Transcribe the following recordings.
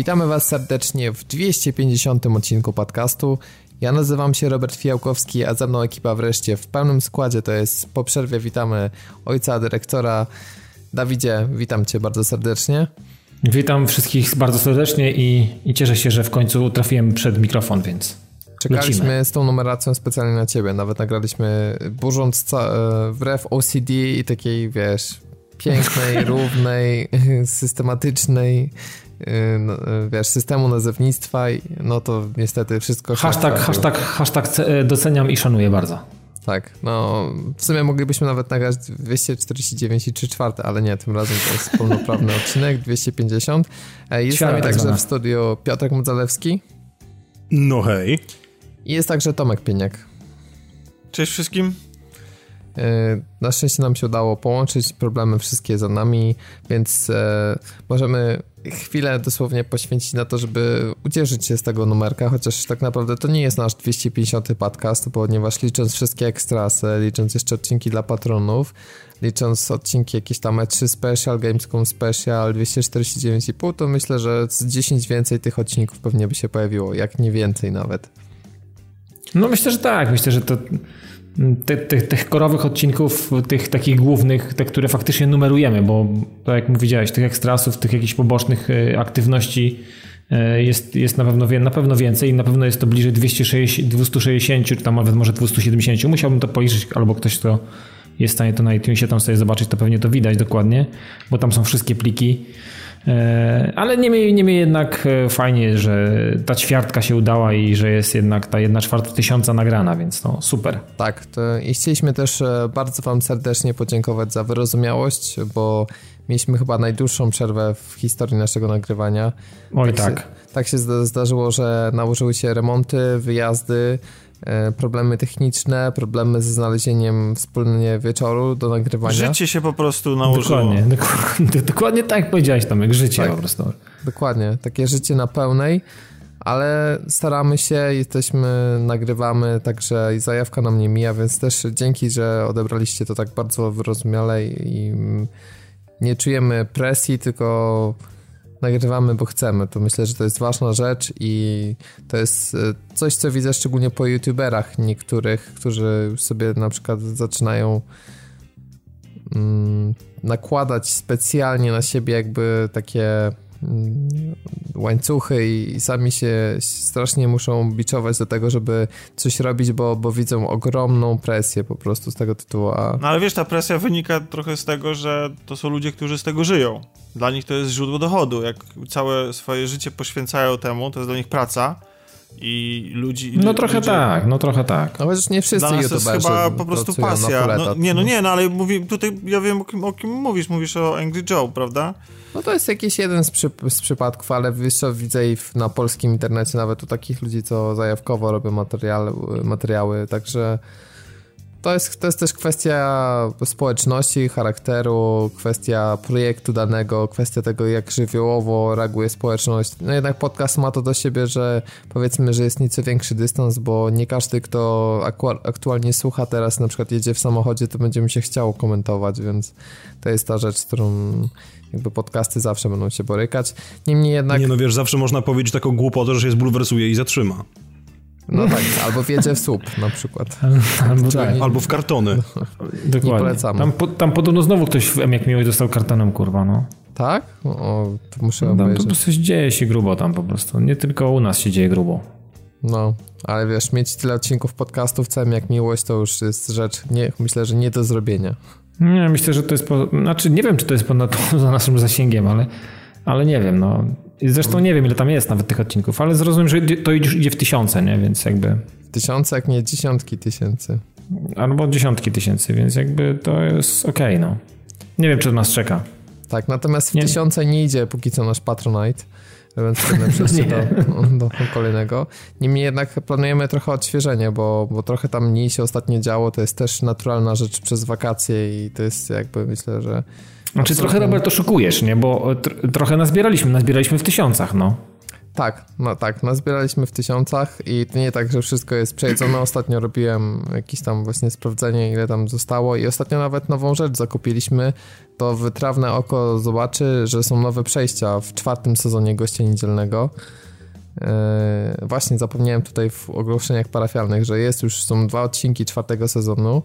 Witamy Was serdecznie w 250 odcinku podcastu. Ja nazywam się Robert Fijałkowski, a ze mną ekipa wreszcie w pełnym składzie. To jest po przerwie witamy ojca dyrektora. Dawidzie, witam Cię bardzo serdecznie. Witam wszystkich bardzo serdecznie i, i cieszę się, że w końcu trafiłem przed mikrofon, więc. Czekaliśmy lecimy. z tą numeracją specjalnie na ciebie. Nawet nagraliśmy burząc ca- e, wbrew OCD i takiej, wiesz, pięknej, równej, systematycznej wiesz, systemu nazewnictwa, no to niestety wszystko się Hashtag, hashtag, hashtag doceniam i szanuję bardzo. Tak, no w sumie moglibyśmy nawet nagrać 249 i 3 czwarte, ale nie, tym razem to jest pełnoprawny odcinek, 250. Jest z nami także w studiu Piotrek Mudzalewski. No hej. I jest także Tomek Pieniak. Cześć wszystkim. Na szczęście nam się udało połączyć, problemy wszystkie za nami, więc e, możemy chwilę dosłownie poświęcić na to, żeby ucieszyć się z tego numerka, chociaż tak naprawdę to nie jest nasz 250 podcast, ponieważ licząc wszystkie ekstrasy, licząc jeszcze odcinki dla patronów, licząc odcinki jakieś tam E3 Special, Gamescom Special, 249,5, to myślę, że z 10 więcej tych odcinków pewnie by się pojawiło, jak nie więcej nawet. No myślę, że tak, myślę, że to tych, tych, tych korowych odcinków, tych takich głównych, te, które faktycznie numerujemy, bo tak jak mówiłeś, tych ekstrasów, tych jakichś pobocznych e, aktywności e, jest, jest na, pewno, na pewno więcej i na pewno jest to bliżej 260, 260 czy tam nawet może 270. Musiałbym to policzyć, albo ktoś, kto jest w stanie to na iTunesie tam sobie zobaczyć, to pewnie to widać dokładnie, bo tam są wszystkie pliki. E, ale niemniej, niemniej jednak e, fajnie, że ta ćwiartka się udała i że jest jednak ta jedna czwarta tysiąca nagrana, więc no super. Tak, i chcieliśmy też e, bardzo Wam serdecznie podziękować za wyrozumiałość, bo mieliśmy chyba najdłuższą przerwę w historii naszego nagrywania. Oj tak. Tak się, tak się zdarzyło, że nałożyły się remonty, wyjazdy, problemy techniczne, problemy ze znalezieniem wspólnie wieczoru do nagrywania. Życie się po prostu nałożyło. Dokładnie, dokładnie, dokładnie tak jak powiedziałeś Tomek, życie tak, po prostu. Dokładnie, takie życie na pełnej, ale staramy się, jesteśmy, nagrywamy, także zajawka nam nie mija, więc też dzięki, że odebraliście to tak bardzo wyrozumiale i nie czujemy presji, tylko nagrywamy, bo chcemy. To myślę, że to jest ważna rzecz i to jest e, coś, co widzę szczególnie po youtuberach niektórych, którzy sobie na przykład zaczynają mm, nakładać specjalnie na siebie jakby takie łańcuchy i sami się strasznie muszą biczować do tego, żeby coś robić, bo, bo widzą ogromną presję po prostu z tego tytułu. A... No ale wiesz, ta presja wynika trochę z tego, że to są ludzie, którzy z tego żyją. Dla nich to jest źródło dochodu. Jak całe swoje życie poświęcają temu, to jest dla nich praca i ludzi... No trochę ludzie... tak, no trochę tak. No chociaż nie wszyscy Dla nas jest chyba po prostu pasja. No, nie, no nie, no ale mówi, tutaj ja wiem o kim, o kim mówisz, mówisz o Angry Joe, prawda? No to jest jakiś jeden z, przy, z przypadków, ale jeszcze widzę i na polskim internecie nawet u takich ludzi, co zajawkowo robią materiały, materiały także to jest, to jest też kwestia społeczności, charakteru, kwestia projektu danego, kwestia tego, jak żywiołowo reaguje społeczność. No jednak podcast ma to do siebie, że powiedzmy, że jest nieco większy dystans, bo nie każdy, kto aktualnie słucha teraz, na przykład jedzie w samochodzie, to będzie mi się chciało komentować, więc to jest ta rzecz, z którą jakby podcasty zawsze będą się borykać. Niemniej jednak... Nie no wiesz, zawsze można powiedzieć taką głupotę, że się zbulwersuje i zatrzyma. No tak, albo wjedzie w słup na przykład. Albo, tak. albo w kartony. Dokładnie. Nie polecamy. Tam, po, tam podobno znowu ktoś w M jak miłość dostał kartonem, kurwa, no. Tak? O, to muszę no, tam po prostu dzieje się grubo tam po prostu. Nie tylko u nas się dzieje grubo. No, ale wiesz, mieć tyle odcinków podcastów całym jak miłość to już jest rzecz, nie, myślę, że nie do zrobienia. Nie, myślę, że to jest, po, znaczy nie wiem, czy to jest ponad za naszym zasięgiem, ale, ale nie wiem, no. Zresztą nie wiem, ile tam jest nawet tych odcinków, ale zrozumiem, że to idzie w tysiące, nie? Więc jakby... W tysiące, jak nie dziesiątki tysięcy. Albo dziesiątki tysięcy, więc jakby to jest okej, okay, no. Nie wiem, czy nas czeka. Tak, natomiast w nie. tysiące nie idzie póki co nasz Patronite ewentualne przejście do, do kolejnego. Niemniej jednak planujemy trochę odświeżenie, bo, bo trochę tam mniej się ostatnio działo, to jest też naturalna rzecz przez wakacje i to jest jakby myślę, że... Znaczy trochę Robert oszukujesz, nie? Bo tr trochę nazbieraliśmy, nazbieraliśmy w tysiącach, no. tak, no tak, nazbieraliśmy w tysiącach i to nie tak, że wszystko jest przejedzone. Ostatnio robiłem jakieś tam właśnie sprawdzenie, ile tam zostało i ostatnio nawet nową rzecz zakupiliśmy. To wytrawne oko zobaczy, że są nowe przejścia w czwartym sezonie Gościa Niedzielnego. Yy, właśnie zapomniałem tutaj w ogłoszeniach parafialnych, że jest już, są dwa odcinki czwartego sezonu.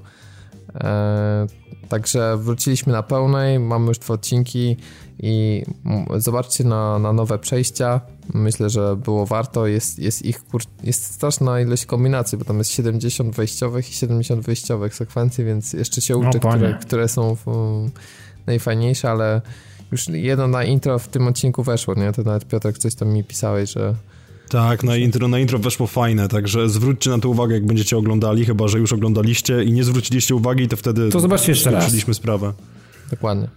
Yy, także wróciliśmy na pełnej, mamy już dwa odcinki i zobaczcie na, na nowe przejścia. Myślę, że było warto. Jest, jest ich kur... jest straszna ilość kombinacji, bo tam jest 70 wejściowych i 70 wyjściowych sekwencji, więc jeszcze się uczę, no, które, które są w, najfajniejsze, ale już jedno na intro w tym odcinku weszło, nie? To nawet Piotr coś tam mi pisałeś, że tak, na intro, na intro weszło fajne, także zwróćcie na to uwagę, jak będziecie oglądali, chyba że już oglądaliście i nie zwróciliście uwagi, to wtedy to zobaczcie jeszcze raz. sprawę. Dokładnie.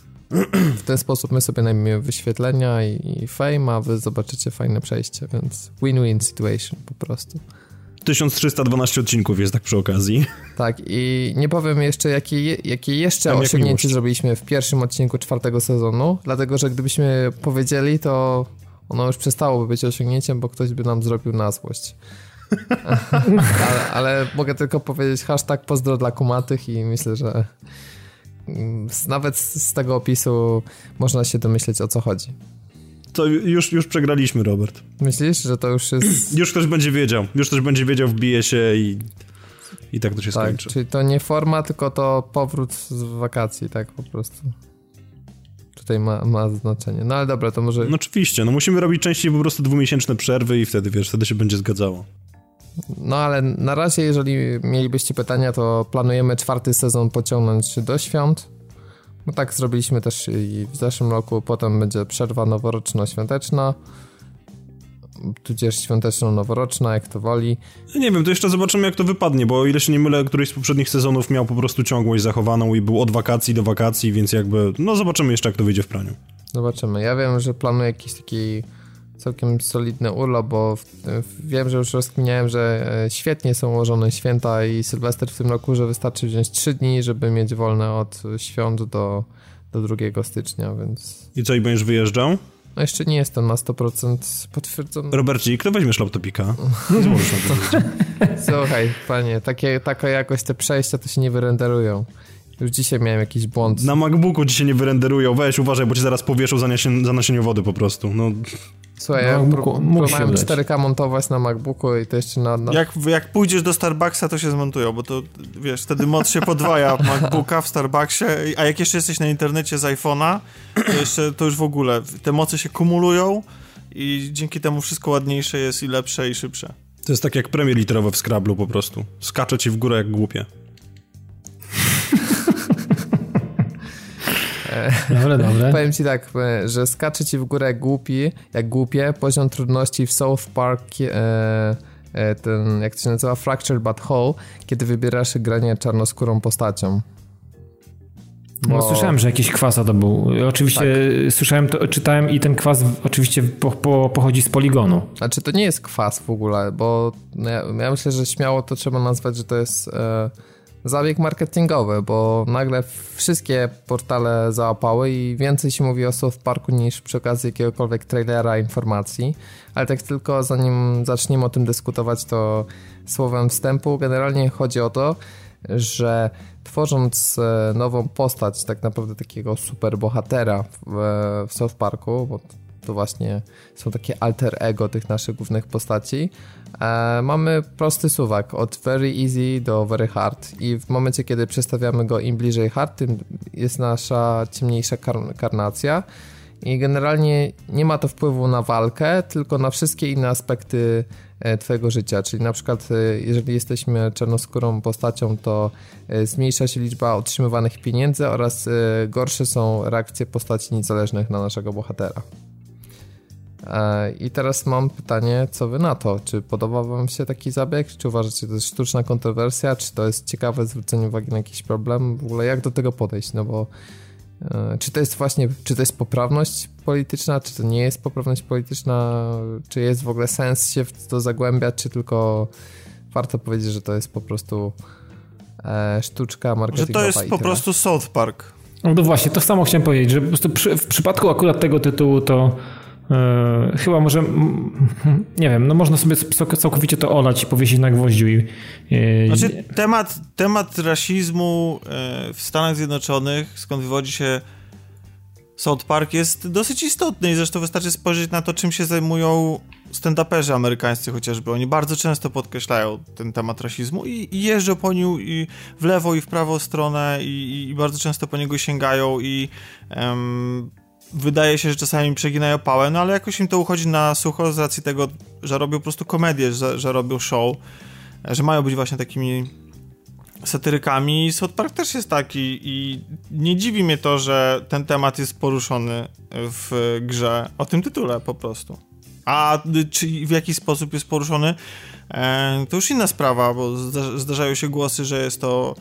W ten sposób my sobie najmiemy wyświetlenia i, i fame, a wy zobaczycie fajne przejście, więc win-win situation po prostu. 1312 odcinków jest tak przy okazji. Tak, i nie powiem jeszcze, jakie, jakie jeszcze Tam osiągnięcie zrobiliśmy w pierwszym odcinku czwartego sezonu, dlatego że gdybyśmy powiedzieli, to ono już przestałoby być osiągnięciem, bo ktoś by nam zrobił na złość. ale, ale, mogę tylko powiedzieć hashtag pozdro dla kumatych i myślę, że nawet z tego opisu można się domyśleć o co chodzi. To już, już przegraliśmy, Robert. Myślisz, że to już jest... już ktoś będzie wiedział. Już ktoś będzie wiedział, wbije się i, i tak to się tak, skończy. Czyli to nie forma, tylko to powrót z wakacji, tak po prostu tutaj ma, ma znaczenie. No ale dobra, to może... No oczywiście, no musimy robić częściej po prostu dwumiesięczne przerwy i wtedy, wiesz, wtedy się będzie zgadzało. No ale na razie, jeżeli mielibyście pytania, to planujemy czwarty sezon pociągnąć do świąt. No tak zrobiliśmy też i w zeszłym roku, potem będzie przerwa noworoczno-świąteczna tudzież świąteczno-noworoczna, jak to woli. Nie wiem, to jeszcze zobaczymy jak to wypadnie, bo o ile się nie mylę, któryś z poprzednich sezonów miał po prostu ciągłość zachowaną i był od wakacji do wakacji, więc jakby, no zobaczymy jeszcze jak to wyjdzie w praniu. Zobaczymy. Ja wiem, że planuję jakiś taki całkiem solidny urlop, bo w, w, wiem, że już rozkminiałem, że e, świetnie są ułożone święta i Sylwester w tym roku, że wystarczy wziąć 3 dni, żeby mieć wolne od świąt do, do 2 stycznia, więc... I co, i będziesz wyjeżdżał? No jeszcze nie jest to na 100% potwierdzone. Roberci, kto weźmiesz laptopika? Słuchaj, panie, takie, taka jakość te przejścia to się nie wyrenderują. Już dzisiaj miałem jakiś błąd. Na MacBooku się nie wyrenderują. Weź, uważaj, bo ci zaraz powieszą zanosienie wody po prostu. No. Słuchaj, ja MacBooku, próbowałem 4K montować na MacBooku i to jeszcze na... na... Jak, jak pójdziesz do Starbucksa, to się zmontują, bo to, wiesz, wtedy moc się podwaja MacBooka w Starbucksie, a jak jeszcze jesteś na internecie z iPhone'a, to jeszcze, to już w ogóle, te moce się kumulują i dzięki temu wszystko ładniejsze jest i lepsze i szybsze. To jest tak jak premie literowe w Scrabble po prostu. Skacze ci w górę jak głupie. Dobre, dobre. Powiem ci tak, e, że skacze ci w górę głupi, jak głupie, poziom trudności w South Park e, e, ten, jak to się nazywa, Fractured But Whole, kiedy wybierasz granie czarnoskórą postacią. Bo... No, słyszałem, że jakiś kwasa to był. Oczywiście tak. słyszałem to, czytałem i ten kwas oczywiście po, po, pochodzi z poligonu. Znaczy to nie jest kwas w ogóle, bo ja, ja myślę, że śmiało to trzeba nazwać, że to jest e, zabieg marketingowy, bo nagle wszystkie portale załapały i więcej się mówi o South Parku niż przy okazji jakiegokolwiek trailera informacji. Ale tak tylko zanim zaczniemy o tym dyskutować, to słowem wstępu generalnie chodzi o to, że tworząc e, nową postać, tak naprawdę takiego super bohatera w, w South Parku, bo to właśnie są takie alter ego tych naszych głównych postaci. E, mamy prosty suwak od very easy do very hard. I w momencie, kiedy przestawiamy go im bliżej hard, tym jest nasza ciemniejsza kar karnacja. I generalnie nie ma to wpływu na walkę, tylko na wszystkie inne aspekty e, twojego życia, czyli na przykład e, jeżeli jesteśmy czarnoskórą postacią, to e, zmniejsza się liczba otrzymywanych pieniędzy oraz gorsze są reakcje postaci niezależnych na naszego bohatera. E, I teraz mam pytanie, co wy na to? Czy podoba wam się taki zabieg? Czy uważacie, że to jest sztuczna kontrowersja? Czy to jest ciekawe zwrócenie uwagi na jakiś problem? W ogóle jak do tego podejść? No bo e, czy to jest właśnie, czy to jest poprawność polityczna, czy to nie jest poprawność polityczna? Czy jest w ogóle sens się w to zagłębiać, czy tylko warto powiedzieć, że to jest po prostu e, sztuczka marketingowa? Że to jest po prostu South Park. No to właśnie, to samo chciałem powiedzieć, że po prostu przy, w przypadku akurat tego tytułu to E, chyba może, nie wiem, no można sobie całkowicie to olać i powiesić na gwoździu. I, znaczy, temat, temat rasizmu e, w Stanach Zjednoczonych, skąd wywodzi się South Park, jest dosyć istotny i zresztą wystarczy spojrzeć na to, czym się zajmują stand-uperzy amerykańscy chociażby. Oni bardzo często podkreślają ten temat rasizmu i, i jeżdżą po nim i w lewo i w prawą stronę i, i bardzo często po niego sięgają i um, wydaje się, że czasami przeginają pałę, no ale jakoś im to uchodzi na sucho z racji tego, że robią po prostu komedię, że, że robią show, że mają być właśnie takimi satyrykami. South Park też jest taki i nie dziwi mnie to, że ten temat jest poruszony w grze o tym tytule po prostu. A czy w jaki sposób jest poruszony, e, to już inna sprawa, bo zdarzają się głosy, że jest to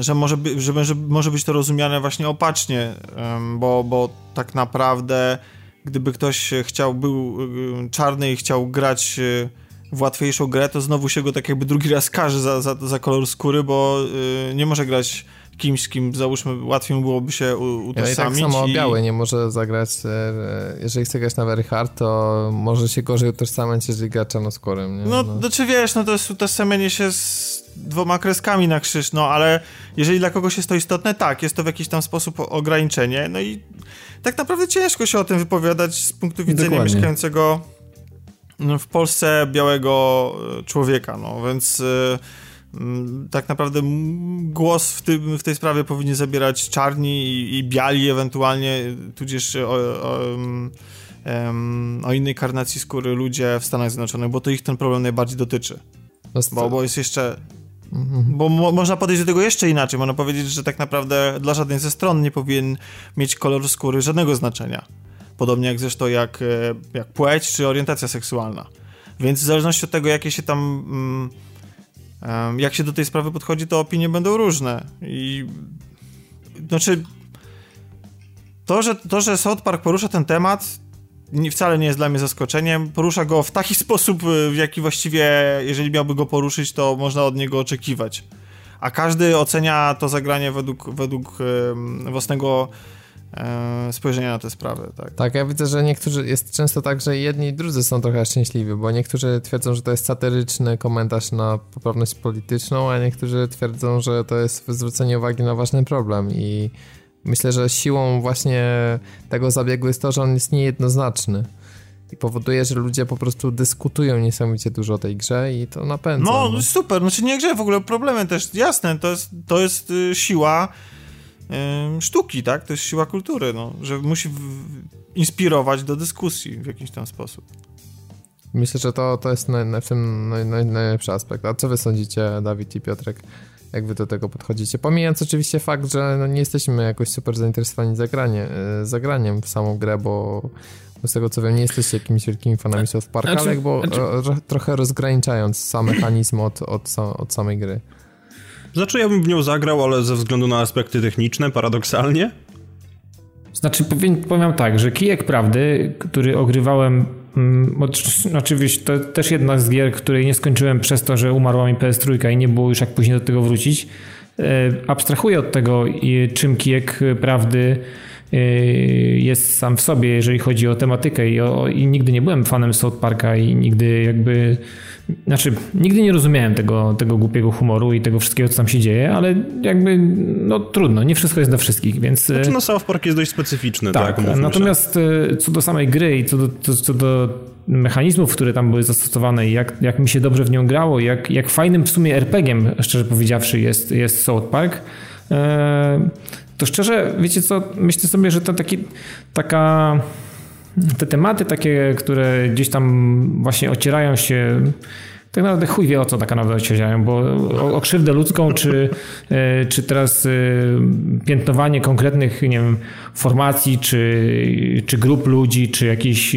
że może, by, że, że może być to rozumiane właśnie opacznie, bo, bo tak naprawdę gdyby ktoś chciał, był y, czarny i chciał grać y, w łatwiejszą grę, to znowu się go tak jakby drugi raz każe za, za, za kolor skóry, bo y, nie może grać kimś, z kim załóżmy łatwiej byłoby się utożsamić. Ja tak samo i... biały nie może zagrać, e, jeżeli chce grać na very hard, to może się gorzej utożsamiać, jeżeli gra czarnoskórym. Nie? No, no, no czy wiesz, no to jest utożsamienie się z dwoma kreskami na krzyż, no ale jeżeli dla kogoś jest to istotne, tak, jest to w jakiś tam sposób ograniczenie, no i tak naprawdę ciężko się o tym wypowiadać z punktu widzenia Dokładnie. mieszkającego no, w Polsce białego e, człowieka, no więc e, tak naprawdę głos w, tym, w tej sprawie powinni zabierać czarni i, i biali ewentualnie, tudzież o, o, o, innej karnacji skóry ludzie w Stanach Zjednoczonych, bo to ich ten problem najbardziej dotyczy. Bo, bo jest jeszcze bo mo można podejść do tego jeszcze inaczej. Można powiedzieć, że tak naprawdę dla żadnej ze stron nie powinien mieć kolor skóry żadnego znaczenia. Podobnie jak zresztą jak, e, jak płeć czy orientacja seksualna. Więc w zależności od tego, jakie się tam. Mm, jak się do tej sprawy podchodzi, to opinie będą różne. I. Znaczy. To, że, to, że South Park porusza ten temat, wcale nie jest dla mnie zaskoczeniem. Porusza go w taki sposób, y, w jaki właściwie, jeżeli miałby go poruszyć, to można od niego oczekiwać. A każdy ocenia to zagranie według, według własnego e, spojrzenia na te sprawy. Tak. tak, ja widzę, że niektórzy, jest często tak, że jedni i drudzy są trochę szczęśliwi, bo niektórzy twierdzą, że to jest satyryczny komentarz na poprawność polityczną, a niektórzy twierdzą, że to jest zwrócenie uwagi na ważny problem i Myślę, że siłą właśnie tego zabiegu jest to, że on jest niejednoznaczny. I powoduje, że ludzie po prostu dyskutują niesamowicie dużo o tej grze i to napędza. No, no. super, znaczy nie grze, w ogóle problemem też, jasne, to jest, to jest y, siła y, sztuki, tak? To jest siła kultury, no, że musi w, inspirować do dyskusji w jakiś tam sposób. Myślę, że to, to jest naj, w tym naj, naj, najlepszy aspekt. A co wy sądzicie, Dawid i Piotrek? Jak wy do tego podchodzicie. Pomijając oczywiście fakt, że no nie jesteśmy jakoś super zainteresowani zagranie, e, zagraniem w samą grę, bo z tego co wiem, nie jesteście jakimiś wielkimi fanami South Park, znaczy, ale bo znaczy... trochę rozgraniczając sam mechanizm od, od, od samej gry. Znaczy ja bym w nią zagrał, ale ze względu na aspekty techniczne, paradoksalnie. Znaczy powiem, powiem tak, że Kijek Prawdy, który ogrywałem oczywiście to też jedna z gier, której nie skończyłem przez to, że umarła mi PS3 i nie było już jak później do tego wrócić. E, abstrahuję od tego, czym kijek prawdy e, jest sam w sobie, jeżeli chodzi o tematykę i, o, i nigdy nie byłem fanem South Parka i nigdy jakby znaczy, nigdy nie rozumiałem tego, tego głupiego humoru i tego wszystkiego, co tam się dzieje, ale jakby, no trudno, nie wszystko jest dla wszystkich, więc... Znaczy, no South Park jest dość specyficzny, tak? tak natomiast e, co do samej gry i co do, co, co do mechanizmów, które tam były zastosowane i jak, jak mi się dobrze w nią grało, jak, jak fajnym w sumie RPG-iem, szczerze powiedziawszy, jest, jest South Park, e, to szczerze, wiecie co, myślę sobie, że to taki, taka te tematy takie, które gdzieś tam właśnie ocierają się tak naprawdę chuj wie o co tak naprawdę ocierają, bo o, o krzywdę ludzką, czy, e, czy teraz e, piętnowanie konkretnych, nie wiem, formacji, czy, czy grup ludzi, czy jakiejś,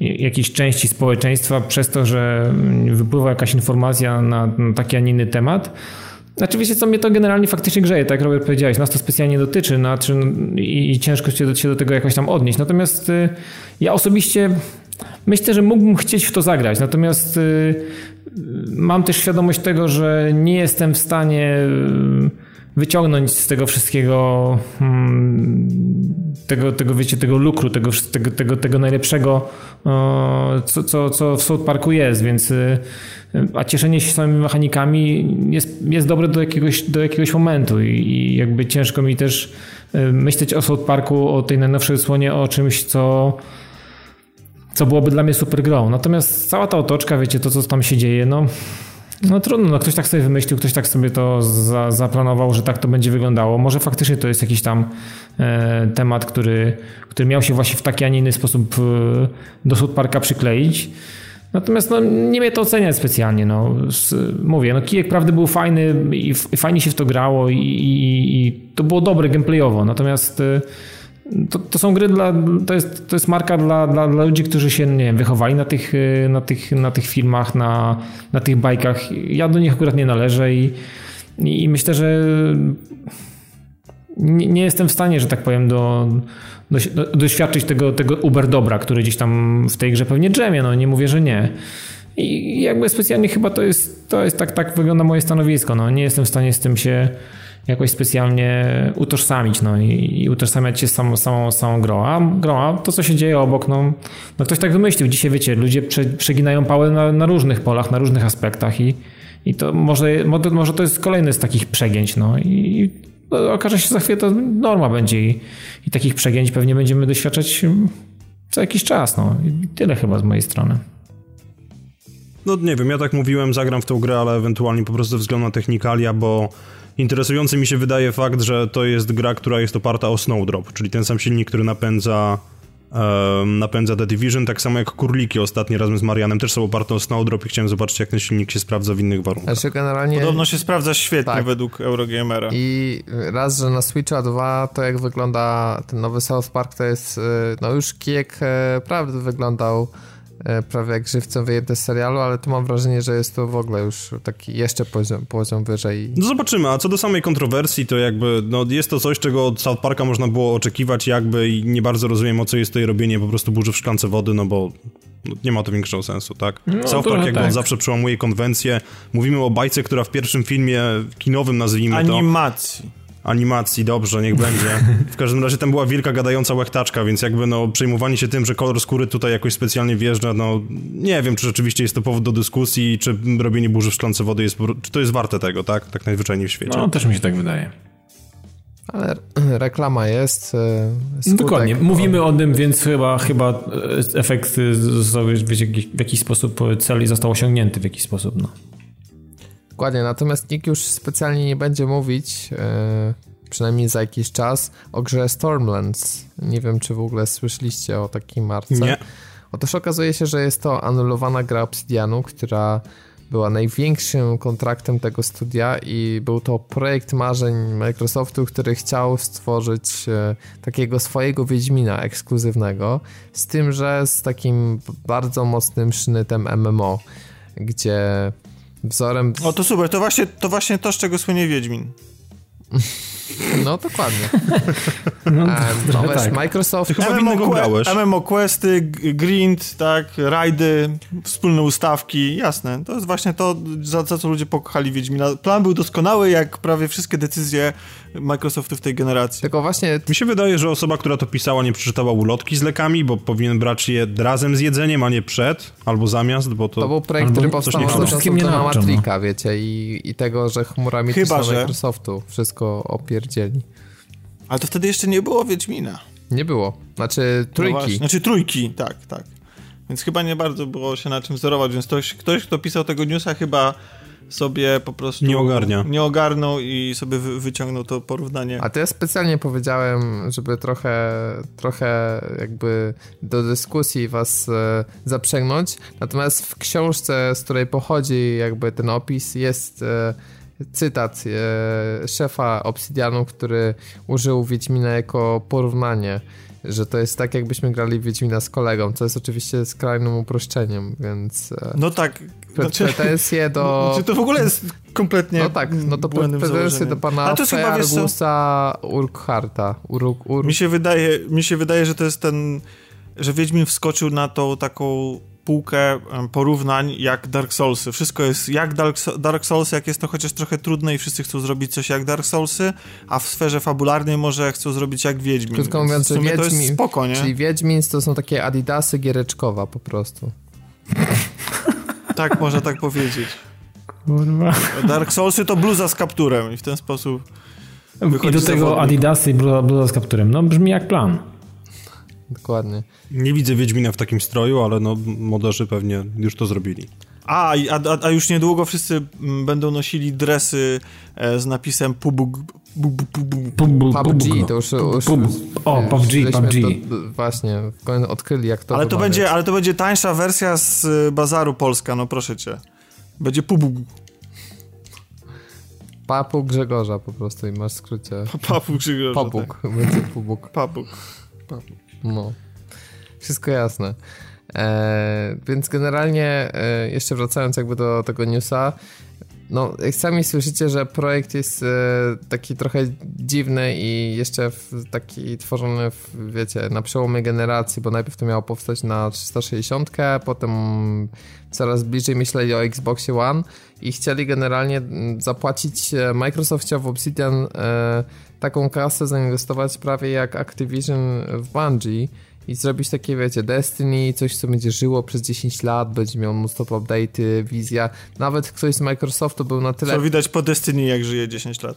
jakiejś części społeczeństwa przez to, że wypływa jakaś informacja na, na taki, a nie inny temat, znaczy wiecie co, mnie to generalnie faktycznie grzeje, tak jak Robert powiedziałeś, nas to specjalnie dotyczy znaczy, i, i ciężko się do, się do tego jakoś tam odnieść. Natomiast y, ja osobiście myślę, że mógłbym chcieć w to zagrać, natomiast y, mam też świadomość tego, że nie jestem w stanie y, wyciągnąć z tego wszystkiego tego, tego wiecie, tego lukru, tego, tego, tego, tego najlepszego, co, co, co w South Parku jest, więc y, a cieszenie się samymi mechanikami jest, jest dobre do jakiegoś, do jakiegoś momentu i, i jakby ciężko mi też y, myśleć o South Parku, o tej najnowszej słonie, o czymś, co co byłoby dla mnie super grą. Natomiast cała ta otoczka, wiecie, to co tam się dzieje, no no trudno, no ktoś tak sobie wymyślił, ktoś tak sobie to za, zaplanował, że tak to będzie wyglądało. Może faktycznie to jest jakiś tam e, temat, który, który miał się właśnie w taki, a nie inny sposób e, do South Parka przykleić. Natomiast no, nie mnie to oceniać specjalnie. No. Mówię, no kijek prawdy był fajny i, fajnie się w to grało i, i, i to było dobre gameplayowo. Natomiast e, to, to są gry dla, to jest, to jest marka dla, dla, dla ludzi, którzy się, nie wiem, wychowali na tych, y, na tych, na tych filmach, na, na tych bajkach. Ja do nich akurat nie należę i, i myślę, że nie, nie, jestem w stanie, że tak powiem, do, doświadczyć tego, tego uber dobra, który gdzieś tam w tej grze pewnie drzemie, no nie mówię, że nie. I jakby specjalnie chyba to jest, to jest tak, tak wygląda moje stanowisko, no nie jestem w stanie z tym się jakoś specjalnie utożsamić no, i, i utożsamiać się z samą, samą, samą grą. A grą, to co się dzieje obok, no, no ktoś tak wymyślił. Dzisiaj wiecie, ludzie prze, przeginają pałę na, na, różnych polach, na różnych aspektach i, i to może, może to jest kolejny z takich przegięć. No, i no, okaże się za chwilę to norma będzie i, i takich przegięć pewnie będziemy doświadczać co jakiś czas. No. Tyle chyba z mojej strony. No nie wiem, ja tak mówiłem, zagram w tą grę, ale ewentualnie po prostu ze względu na technikalia, bo Interesujący mi się wydaje fakt, że to jest gra, która jest oparta o Snowdrop, czyli ten sam silnik, który napędza napędza The Division, tak samo jak Kurliki ostatni razem z Marianem też są oparte o Snowdrop i chciałem zobaczyć, jak ten silnik się sprawdza w innych warunkach. Znaczy generalnie... Podobno się sprawdza świetnie tak. według Eurogamera. I raz, że na Switcha 2 to jak wygląda ten nowy South Park, to jest y, no już kijek e, prawdy wyglądał prawie jak żywcem wyjęte z serialu, ale tu mam wrażenie, że jest to w ogóle już taki jeszcze poziom, poziom wyżej. No zobaczymy, a co do samej kontrowersji, to jakby no jest to coś, czego od South Parka można było oczekiwać jakby i nie bardzo rozumiem o co jest tutaj robienie po prostu burzy w szklance wody, no bo no, nie ma to większego sensu, tak? No, South Park jakby tak. on zawsze przełamuje konwencję. Mówimy o bajce, która w pierwszym filmie kinowym nazwijmy Animacji. to... Animacji animacji, dobrze, niech będzie. W każdym razie tam była wielka gadająca łechtaczka, więc jakby no przejmowanie się tym, że kolor skóry tutaj jakoś specjalnie wjeżdża, no nie wiem, czy rzeczywiście jest to powód do dyskusji, czy robienie burzy w szklance wody jest, czy to jest warte tego, tak? Tak najzwyczajniej w świecie. No, też mi się tak wydaje. Ale reklama jest. E, skutek, Dokładnie. Mówimy o tym, więc chyba, chyba e, efekt został w jakiś sposób, cel został osiągnięty w jakiś sposób. No. Dokładnie, natomiast nikt już specjalnie nie będzie mówić, yy, przynajmniej za jakiś czas, o grze Stormlands. Nie wiem, czy w ogóle słyszeliście o takiej marce. Nie. Otóż okazuje się, że jest to anulowana gra Obsidianu, która była największym kontraktem tego studia i był to projekt marzeń Microsoftu, który chciał stworzyć e, takiego swojego Wiedźmina ekskluzywnego, z tym, że z takim bardzo mocnym sznytem MMO, gdzie wzorem... O, to super, to właśnie to, właśnie to z czego słynie Wiedźmin. No, dokładnie. No, no weź, tak. Microsoft... Ty MMO, MMO Questy, Grind, tak, rajdy, wspólne ustawki, jasne. To jest właśnie to, za, za co ludzie pokochali Wiedźmina. Plan był doskonały, jak prawie wszystkie decyzje Microsoftu w tej generacji. Tylko właśnie... Mi się wydaje, że osoba, która to pisała, nie przeczytała ulotki z lekami, bo powinien brać je razem z jedzeniem, a nie przed, albo zamiast, bo to... To był projekt, który powstał przede wszystkim nie na Matrika, wiecie, i, i tego, że chmurami Chyba, że... Microsoftu wszystko opierdzieli. Ale to wtedy jeszcze nie było Wiedźmina. Nie było. Znaczy trójki. No znaczy trójki, tak, tak. Więc chyba nie bardzo było się na czym wzorować, więc ktoś, ktoś kto pisał tego newsa chyba sobie po prostu nie ogarnia. Nie ogarnął i sobie wy, wyciągnął to porównanie. A to ja specjalnie powiedziałem, żeby trochę, trochę jakby do dyskusji was e, zaprzęgnąć. Natomiast w książce, z której pochodzi jakby ten opis, jest e, cytat e, szefa Obsidianu, który użył Wiedźmina jako porównanie że to jest tak, jakbyśmy grali Wiedźmina z kolegą, co jest oczywiście skrajnym uproszczeniem, więc... E, no tak. Znaczy, pretensje do... Znaczy to w ogóle jest kompletnie No tak, no to pretensje do pana Feargusa Urkharta. Uruk, Uruk. Mi, się wydaje, mi się wydaje, że to jest ten... że Wiedźmin wskoczył na tą taką półkę porównań jak Dark Soulsy. Wszystko jest jak Dark, Dark Soulsy, jak jest to chociaż trochę trudne i wszyscy chcą zrobić coś jak Dark Soulsy, a w sferze fabularnej może chcą zrobić jak Wiedźmin. Krótko mówiąc, że Wiedźmin, to jest spoko, nie? Czyli Wiedźmin to są takie adidasy giereczkowa po prostu. tak, można tak powiedzieć. Kurwa. Dark Soulsy to bluza z kapturem i w ten sposób I do tego Adidasy i bluza, bluza z kapturem. No brzmi jak plan. Dokładnie. Nie widzę Wiedźmina w takim stroju, ale no moderzy pewnie już to zrobili. A, a, a już niedługo wszyscy mm, będą nosili dresy e, z napisem PUBG. PUBG, to już... już o, PUBG, PUBG. właśnie, odkryli jak to ale to, będzie, ale to będzie tańsza wersja z e, bazaru Polska, no proszę cię. Będzie PUBG. Papu Grzegorza po prostu i masz w skrócie. Papu Grzegorza. Papuk, tak. będzie Pubuk. Papuk. Papuk. No. Wszystko jasne. E, więc generalnie, e, jeszcze wracając jakby do tego newsa, no, jak sami słyszycie, że projekt jest e, taki trochę dziwny i jeszcze w, taki tworzony, w, wiecie, na przełomie generacji, bo najpierw to miało powstać na 360, potem coraz bliżej myśleli o Xboxie One i chcieli generalnie zapłacić e, Microsoftie w Obsidian e, taką kasę, zainwestować prawie jak Activision w Bungie i zrobić takie, wiecie, Destiny, coś, co będzie żyło przez 10 lat, będzie miał mnóstwo update'y, wizja. Nawet ktoś z Microsoftu był na tyle... Co widać po Destiny, jak żyje 10 lat.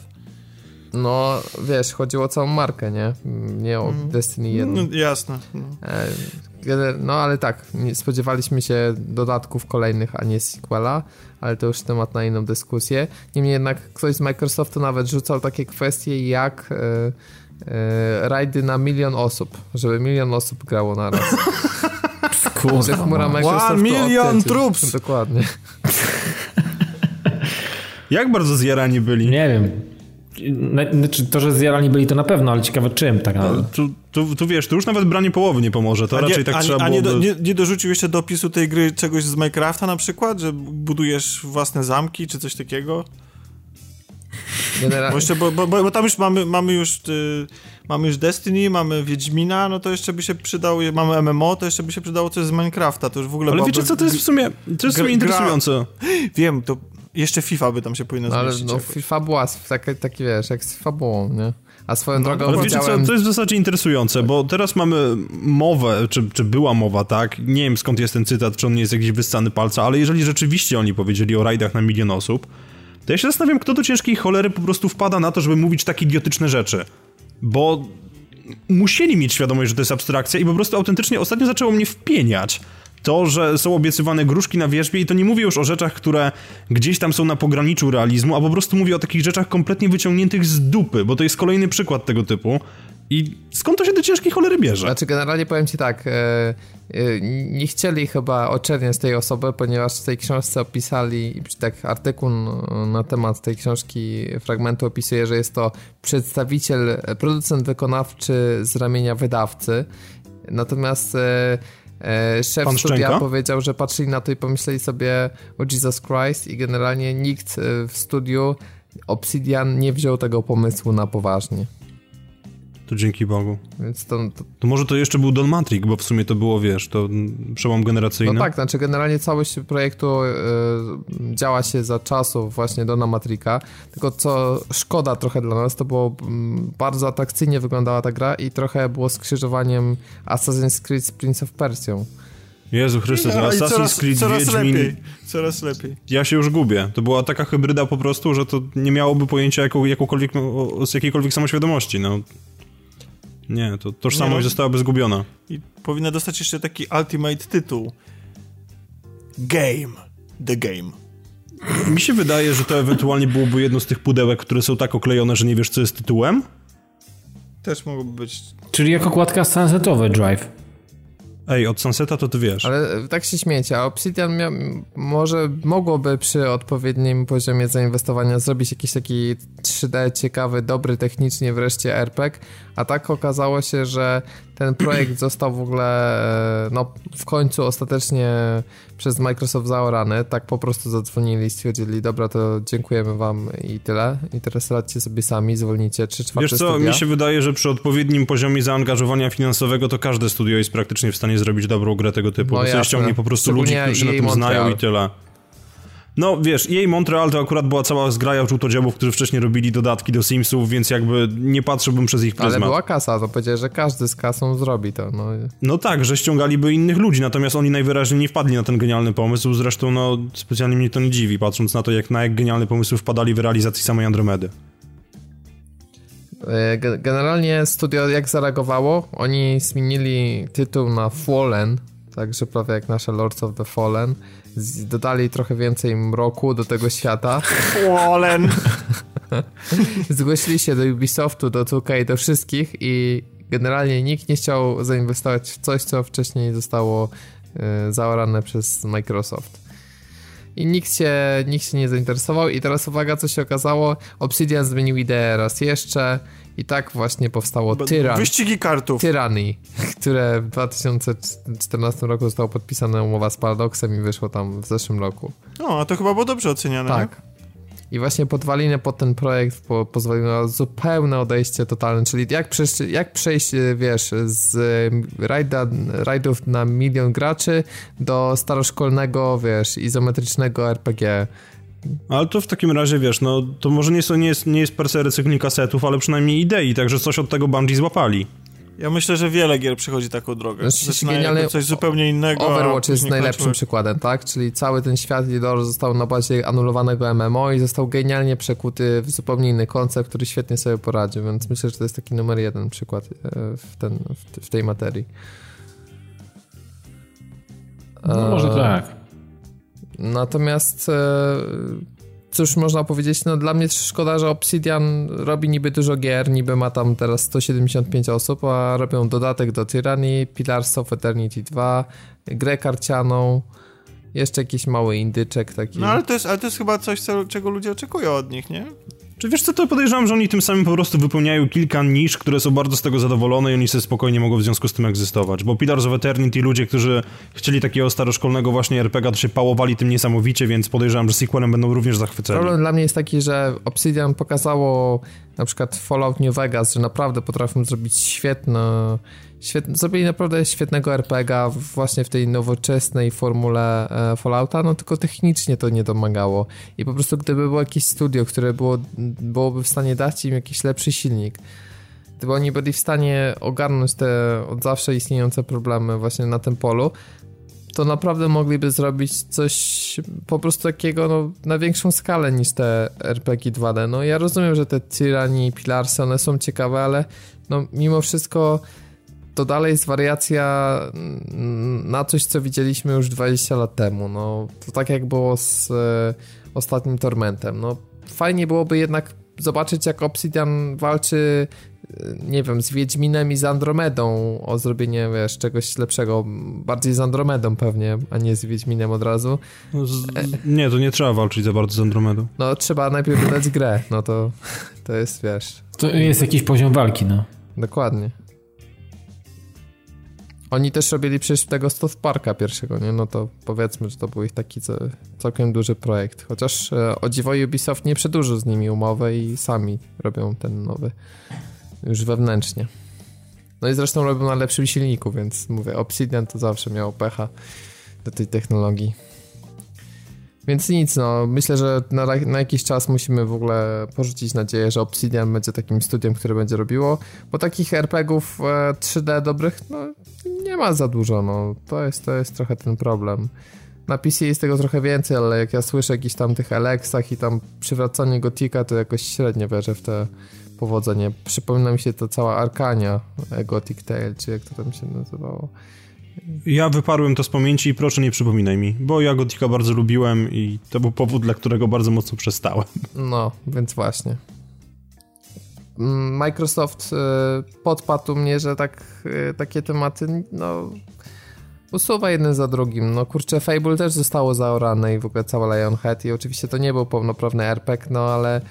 No, wiesz, chodziło o całą markę, nie? Nie o mm. Destiny 1. No, jasne. No. No, ale tak, spodziewaliśmy się dodatków kolejnych, a nie sequela, ale to już temat na inną dyskusję. Niemniej jednak ktoś z Microsoftu nawet rzucał takie kwestie jak... Yy, e, rajdy na milion osób, żeby milion osób grało na raz. Kurwa. chmura Microsoftu milion troops! Dokładnie. Jak bardzo zjarani byli? Nie wiem. Znaczy, to, że zjarani byli, to na pewno, ale ciekawe czym tak naprawdę. Tu, tu, tu, wiesz, tu już nawet branie połowy nie pomoże, to a raczej nie, tak a, trzeba a było... A nie, nie, nie dorzucił jeszcze do opisu tej gry czegoś z Minecrafta na przykład, że budujesz własne zamki, czy coś takiego? Generalnie. Bo, jeszcze, bo, bo, bo, tam już mamy, mamy już y, mamy już Destiny, mamy Wiedźmina, no to jeszcze by się przydało, mamy MMO, to jeszcze by się przydało coś z Minecrafta, to już w ogóle... Ale wiecie co, to jest w sumie, to jest w sumie interesujące. Wiem, to jeszcze FIFA by tam się powinno no, zmieścić. Ale no, FIFA była taki, taki, wiesz, jak z fabułą, nie? A swoją no, drogą Ale wiecie co, to jest w zasadzie interesujące, bo teraz mamy mowę, czy, czy była mowa, tak? Nie wiem skąd jest ten cytat, czy on nie jest jakiś wyssany palca, ale jeżeli rzeczywiście oni powiedzieli o rajdach na milion osób, to ja się zastanawiam, kto do ciężkiej cholery po prostu wpada na to, żeby mówić takie idiotyczne rzeczy. Bo musieli mieć świadomość, że to jest abstrakcja i po prostu autentycznie ostatnio zaczęło mnie wpieniać to, że są obiecywane gruszki na wierzbie i to nie mówię już o rzeczach, które gdzieś tam są na pograniczu realizmu, a po prostu mówię o takich rzeczach kompletnie wyciągniętych z dupy, bo to jest kolejny przykład tego typu. I skąd to się do ciężkiej cholery bierze? Znaczy, generalnie powiem ci tak, e, e, nie chcieli chyba oczerniać tej osoby, ponieważ w tej książce opisali, tak artykuł na temat tej książki, fragmentu opisuje, że jest to przedstawiciel, producent wykonawczy z ramienia wydawcy. Natomiast e, szef Pan studia Szczęka? powiedział, że patrzyli na to i pomyśleli sobie o Jesus Christ i generalnie nikt w studiu Obsidian nie wziął tego pomysłu na poważnie. To dzięki Bogu. Więc to, to... to, może to jeszcze był Don Matrix, bo w sumie to było, wiesz, to przełom generacyjny. No tak, znaczy generalnie całość projektu y, działa się za czasów właśnie Dona Matrika, tylko co szkoda trochę dla nas, to było mm, bardzo atrakcyjnie wyglądała ta gra i trochę było skrzyżowaniem Assassin's Creed z Prince of Persia. Jezu Chrystus, no, Assassin's coraz, Creed, coraz Wiedźmin... Lepiej, coraz lepiej. Ja się już gubię. To była taka hybryda po prostu, że to nie miałoby pojęcia jaką, jakąkolwiek, z jakiejkolwiek samoświadomości, no. Nie, to tożsamość nie, zostałaby zgubiona. I powinna dostać jeszcze taki ultimate tytuł. Game. The Game. Mi się wydaje, że to ewentualnie byłoby jedno z tych pudełek, które są tak oklejone, że nie wiesz, co jest tytułem. Też mogłoby być. Czyli jako okładka Sunset Drive. Ej, od Sunseta to ty wiesz. Ale e, tak się śmiecie, a Obsidian mia- może mogłoby przy odpowiednim poziomie zainwestowania zrobić jakiś taki 3D ciekawy, dobry technicznie wreszcie RPG, a tak okazało się, że ten projekt został w ogóle e, no, w końcu ostatecznie przez Microsoft zaorany. Tak po prostu zadzwonili i stwierdzili, dobra, to dziękujemy wam i tyle. I teraz radźcie sobie sami, zwolnicie 3 czwarte Wiesz co, studia. mi się wydaje, że przy odpowiednim poziomie zaangażowania finansowego to każde studio jest praktycznie w stanie zrobić dobrą grę tego typu. No ściągnie po prostu ludzi, którzy się na tym znają Montreal. i tyle. No wiesz, jej Montreal to akurat była cała zgraja żółtodziobów, którzy wcześniej robili dodatki do Simsów, więc jakby nie patrzyłbym przez ich Ale pryzmat. była kasa, to powiedziałeś, że każdy z kasą zrobi to. No. No tak, że ściągaliby innych ludzi, natomiast oni najwyraźniej nie wpadli na ten genialny pomysł, zresztą no specjalnie mnie to nie dziwi, patrząc na to, jak na jak genialny pomysł wpadali w realizacji samej Andromedy. E, ge- Generalnie studio jak zareagowało? Oni zmienili tytuł na Fallen, także prawie jak nasze Lords of the Fallen. Dodali trochę więcej mroku do tego świata. Fallen. Zgłosili się do Ubisoftu, do 2K, do wszystkich i generalnie nikt nie chciał zainwestować w coś, co wcześniej zostało e, zaorane przez Microsoft. I nikt się, nikt się nie zainteresował i teraz uwaga, co się okazało. Obsidian zmienił ideę raz jeszcze i tak właśnie powstało Tyran. Wyścigi kartów. Tyranny, które w 2014 roku została podpisana umowa z Paradoxem i wyszło tam w zeszłym roku. No, a to chyba było dobrze oceniane. nie? Tak. I właśnie podwaliny pod ten projekt po, pozwoliły na zupełne odejście totalne, czyli jak przejść, jak przejść e, wiesz, z rajda, rajdów na milion graczy do staroszkolnego, wiesz, izometrycznego RPG. Ale to w takim razie, wiesz, no to może nie, są- nie, jest, nie jest per se recykling kasetów, ale przynajmniej idei, także coś od tego Bungie złapali. Ja myślę, że wiele gier przechodzi taką drogę. Znaczy, Zaczynają coś zupełnie innego. Overwatch jest najlepszym przykładem, tak? Czyli cały ten świat Lidor został na bazie anulowanego MMO i został genialnie przekuty w zupełnie inny koncept, który świetnie sobie poradził, więc myślę, że to jest taki numer jeden przykład e, w, ten, w, w tej materii. No, może E, tak. Natomiast e, cóż można powiedzieć, no dla mnie szkoda, że Obsidian robi niby dużo gier, niby ma tam teraz 175 osób, a robią dodatek do Tyranny, Pillars of Eternity 2, grę karcianą, jeszcze jakiś mały indyczek taki. No ale to, jest, ale to jest chyba coś, co, czego ludzie oczekują od nich, nie? Czy wiesz co, to podejrzewam, że oni tym samym po prostu wypełniają kilka nisz, które są bardzo z tego zadowolone i oni sobie spokojnie mogą w związku z tym egzystować. Bo Pillars of Eternity, ludzie, którzy chcieli takiego staroszkolnego właśnie RPG, to się pałowali tym niesamowicie, więc podejrzewam, że sequelem będą również zachwyceni. Problem dla mnie jest taki, że Obsidian pokazało na przykład Fallout New Vegas, że naprawdę potrafią zrobić świetne, świetne zrobili naprawdę świetnego RPGa właśnie w tej nowoczesnej formule e, Fallouta, no tylko technicznie to nie domagało. I po prostu gdyby było jakieś studio, które było, byłoby w stanie dać im jakiś lepszy silnik, gdyby oni byli w stanie ogarnąć te od zawsze istniejące problemy właśnie na tym polu, to naprawdę mogliby zrobić coś po prostu takiego no, na większą skalę niż te RPG 2D. No ja rozumiem, że te Tyranny i Pilarsy, one są ciekawe, ale no mimo wszystko to dalej jest wariacja na coś, co widzieliśmy już 20 lat temu. No to tak jak było z e, ostatnim Tormentem. No fajnie byłoby jednak zobaczyć, jak Obsidian walczy e, nie wiem, z Wiedźminem i z Andromedą o zrobienie, wiesz, czegoś lepszego, bardziej z Andromedą pewnie, a nie z Wiedźminem od razu. No, Z, nie, to nie trzeba walczyć za bardzo z Andromedą. No trzeba najpierw wydać grę, no to to jest, wiesz, To jest jakiś poziom walki, no. dokładnie. Oni też robili przecież tego South Parka pierwszego, nie? No to powiedzmy, że to był ich taki całkiem duży projekt. Chociaż e, o dziwo Ubisoft nie przedłużył z nimi umowę i sami robią ten nowy już wewnętrznie. No i zresztą robią na lepszym silniku, więc mówię, Obsidian to zawsze miał pecha do tej technologii. Więc nic, no myślę, że na, na jakiś czas musimy w ogóle porzucić nadzieję, że Obsidian będzie takim studiem, które będzie robiło, bo takich RPGów e, 3D dobrych, no nie ma za dużo, no to jest, to jest trochę ten problem. Na PC jest tego trochę więcej, ale jak ja słyszę jakichś tam tych Alexach i tam przywracanie Gotika, to jakoś średnio wierzę w te powodzenie. Przypomina mi się to cała Arkania, e, Gothic Tale, czy jak to tam się nazywało. Ja wyparłem to z pamięci i proszę nie przypominaj mi, bo ja Gotika bardzo lubiłem i to był powód, dla którego bardzo mocno przestałem. No, więc właśnie. Mm, Microsoft y, podpadł mnie, że tak, y, takie tematy, no, usuwa jeden za drugim. No kurczę, Fable też zostało zaorane i w ogóle cała Lionhead i oczywiście to nie był pełnoprawny RPG, no ale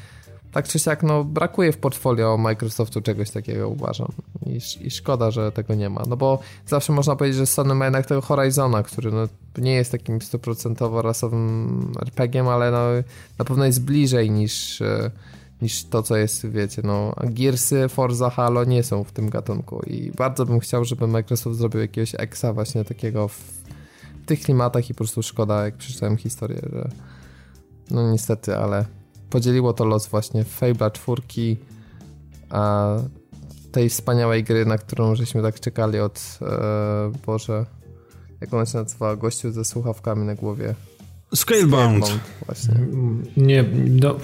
tak czy siak, no brakuje w portfolio Microsoftu czegoś takiego, uważam. I, I, szkoda, że tego nie ma. No bo zawsze można powiedzieć, że Sony ma jednak tego Horizona, który no, nie jest takim stuprocentowo rasowym RPG-iem, ale no, na pewno jest bliżej niż, e, niż to, co jest, wiecie, no Gearsy, Forza, Halo nie są w tym gatunku i bardzo bym chciał, żeby Microsoft zrobił jakiegoś exa właśnie takiego w, tych klimatach i po prostu szkoda, jak przeczytałem historię, że no niestety, ale podzieliło to los właśnie Fable'a 4, a tej wspaniałej gry, na którą żeśmy tak czekali od, e, Boże, jak ona się nazywa, gościu ze słuchawkami na głowie. Scalebound. właśnie. Nie, no,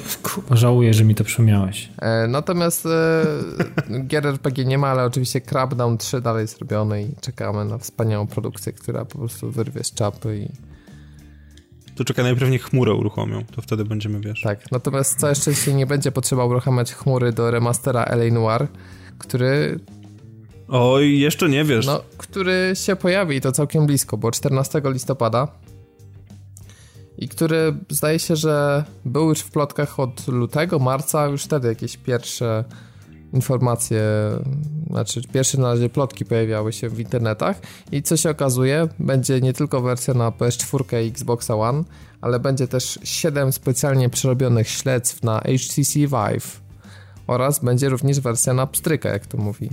żałuję, że mi to przypomniałeś. E, natomiast e, gier RPG nie ma, ale oczywiście Crackdown 3 dalej jest robiony i czekamy na wspaniałą produkcję, która po prostu wyrwie z czapy i to czeka najpewniej chmurę uruchomią, to wtedy będziemy, wiesz. Tak, natomiast co jeszcze się nie będzie potrzeba uruchamiać chmury do remastera LA Noir, który... Oj, jeszcze nie wiesz. No, który się pojawi i to całkiem blisko, bo 14 listopada i który zdaje się, że był już w plotkach od lutego, marca, już wtedy jakieś pierwsze informacje, znaczy pierwsze na razie plotki pojawiały się w internetach i co się okazuje, będzie nie tylko wersja na PS4 i Xbox One, ale będzie też 7 specjalnie przerobionych śledztw na HTC Vive oraz będzie również wersja na pstryka, jak to mówi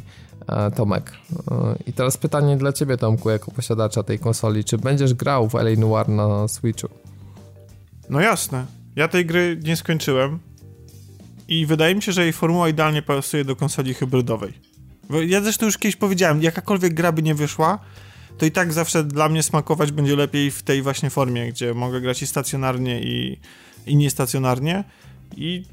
e, Tomek. E, I teraz pytanie dla ciebie Tomku, jako posiadacza tej konsoli, czy będziesz grał w LA Noir na Switchu? No jasne. Ja tej gry nie skończyłem, i wydaje mi się, że jej formuła idealnie pasuje do konsoli hybrydowej. Ja zresztą już kiedyś powiedziałem, jakakolwiek gra by nie wyszła, to i tak zawsze dla mnie smakować będzie lepiej w tej właśnie formie, gdzie mogę grać i stacjonarnie, i, i niestacjonarnie. I,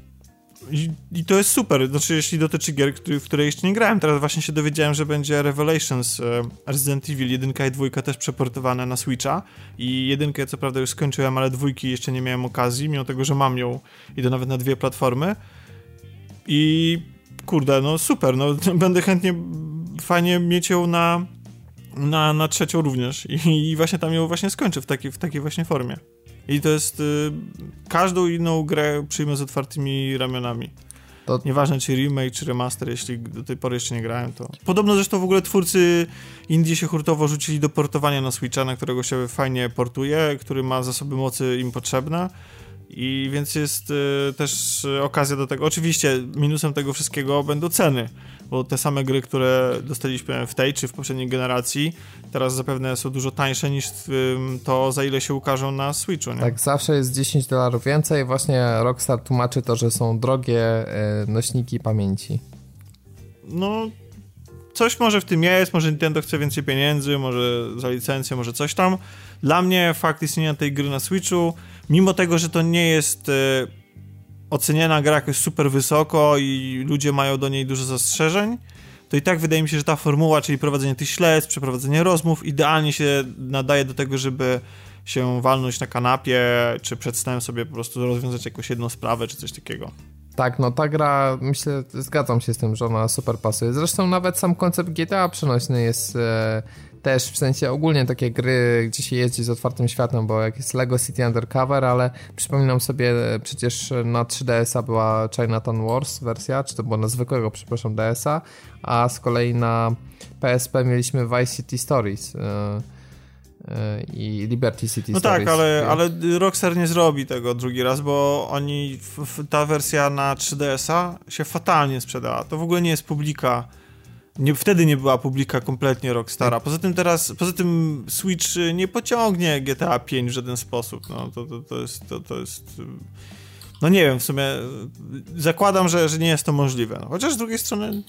i, to jest super. Znaczy, jeśli dotyczy gier, w które jeszcze nie grałem. Teraz właśnie się dowiedziałem, że będzie Revelations e, Resident Evil 1 i 2 też przeportowane na Switcha. I jedynkę co prawda już skończyłem, ale dwójki jeszcze nie miałem okazji, mimo tego, że mam ją i to nawet na dwie platformy. I kurde, no super, no będę chętnie, fajnie mieć ją na, na, na trzecią również I, i właśnie tam ją właśnie skończę w takiej, w takiej właśnie formie. I to jest, y, każdą inną grę przyjmę z otwartymi ramionami. To... Nieważne czy remake, czy remaster, jeśli do tej pory jeszcze nie grałem, to... Podobno zresztą w ogóle twórcy Indie się hurtowo rzucili do portowania na Switcha, na którego się fajnie portuje, który ma zasoby mocy im potrzebne i więc jest y, też okazja do tego. Oczywiście minusem tego wszystkiego będą ceny, bo te same gry, które dostaliśmy w tej czy w poprzedniej generacji, teraz zapewne są dużo tańsze niż y, to, za ile się ukażą na Switchu. Nie? Tak, zawsze jest 10 dolarów więcej. Właśnie Rockstar tłumaczy to, że są drogie y, nośniki pamięci. No, coś może w tym jest, może Nintendo chce więcej pieniędzy, może za licencję, może coś tam. Dla mnie fakt istnienia tej gry na Switchu mimo tego, że to nie jest e, oceniana gra jakoś super wysoko i ludzie mają do niej dużo zastrzeżeń, to i tak wydaje mi się, że ta formuła, czyli prowadzenie tych śledztw, przeprowadzenie rozmów, idealnie się nadaje do tego, żeby się walnąć na kanapie, czy przed sobie po prostu rozwiązać jakąś jedną sprawę, czy coś takiego. Tak, no ta gra, myślę, zgadzam się z tym, że ona super pasuje. Zresztą nawet sam koncept GTA przenośny jest e, też w sensie ogólnie takie gry, gdzie się jeździ z otwartym światem, bo jak jest Lego City Undercover, ale przypominam sobie, e, przecież na 3DS-a była Chinatown Wars wersja, czy to była na zwykłego, przepraszam, DS-a, a z kolei na PSP mieliśmy Vice City Stories. E, i Liberty City No Stories. tak, ale, ale Rockstar nie zrobi tego drugi raz, bo oni, ta wersja na 3DS-a się fatalnie sprzedała. To w ogóle nie jest publika nie, wtedy nie była publika kompletnie Rockstara. Poza tym teraz, poza tym Switch nie pociągnie GTA 5 w żaden sposób. No, to, to, to, jest, to, to jest... No nie wiem, w sumie zakładam, że, że nie jest to możliwe. No, chociaż z drugiej strony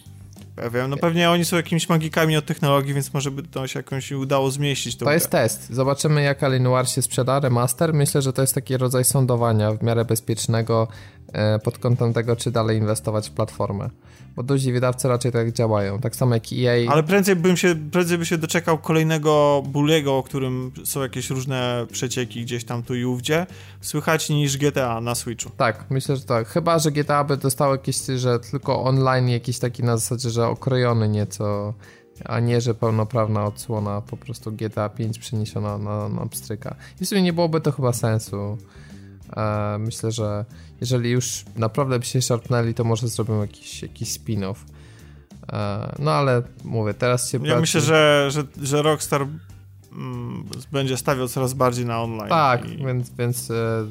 Wiem, no pewnie oni są jakimiś magikami od technologii, więc może by to się jakąś udało zmieścić. To grę. jest test. Zobaczymy jak Alienware się sprzeda, remaster. Myślę, że to jest taki rodzaj sądowania w miarę bezpiecznego pod kątem tego, czy dalej inwestować w platformę bo duzi wydawcy raczej tak działają, tak samo jak EA. Ale prędzej bym się, prędzej by się doczekał kolejnego Bulliego, o którym są jakieś różne przecieki gdzieś tam tu i ówdzie, słychać niż GTA na Switchu. Tak, myślę, że tak. Chyba, że GTA by dostało jakieś, że tylko online jakiś taki na zasadzie, że okrojony nieco, a nie, że pełnoprawna odsłona po prostu GTA 5 przeniesiona na, na pstryka. I w sumie nie byłoby to chyba sensu E, myślę, że jeżeli już naprawdę by się szarpnęli, to może zrobią jakiś, jakiś spin-off. E, no ale mówię, teraz się... Ja myślę, że, że, że Rockstar mm, będzie stawiał coraz bardziej na online. Tak, i... więc, więc e,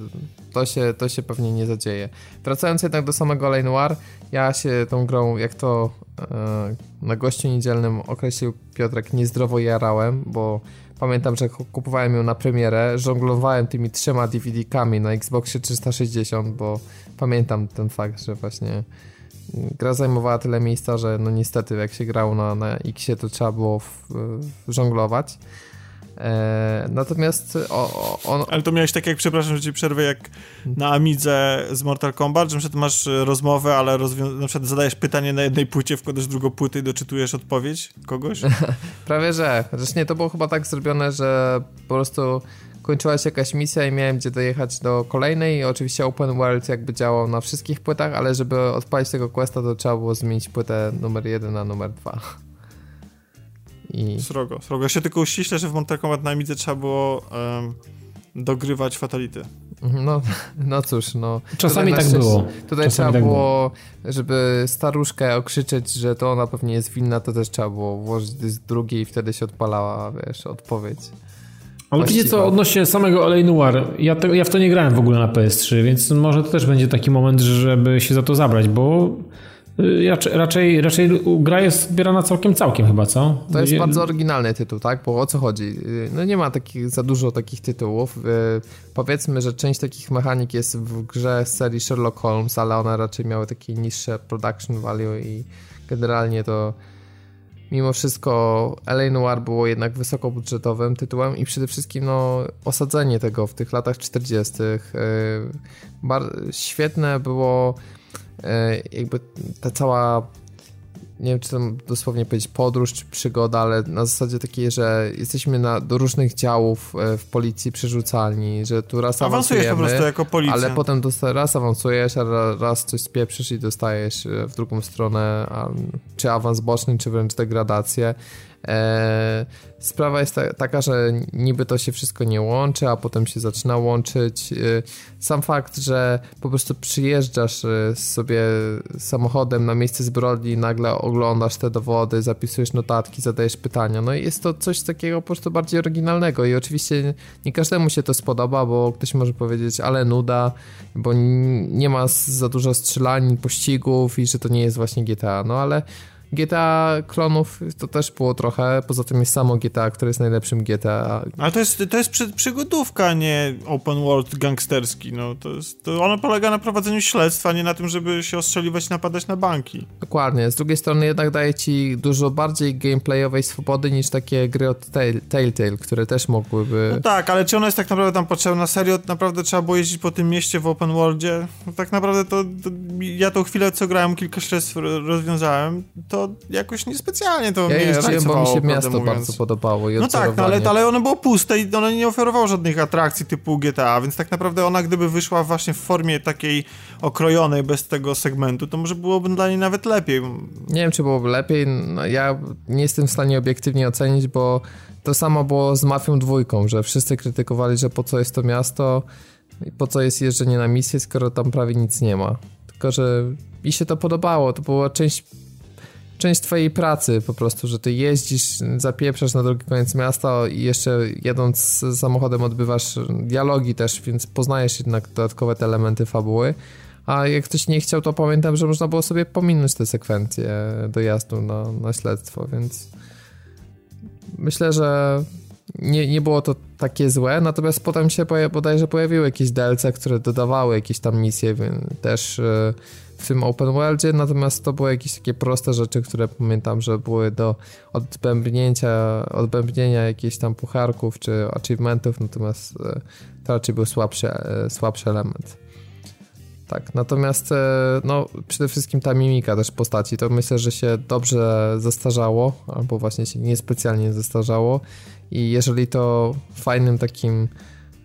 to, się, to się pewnie nie zadzieje. Wracając jednak do samego Lane Noir, ja się tą grą, jak to na gościu niedzielnym określił Piotrek, niezdrowo jarałem, bo Pamiętam, że kupowałem ją na premierę, żonglowałem tymi trzema DVD-kami na Xboxie 360, bo pamiętam ten fakt, że właśnie gra zajmowała tyle miejsca, że no niestety jak się grało na, na Xie to trzeba było w, w żonglować. E, natomiast o, on... Ale to miałeś tak jak, przepraszam, że ci przerwę, jak na Amidze z Mortal Kombat, że przykład masz rozmowę, ale rozwią- na przykład zadajesz pytanie na jednej płycie, wkładasz drugą płytę i doczytujesz odpowiedź kogoś? Prawie, że. Zresztą nie, to było chyba tak zrobione, że po prostu kończyła się jakaś misja i miałem gdzie dojechać do kolejnej i oczywiście Open World jakby działał na wszystkich płytach, ale żeby odpalić tego questa to trzeba było zmienić płytę numer 1 na numer 2. I... Srogo, srogo. Ja się tylko uściślę, że w Mortal Kombat na Amidze trzeba było um, dogrywać fatality. No, no cóż, no. Czasami tak było. Tutaj Czasami trzeba tak było, żeby staruszkę okrzyczeć, że to ona pewnie jest winna, to też trzeba było włożyć z drugiej i wtedy się odpalała, wiesz, odpowiedź. Ale wiecie co, odnośnie samego LA Noir, ja, te, ja w to nie grałem w ogóle na PS3, więc może to też będzie taki moment, żeby się za to zabrać, bo Y, raczej, raczej gra jest zbierana całkiem całkiem chyba, co? To jest bardzo oryginalny tytuł, tak? Bo o co chodzi? Y, no nie ma takich, za dużo takich tytułów. Y, powiedzmy, że część takich mechanik jest w grze z serii Sherlock Holmes, ale one raczej miały takie niższe production value i generalnie to mimo wszystko LA Noir było jednak wysokobudżetowym tytułem i przede wszystkim no, osadzenie tego w tych latach 40. Świetne było jakby ta cała nie wiem, czy tam dosłownie powiedzieć podróż, czy przygoda, ale na zasadzie takiej, że jesteśmy na, do różnych działów e, w policji przerzucalni, że tu raz awansujesz po prostu jako policja. Ale potem raz awansujesz, a raz coś spieprzysz i dostajesz e, w drugą stronę, czy awans boczny, czy wręcz degradację. E, sprawa jest ta, taka, że niby to się wszystko nie łączy, a potem się zaczyna łączyć. E, sam fakt, że po prostu przyjeżdżasz e, sobie samochodem na miejsce zbrodni, nagle oglądasz te dowody, zapisujesz notatki, zadajesz pytania. No i jest to coś takiego po prostu bardziej oryginalnego i oczywiście nie każdemu się to spodoba, bo ktoś może powiedzieć, ale nuda, bo nie ma za dużo strzelanin, pościgów i że to nie jest właśnie GTA. No ale GTA klonów to też było trochę, poza tym jest samo GTA, które jest najlepszym GTA. Ale to jest, to jest przy, przygodówka, nie open world gangsterski, no to jest, to ono polega na prowadzeniu śledztwa, nie na tym, żeby się ostrzeliwać, napadać na banki. Dokładnie, z drugiej strony jednak daje ci dużo bardziej gameplayowej swobody niż takie gry od Telltale, które też mogłyby... No tak, ale czy ona jest tak naprawdę tam potrzebna? Serio, naprawdę trzeba było jeździć po tym mieście w open worldzie? No tak naprawdę to, to ja tą chwilę, co grałem, kilka śledztw rozwiązałem, to jakoś niespecjalnie to ja mnie jeździłem, bo mi się miasto mówiąc. bardzo podobało. no tak, no, ale, ale ono było puste i ono nie oferowało żadnych atrakcji typu GTA, więc tak naprawdę ona gdyby wyszła właśnie w formie takiej okrojonej, bez tego segmentu, to może byłoby dla niej nawet lepiej. Nie wiem, czy byłoby lepiej. No, ja nie jestem w stanie obiektywnie ocenić, bo to samo było z Mafią dwójką, że wszyscy krytykowali, że po co jest to miasto i po co jest jeżdżenie na misję, skoro tam prawie nic nie ma. Tylko, że mi się to podobało, to była część część twojej pracy po prostu, że ty jeździsz, zapieprzasz na drugi koniec miasta i jeszcze jedąc samochodem odbywasz dialogi też, więc poznajesz jednak dodatkowe te elementy fabuły. A jak ktoś nie chciał, to pamiętam, że można było sobie pominąć te sekwencje dojazdu na, na śledztwo, więc myślę, że nie, nie było to takie złe, natomiast potem się bodajże pojawiły jakieś DLC, które dodawały jakieś tam misje, więc też e, w tym open worldzie, natomiast to były jakieś takie proste rzeczy, które pamiętam, że były do odbębnięcia, odbębnienia jakichś tam pucharków czy achievementów, natomiast e, to raczej był słabszy, e, słabszy element. Tak, natomiast no, przede wszystkim ta mimika też postaci, to myślę, że się dobrze zestarzało, albo właśnie się niespecjalnie zestarzało i jeżeli to fajnym takim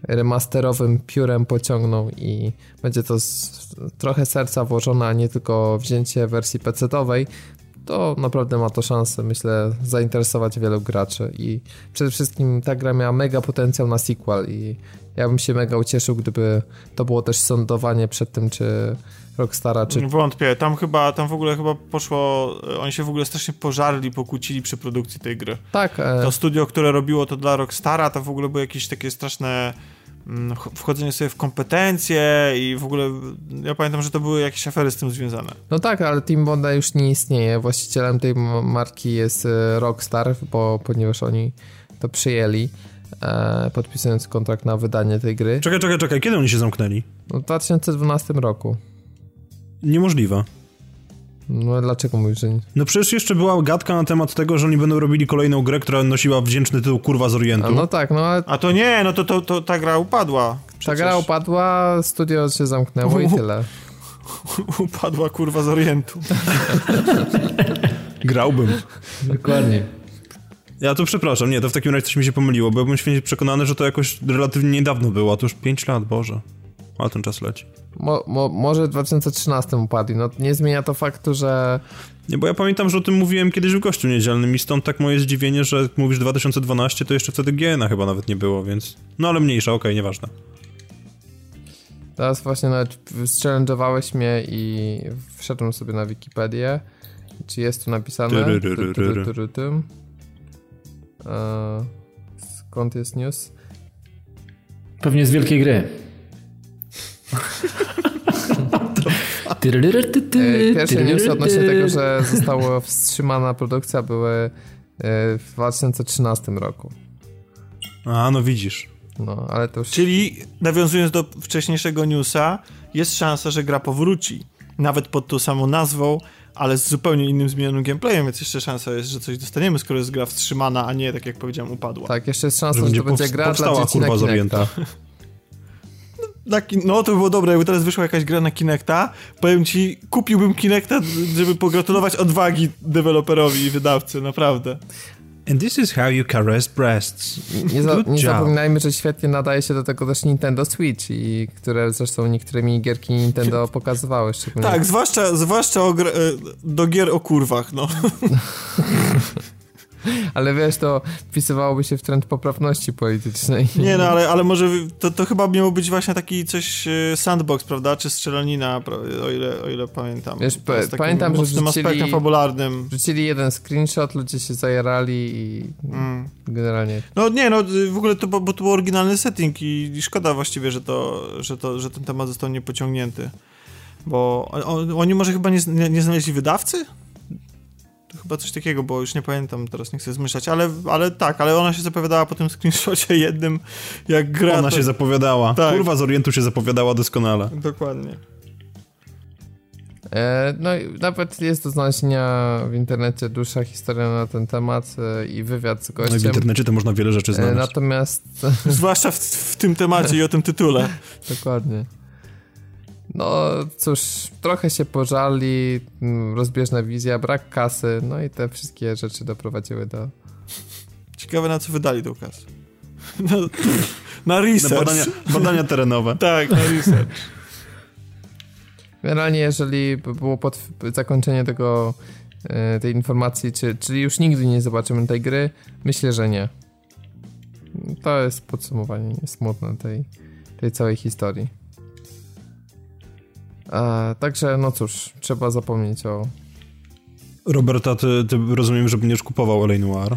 remasterowym piórem pociągną i będzie to trochę serca włożone, a nie tylko wzięcie wersji PC-owej, to naprawdę ma to szansę, myślę, zainteresować wielu graczy. I przede wszystkim ta gra miała mega potencjał na sequel i ja bym się mega ucieszył, gdyby to było też sądowanie przed tym, czy Rockstara, czy... Wątpię, tam chyba, tam w ogóle chyba poszło, oni się w ogóle strasznie pożarli, pokłócili przy produkcji tej gry. Tak. E... To studio, które robiło to dla Rockstara, to w ogóle były jakieś takie straszne mm, wchodzenie sobie w kompetencje i w ogóle ja pamiętam, że to były jakieś afery z tym związane. No tak, ale Team Bonda już nie istnieje. Właścicielem tej marki jest e, Rockstar, bo ponieważ oni to przyjęli e, podpisując kontrakt na wydanie tej gry. Czekaj, czekaj, czekaj, kiedy oni się zamknęli? No, w 2012 roku. Niemożliwe. No dlaczego mówisz, że nie? No przecież jeszcze była gadka na temat tego, że oni będą robili kolejną grę, która nosiła wdzięczny tytuł Kurwa z Orientu. A no tak, no ale... A to nie, no to, to, to ta gra upadła. Przecież. Ta gra upadła, studio się zamknęło i tyle. Upadła kurwa z Orientu. Grałbym. Dokładnie. Ja to przepraszam, nie, to w takim razie coś mi się pomyliło, bo ja bym święcie przekonany, że to jakoś relatywnie niedawno było, a to już 5 lat, Boże. Ale ten czas leci. Mo, mo, może w 2013 upadli, no nie zmienia to faktu, że... Nie, bo ja pamiętam, że o tym mówiłem kiedyś w gościu niedzielnym i stąd tak moje zdziwienie, że mówisz 2012, to jeszcze wtedy GNA chyba nawet nie było, więc... No ale mniejsza, okej, okay, nieważne. Teraz właśnie nawet challenge'owałeś mnie i wszedłem sobie na Wikipedię. Czy jest tu napisane? Skąd jest news? Pewnie z wielkiej gry. E, pierwsze newsy odnośnie tego, że została wstrzymana produkcja były e, w 2013 roku. A, no widzisz. No, ale to już... Czyli nawiązując do wcześniejszego newsa, jest szansa, że gra powróci. Nawet pod tą samą nazwą, ale z zupełnie innym zmienionym gameplayem, więc jeszcze szansa jest, że coś dostaniemy, skoro jest gra wstrzymana, a nie, tak jak powiedziałem, upadła. Tak, jeszcze jest szansa, że, że to będzie gra dla dzieci na Kinecta. no to by było dobre, jakby teraz wyszła jakaś gra na Kinecta, powiem ci, kupiłbym Kinecta, żeby pogratulować odwagi deweloperowi i wydawcy, naprawdę. And this is how you caress breasts. Nie, za, nie zapominajmy, że świetnie nadaje się do tego też Nintendo Switch i które zresztą niektóre minigierki Nintendo pokazywały szczególnie. Tak, zwłaszcza, zwłaszcza e, do gier o kurwach, no. Ale wiesz, to wpisywałoby się w trend poprawności politycznej. Nie, no ale, ale może to, to chyba miało być właśnie taki coś e, sandbox, prawda? Czy strzelanina, o ile, o ile pamiętam. Wiesz, pamiętam, że wrzucili, aspektem fabularnym. Wrzucili jeden screenshot, ludzie się zajarali i mm. generalnie... No nie, no w ogóle to, bo to był oryginalny setting i, i szkoda właściwie, że, to, że, to, że ten temat został niepociągnięty. Bo on, oni może chyba nie, nie, nie znaleźli wydawcy? Chyba coś takiego, bo już nie pamiętam, teraz nie chcę zmyślać, ale, ale tak, ale ona się zapowiadała po tym screenshocie jednym, jak gra. Ona to... się zapowiadała. Tak. Kurwa z Orientu się zapowiadała doskonale. Dokładnie. E, no i nawet jest do znalezienia w internecie dłuższa historia na ten temat e, i wywiad z gościem. No i w internecie to można wiele rzeczy e, znaleźć. natomiast... Zwłaszcza w, w tym temacie i o tym tytule. Dokładnie. No cóż, trochę się pożali, mm, rozbieżna wizja, brak kasy, no i te wszystkie rzeczy doprowadziły do... Ciekawe na co wydali tą kasę. Na, na research. Na badania, badania terenowe. tak, na research. Generalnie jeżeli by było pod zakończenie tego, e, tej informacji, czy, czyli już nigdy nie zobaczymy tej gry, myślę, że nie. To jest podsumowanie smutne tej, tej całej historii. E, także, no cóż, trzeba zapomnieć o... Roberta, ty, ty rozumiem, że będziesz kupował L.A. Noir?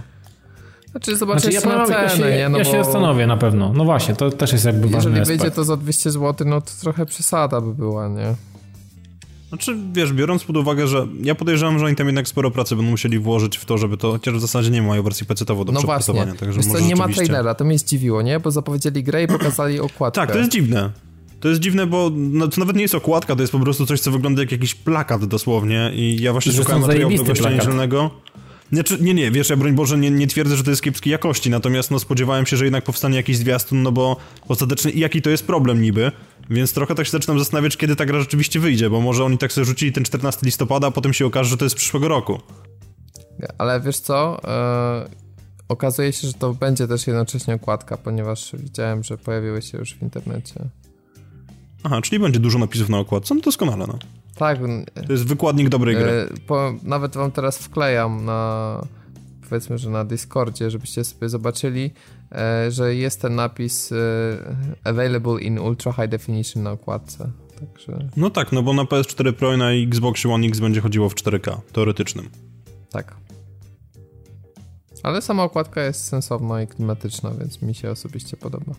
Znaczy, zobaczysz znaczy, ja, cenę, ja się, nie? No ja bo... się zastanowię na pewno. No właśnie, to też jest jakby ważny Jeżeli wyjdzie to za 200 zł, no to trochę przesada by była, nie? Znaczy, wiesz, biorąc pod uwagę, że ja podejrzewam, że oni tam jednak sporo pracy będą musieli włożyć w to, żeby to, chociaż w zasadzie nie mają wersji PC-towo do no przetestowania. Właśnie. Także Wiesz co, nie ma trailera, to mnie zdziwiło, nie? Bo zapowiedzieli grę i pokazali okładkę. Tak, to jest dziwne. To jest dziwne, bo no, to nawet nie jest okładka, to jest po prostu coś, co wygląda jak jakiś plakat dosłownie i ja właśnie szukałem materiału niedzielnego. Znaczy, nie, nie, wiesz, ja broń Boże nie, nie twierdzę, że to jest kiepskiej jakości, natomiast no spodziewałem się, że jednak powstanie jakiś zwiastun, no bo ostatecznie jaki to jest problem niby, więc trochę tak się zaczynam zastanawiać, kiedy ta gra rzeczywiście wyjdzie, bo może oni tak sobie rzucili ten 14 listopada, a potem się okaże, że to jest przyszłego roku. Ale wiesz co, yy, okazuje się, że to będzie też jednocześnie okładka, ponieważ widziałem, że pojawiły się już w internecie Aha, czyli będzie dużo napisów na okładce, no doskonale, no. Tak. To jest wykładnik dobrej gry. E, po, nawet wam teraz wklejam na powiedzmy, że na Discordzie, żebyście sobie zobaczyli, e, że jest ten napis e, available in ultra high definition na okładce. Także... No tak, no bo na PS4 Pro i na Xbox One X będzie chodziło w 4K, teoretycznym. Tak. Ale sama okładka jest sensowna i klimatyczna, więc mi się osobiście podoba.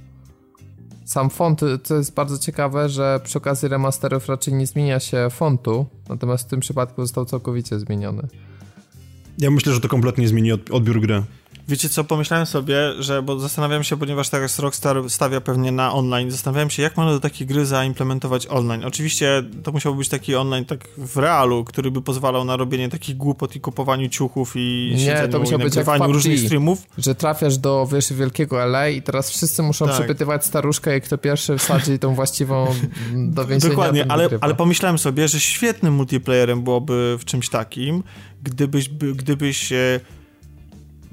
Sam font, co jest bardzo ciekawe, że przy okazji remasterów raczej nie zmienia się fontu, natomiast w tym przypadku został całkowicie zmieniony. Ja myślę, że to kompletnie zmieni odbiór gry. Wiecie co, pomyślałem sobie, że, bo zastanawiam się, ponieważ teraz Rockstar stawia pewnie na online, zastanawiałem się, jak można do takiej gry zaimplementować online. Oczywiście to musiałby być taki online tak w realu, który by pozwalał na robienie takich głupot i kupowaniu ciuchów i Nie, to musiał być jak PUBG, różnych streamów. Że trafiasz do, wiesz, wielkiego LA i teraz wszyscy muszą tak. przepytywać staruszkę, jak kto pierwszy wsadzi tą właściwą do więzienia. Dokładnie, ale, ale pomyślałem sobie, że świetnym multiplayerem byłoby w czymś takim, gdybyś, gdybyś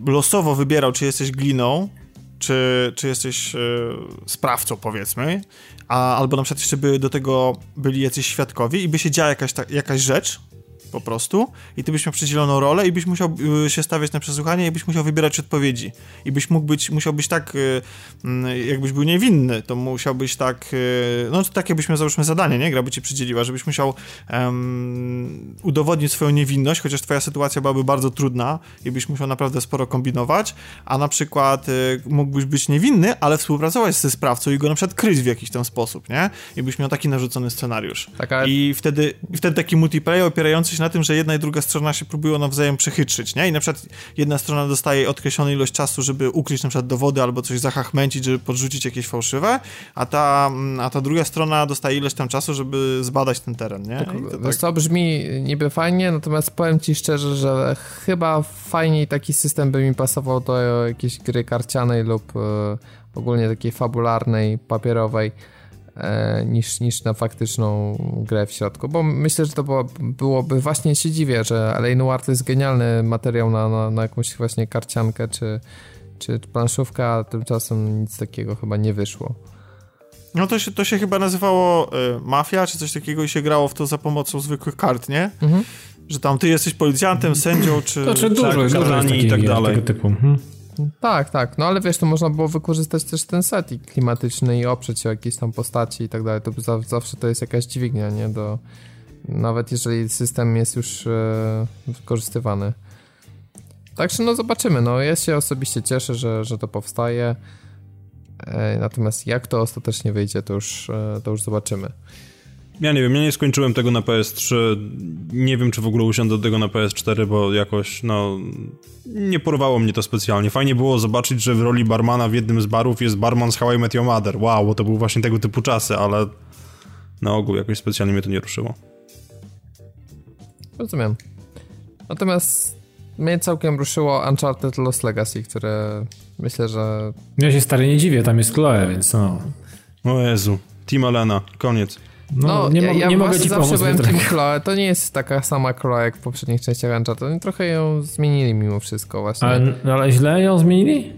losowo wybierał, czy jesteś gliną, czy, czy jesteś e, sprawcą, powiedzmy, a, albo na przykład jeszcze by do tego byli jacyś świadkowie i by się działa jakaś, ta, jakaś rzecz, po prostu i ty byś miał przydzieloną rolę i byś musiał y, się stawiać na przesłuchanie i byś musiał wybierać odpowiedzi. I byś mógł być, musiał być tak, y, mm, jakbyś był niewinny, to musiałbyś tak, y, no to takie byśmy załóżmy zadanie, nie? Gra by ci przydzieliła, żebyś musiał um, udowodnić swoją niewinność, chociaż twoja sytuacja byłaby bardzo trudna i byś musiał naprawdę sporo kombinować, a na przykład mógłbyś być niewinny, ale współpracować ze sprawcą i go na przykład kryć w jakiś ten sposób, nie? I byś miał taki narzucony scenariusz. Tak, I wtedy, wtedy taki multiplayer opierający się na tym, że jedna i druga strona się próbują nawzajem przechytrzyć, nie? I na przykład jedna strona dostaje określoną ilość czasu, żeby ukryć na przykład dowody albo coś zachachmęcić, żeby podrzucić jakieś fałszywe, a ta, a ta druga strona dostaje ilość tam czasu, żeby zbadać ten teren, nie? Tak, to, tak... to brzmi niby fajnie, natomiast powiem ci szczerze, że chyba fajniej taki system by mi pasował do jakiejś gry karcianej lub e, ogólnie takiej fabularnej, papierowej niż, niż na faktyczną grę w środku, bo myślę, że to było, byłoby, właśnie się dziwię, że L.A. Noir to jest genialny materiał na, na, na jakąś właśnie karciankę czy, czy planszówkę, a tymczasem nic takiego chyba nie wyszło. No to się, to się chyba nazywało y, Mafia, czy coś takiego i się grało w to za pomocą zwykłych kart, nie? Mhm. Że tam ty jesteś policjantem, sędzią, czy... To, czy dużo, tak, dużo i tak dalej. Tego typu. Mhm. Tak, tak, no ale wiesz, to można było wykorzystać też ten setting klimatyczny i oprzeć się o jakieś tam postaci i tak dalej, to zawsze to jest jakaś dźwignia, nie, do... Nawet jeżeli system jest już e, wykorzystywany. Także no zobaczymy, no ja się osobiście cieszę, że, że to powstaje, e, natomiast jak to ostatecznie wyjdzie, to już, e, to już zobaczymy. Ja nie wiem, ja nie skończyłem tego na PS3. Nie wiem, czy w ogóle usiądę do tego na PS4, bo jakoś, no, nie porwało mnie to specjalnie. Fajnie było zobaczyć, że w roli barmana w jednym z barów jest barman z How I Met Your Mother. Wow, bo to były właśnie tego typu czasy, ale na ogół jakoś specjalnie mnie to nie ruszyło. Rozumiem. Natomiast mnie całkiem ruszyło Uncharted Lost Legacy, które myślę, że... Ja się stary nie dziwię, tam jest Chloe, więc no... O Jezu, Team Alena, koniec. No, no nie, ja, ja nie mogę ci zawsze byłem Team Chloe. To nie jest taka sama Chloe jak w poprzednich częściach Uncharted. Oni trochę ją zmienili mimo wszystko właśnie. Ale, no, ale źle ją zmienili?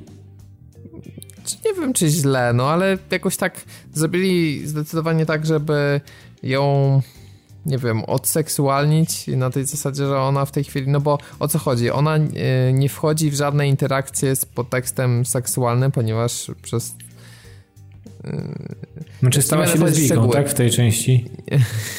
Nie wiem, czy źle, no ale jakoś tak zrobili zdecydowanie tak, żeby ją nie wiem, odseksualnić na tej zasadzie, że ona w tej chwili, no bo o co chodzi? Ona e, nie wchodzi w żadne interakcje z podtekstem seksualnym, ponieważ przez znaczy stała się lesbijką, tak? W tej części?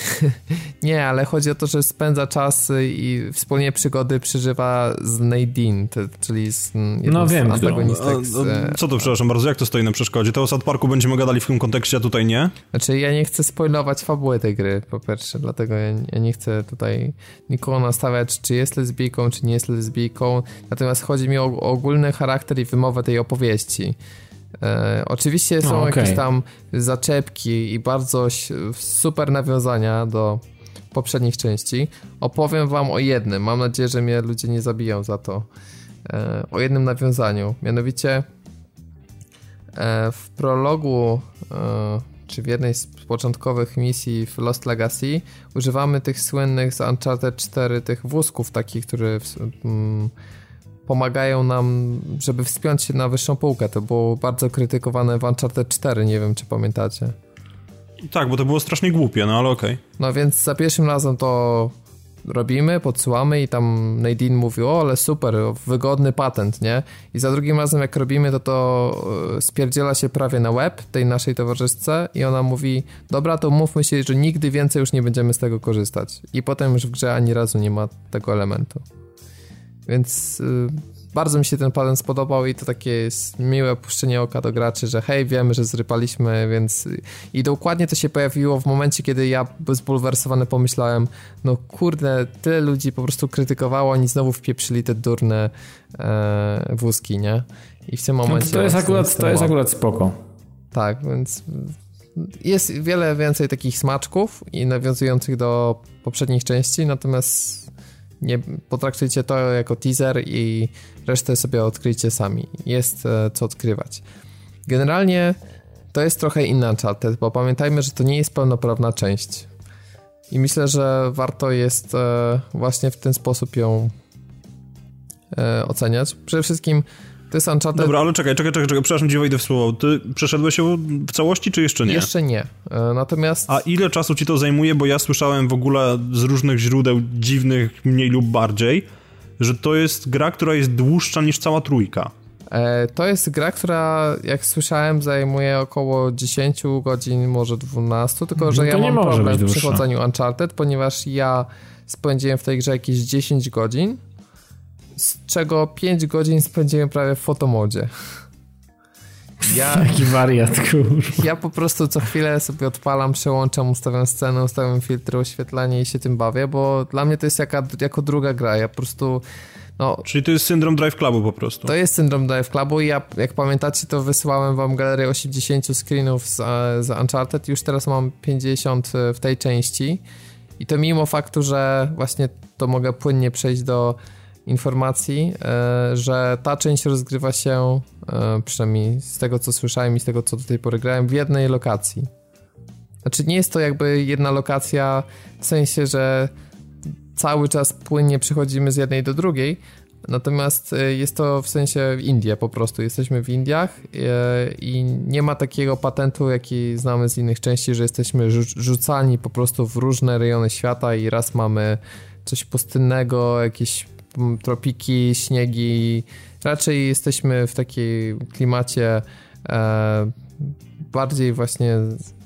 nie, ale chodzi o to, że spędza czas i wspólnie przygody przeżywa z Nadine, czyli z no, wiem, z antagonistek. Z... Co to, przepraszam bardzo, jak to stoi na przeszkodzie? To o South Parku będziemy gadali w tym kontekście, a tutaj nie? Znaczy ja nie chcę spoilować fabuły tej gry, po pierwsze, dlatego ja, ja nie chcę tutaj nikogo nastawiać, czy jest lesbijką, czy nie jest lesbijką, natomiast chodzi mi o ogólny charakter i wymowę tej opowieści. E, oczywiście są okay. jakieś tam zaczepki i bardzo super nawiązania do poprzednich części. Opowiem wam o jednym. Mam nadzieję, że mnie ludzie nie zabiją za to. E, o jednym nawiązaniu. Mianowicie e, w prologu e, czy w jednej z początkowych misji w Lost Legacy używamy tych słynnych z Uncharted 4 tych wózków takich, które w, mm, pomagają nam, żeby wspiąć się na wyższą półkę. To było bardzo krytykowane w Uncharted 4, nie wiem czy pamiętacie. Tak, bo to było strasznie głupie, no ale okej. Okay. No więc za pierwszym razem to robimy, podsyłamy i tam Nadine mówi, o ale super, wygodny patent, nie? I za drugim razem jak robimy, to to e, spierdziela się prawie na web tej naszej towarzyszce i ona mówi, dobra, to mówmy się, że nigdy więcej już nie będziemy z tego korzystać. I potem już w grze ani razu nie ma tego elementu. Więc y, bardzo mi się ten patent spodobał i to takie jest miłe puszczenie oka do graczy, że hej, wiemy, że zrypaliśmy, więc... I dokładnie to się pojawiło w momencie, kiedy ja zbulwersowany pomyślałem, no kurde, tyle ludzi po prostu krytykowało, oni znowu wpieprzyli te durne e, wózki, nie? I w tym momencie... No to, jest akurat, to jest akurat spoko. Tak, więc jest wiele więcej takich smaczków i nawiązujących do poprzednich części, natomiast nie potraktujcie to jako teaser i resztę sobie odkryjcie sami. Jest e, co odkrywać. Generalnie to jest trochę inna Uncharted, bo pamiętajmy, że to nie jest pełnoprawna część. I myślę, że warto jest e, właśnie w ten sposób ją e, oceniać. Przede wszystkim to jest Uncharted... Dobra, ale czekaj, czekaj, czekaj, czekaj, przepraszam, ci wejdę w słowo. Ty przeszedłeś ją w całości, czy jeszcze nie? Jeszcze nie, natomiast... A ile czasu ci to zajmuje? Bo ja słyszałem w ogóle z różnych źródeł dziwnych, mniej lub bardziej, że to jest gra, która jest dłuższa niż cała trójka. E, to jest gra, która jak słyszałem zajmuje około 10 godzin, może 12, tylko że no ja mam problem w przechodzeniu Uncharted, ponieważ ja spędziłem w tej grze jakieś 10 godzin, z czego 5 godzin spędziłem prawie w fotomodzie. Ja, Taki wariat, kurwa. Ja po prostu co chwilę sobie odpalam, przełączam, ustawiam scenę, ustawiam filtry, oświetlenie i się tym bawię, bo dla mnie to jest jaka, jako druga gra. Ja po prostu... No, Czyli to jest syndrom Drive Clubu po prostu. To jest syndrom Drive Clubu i ja, jak pamiętacie, to wysyłałem wam galerię 80 screenów z, z Uncharted. Już teraz mam 50 w tej części. I to mimo faktu, że właśnie to mogę płynnie przejść do informacji, e, że ta część rozgrywa się, e, przynajmniej z tego co słyszałem i z tego co do tej pory grałem, w jednej lokacji. Znaczy nie jest to jakby jedna lokacja w sensie, że cały czas płynnie przechodzimy z jednej do drugiej, natomiast e, jest to w sensie India po prostu. Jesteśmy w Indiach i nie ma takiego patentu, jaki znamy z innych części, że jesteśmy rzucani po prostu w różne rejony świata i raz mamy coś pustynnego, jakieś tropiki, śniegi. Raczej jesteśmy w takiej klimacie e, bardziej właśnie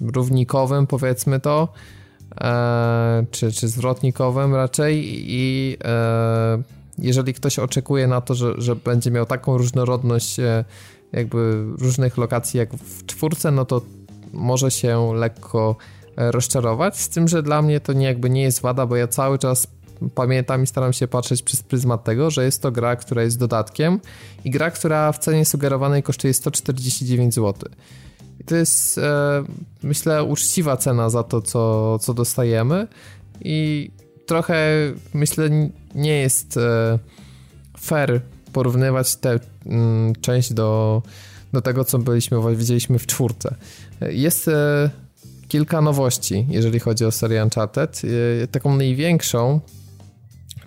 równikowym, powiedzmy to, e, czy, czy zwrotnikowym raczej i e, jeżeli ktoś oczekuje na to, że, że będzie miał taką różnorodność e, jakby różnych lokacji jak w czwórce, no to może się lekko e, rozczarować, z tym, że dla mnie to nie, jakby nie jest wada, bo ja cały czas pamiętam i staram się patrzeć przez pryzmat tego, że jest to gra, która jest dodatkiem i gra, która w cenie sugerowanej kosztuje 149 zł. I to jest, e, myślę, uczciwa cena za to, co, co dostajemy i trochę, myślę, nie jest e, fair porównywać tę mm, część do, do tego, co byliśmy, widzieliśmy w czwórce. Jest e, kilka nowości, jeżeli chodzi o serię Uncharted. E, taką największą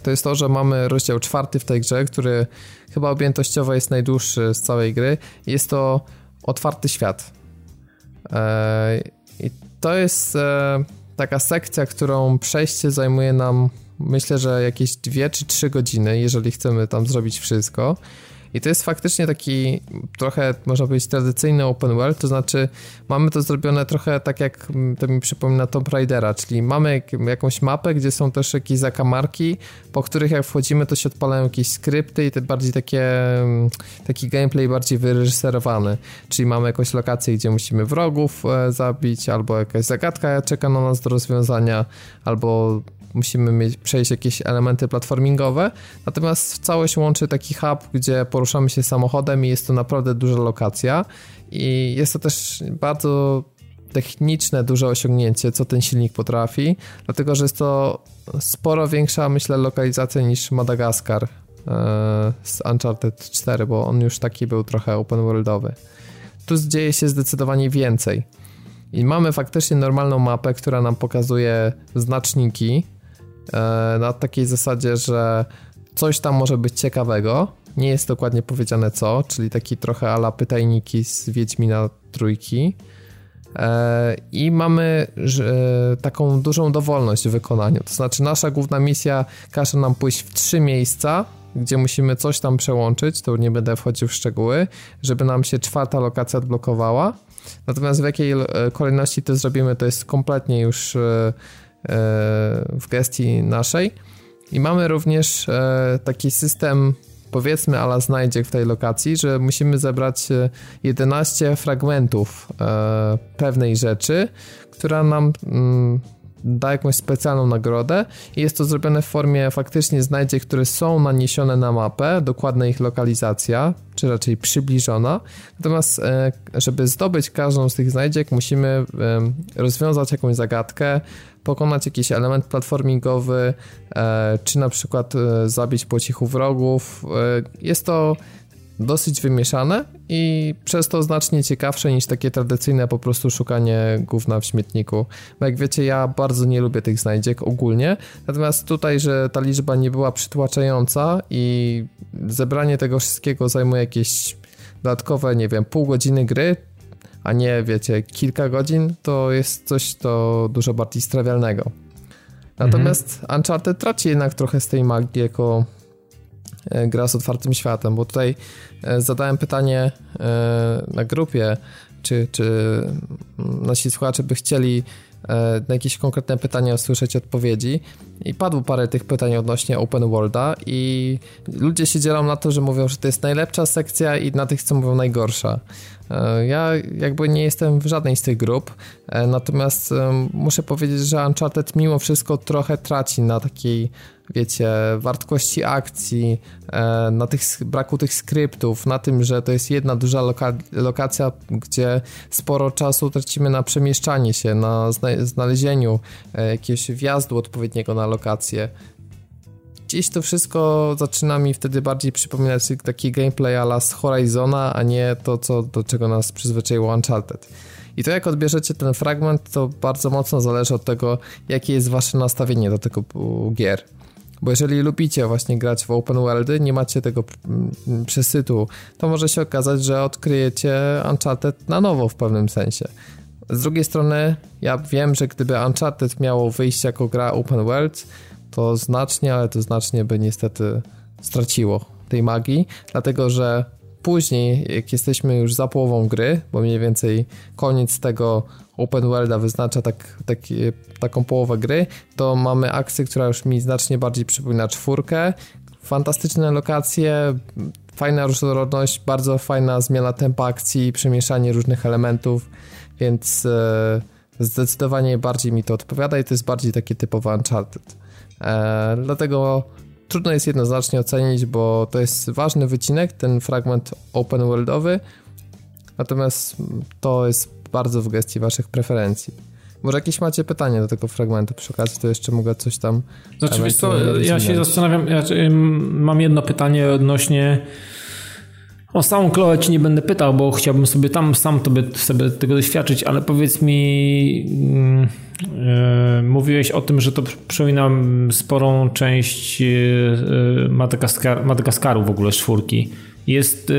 to jest to, że mamy rozdział czwarty w tej grze, który chyba objętościowo jest najdłuższy z całej gry. Jest to otwarty świat. E, I to jest e, taka sekcja, którą przejście zajmuje nam myślę, że jakieś dwie czy trzy godziny, jeżeli chcemy tam zrobić wszystko. I to jest faktycznie taki trochę, można powiedzieć, tradycyjny open world, to znaczy mamy to zrobione trochę tak jak to mi przypomina Tomb Raidera, czyli mamy jakąś mapę, gdzie są też jakieś zakamarki, po których jak wchodzimy, to się odpalają jakieś skrypty i te bardziej takie, taki gameplay bardziej wyreżyserowany, czyli mamy jakąś lokację, gdzie musimy wrogów e, zabić, albo jakaś zagadka czeka na nas do rozwiązania, albo musimy mieć, przejść jakieś elementy platformingowe, natomiast całość łączy taki hub, gdzie poruszamy się samochodem i jest to naprawdę duża lokacja i jest to też bardzo techniczne, duże osiągnięcie, co ten silnik potrafi, dlatego, że jest to sporo większa, myślę, lokalizacja niż Madagaskar e, z Uncharted 4, bo on już taki był trochę open worldowy. Tu dzieje się zdecydowanie więcej. I mamy faktycznie normalną mapę, która nam pokazuje znaczniki, na takiej zasadzie, że coś tam może być ciekawego, nie jest dokładnie powiedziane co, czyli taki trochę ala pytajniki z Wiedźmina trójki. E, I mamy taką dużą dowolność w wykonaniu. To znaczy, nasza główna misja każe nam pójść w trzy miejsca, gdzie musimy coś tam przełączyć. To nie będę wchodził w szczegóły, żeby nam się czwarta lokacja odblokowała. Natomiast w jakiej e, kolejności to zrobimy, to jest kompletnie już e, w gestii naszej. I mamy również taki system powiedzmy ala znajdziek w tej lokacji, że musimy zebrać 11 e, fragmentów e, pewnej rzeczy, która nam mm, da jakąś specjalną nagrodę i jest to zrobione w formie faktycznie znajdziek, które są naniesione na mapę, dokładna ich lokalizacja, czy raczej przybliżona. Natomiast, e, żeby zdobyć każdą z tych znajdziek, musimy rozwiązać jakąś zagadkę, pokonać jakiś element platformingowy, e, czy na przykład e, zabić po cichu wrogów. Jest to dosyć wymieszane i przez to znacznie ciekawsze niż takie tradycyjne po prostu szukanie gówna w śmietniku. Bo jak wiecie, ja bardzo nie lubię tych znajdziek ogólnie, natomiast tutaj, że ta liczba nie była przytłaczająca i zebranie tego wszystkiego zajmuje jakieś dodatkowe, nie wiem, pół godziny gry, a nie, wiecie, kilka godzin, to jest coś to dużo bardziej strawialnego. Natomiast mhm. Uncharted traci jednak trochę z tej magii jako E, gra z otwartym światem, bo tutaj e, zadałem pytanie e, na grupie, czy, czy nasi słuchacze by chcieli na jakieś konkretne pytania usłyszeć odpowiedzi i padło parę tych pytań odnośnie open worlda i ludzie się dzielą na to, że mówią, że to jest najlepsza sekcja i na tych, co mówią najgorsza. Ja jakby nie jestem w żadnej z tych grup, natomiast muszę powiedzieć, że Uncharted mimo wszystko trochę traci na takiej wiecie, wartości akcji, e, na tych, braku tych skryptów, na tym, że to jest jedna duża loka lokacja, gdzie sporo czasu tracimy na przemieszczanie się, na znalezieniu e, jakiegoś wjazdu odpowiedniego na lokację. Gdzieś to wszystko zaczyna mi wtedy bardziej przypominać taki gameplay ala z Horizona, a nie to, co, do czego nas przyzwyczaiło Uncharted. I to jak odbierzecie ten fragment, to bardzo mocno zależy od tego, jakie jest wasze nastawienie do tego gier. Bo jeżeli lubicie właśnie grać w open worldy, nie macie tego mm, przesytu, to może się okazać, że odkryjecie Uncharted na nowo w pewnym sensie. Z drugiej strony, ja wiem, że gdyby Uncharted miało wyjść jako gra open world, to znacznie, ale to znacznie by niestety straciło tej magii, dlatego że później, jak jesteśmy już za połową gry, bo mniej więcej koniec tego open worlda wyznacza tak, tak, taką połowę gry, to mamy akcję, która już mi znacznie bardziej przypomina czwórkę. Fantastyczne lokacje, fajna różnorodność, bardzo fajna zmiana tempa akcji, przemieszanie różnych elementów, więc e, zdecydowanie bardziej mi to odpowiada i to jest bardziej takie typowe Uncharted. E, dlatego trudno jest jednoznacznie ocenić, bo to jest ważny wycinek, ten fragment open worldowy, natomiast to jest bardzo w gestii waszych preferencji. Może jakieś macie pytanie do tego fragmentu przy okazji, to jeszcze mogę coś tam... Znaczy, wiesz co, ja się zastanawiam, ja mam jedno pytanie odnośnie... O samą Chloe ci nie będę pytał, bo chciałbym sobie tam sam tobie, sobie tego doświadczyć, ale powiedz mi, yy, mówiłeś o tym, że to przypomina sporą część yy, Madagaskar, Madagaskaru w ogóle, czwórki. Jest,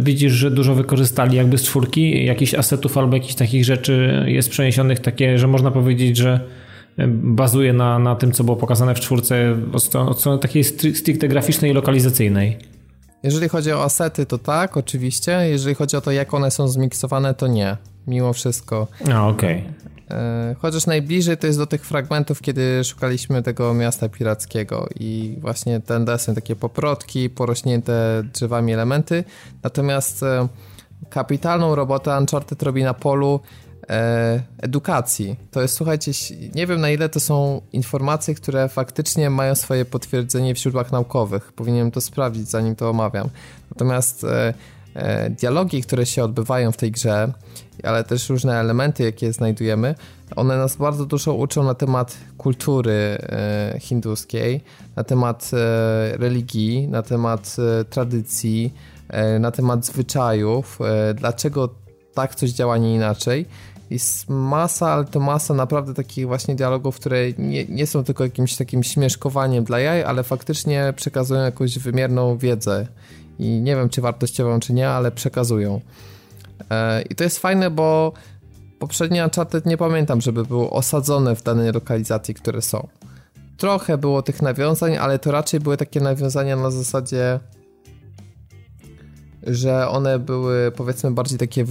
widzisz, że dużo wykorzystali jakby z czwórki, jakichś asetów albo jakichś takich rzeczy jest przeniesionych takie, że można powiedzieć, że bazuje na, na tym, co było pokazane w czwórce od strony, od strony takiej stricte graficznej i lokalizacyjnej. Jeżeli chodzi o asety, to tak, oczywiście. Jeżeli chodzi o to, jak one są zmiksowane, to nie. Mimo wszystko. A, okej. Okay. E, chociaż najbliżej to jest do tych fragmentów, kiedy szukaliśmy tego miasta pirackiego i właśnie ten desen, takie poprotki, porośnięte drzewami elementy. Natomiast e, kapitalną robotę Uncharted robi na polu e, edukacji. To jest, słuchajcie, nie wiem na ile to są informacje, które faktycznie mają swoje potwierdzenie w źródłach naukowych. Powinienem to sprawdzić, zanim to omawiam. Natomiast dialogi, które się odbywają w tej grze, ale też różne elementy, jakie znajdujemy, one nas bardzo dużo uczą na temat kultury e, hinduskiej, na temat e, religii, na temat tradycji, na temat zwyczajów, dlaczego tak coś działa, nie inaczej. Jest masa, ale to masa naprawdę takich właśnie dialogów, które nie, nie są tylko jakimś takim śmieszkowaniem dla jaj, ale faktycznie przekazują jakąś wymierną wiedzę i nie wiem, czy wartościową, czy nie, ale przekazują. E, I to jest fajne, bo poprzednie Uncharted nie pamiętam, żeby było osadzone w danej lokalizacji, które są. Trochę było tych nawiązań, ale to raczej były takie nawiązania na zasadzie że one były powiedzmy bardziej takie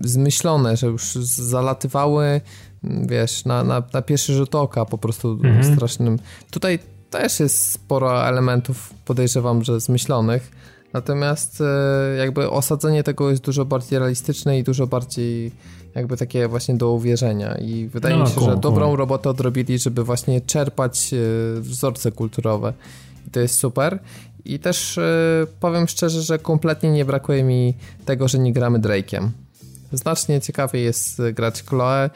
zmyślone, że już zalatywały, wiesz, na, na, na pierwszy rzut oka po prostu mhm. strasznym. Tutaj też jest sporo elementów, podejrzewam, że zmyślonych, natomiast e, jakby osadzenie tego jest dużo bardziej realistyczne i dużo bardziej jakby takie właśnie do uwierzenia i wydaje no, mi się, cool, że dobrą cool. robotę odrobili, żeby właśnie czerpać e, wzorce kulturowe i to jest super i też e, powiem szczerze, że kompletnie nie brakuje mi tego, że nie gramy Drake'iem. Znacznie ciekawiej jest grać Chloe.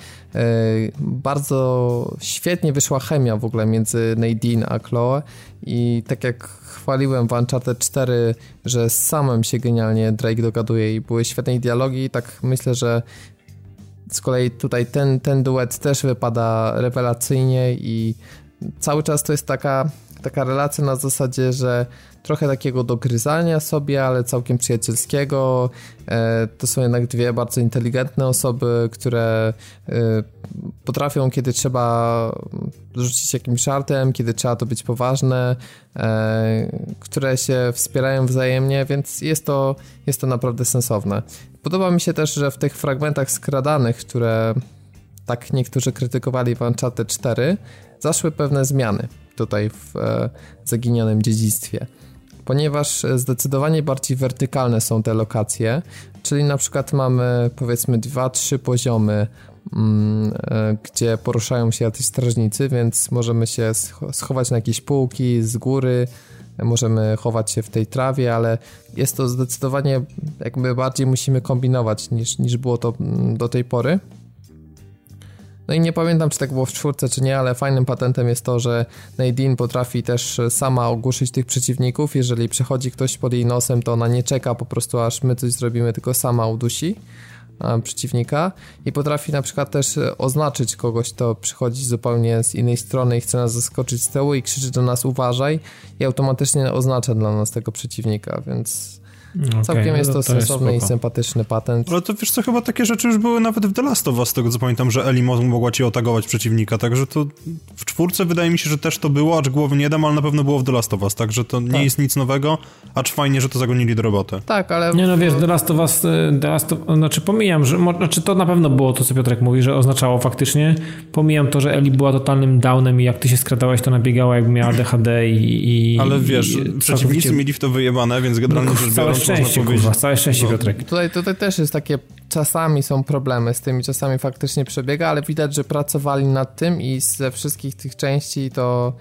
Bardzo świetnie wyszła chemia w ogóle między Nadine a Chloe i tak jak chwaliłem w Uncharted 4, że z samym się genialnie Drake dogaduje i były świetne dialogi, tak myślę, że z kolei tutaj ten, ten duet też wypada rewelacyjnie i cały czas to jest taka, taka relacja na zasadzie, że trochę takiego dogryzania sobie, ale całkiem przyjacielskiego. E, to są jednak dwie bardzo inteligentne osoby, które e, potrafią, kiedy trzeba rzucić jakimś żartem, kiedy trzeba to być poważne, e, które się wspierają wzajemnie, więc jest to, jest to naprawdę sensowne. Podoba mi się też, że w tych fragmentach skradanych, które tak niektórzy krytykowali w Uncharted 4, zaszły pewne zmiany tutaj w zaginionym dziedzictwie ponieważ zdecydowanie bardziej wertykalne są te lokacje, czyli na przykład mamy powiedzmy dwa, trzy poziomy, mm, e, gdzie poruszają się jacyś strażnicy, więc możemy się schować na jakieś półki z góry, możemy chować się w tej trawie, ale jest to zdecydowanie jakby bardziej musimy kombinować niż, niż było to mm, do tej pory. No i nie pamiętam, czy tak było w czwórce, czy nie, ale fajnym patentem jest to, że Nadine potrafi też sama ogłuszyć tych przeciwników. Jeżeli przechodzi ktoś pod jej nosem, to ona nie czeka po prostu, aż my coś zrobimy, tylko sama udusi przeciwnika i potrafi na przykład też oznaczyć kogoś, kto przychodzi zupełnie z innej strony i chce nas zaskoczyć z tyłu i krzyczy do nas uważaj i automatycznie oznacza dla nas tego przeciwnika, więc Okay, Całkiem jest to, to sensowny jest i sympatyczny patent. Ale to wiesz co, chyba takie rzeczy już były nawet w The Last of Us, z tego co pamiętam, że Ellie mogła ci otagować przeciwnika, także to w czwórce wydaje mi się, że też to było, acz głowy nie dam, ale na pewno było w The Last of Us, także to tak. nie jest nic nowego, acz fajnie, że to zagonili do roboty. Tak, ale... Nie no wiesz, The Last of Us, y, The Last of... znaczy pomijam, że znaczy to na pewno było to, co Piotrek mówi, że oznaczało faktycznie, pomijam to, że Ellie była totalnym downem i jak ty się skradałeś, to nabiegała jakby miała DHD i... i ale wiesz, i przeciwnicy całkowicie... mieli w to wyjebane, więc generalnie no, rzecz biorąc można powiedzieć... Całe szczęście, no, Piotrek. Tutaj, tutaj też jest takie, czasami są problemy z tym i czasami faktycznie przebiega, ale widać, że pracowali nad tym i ze wszystkich tych części to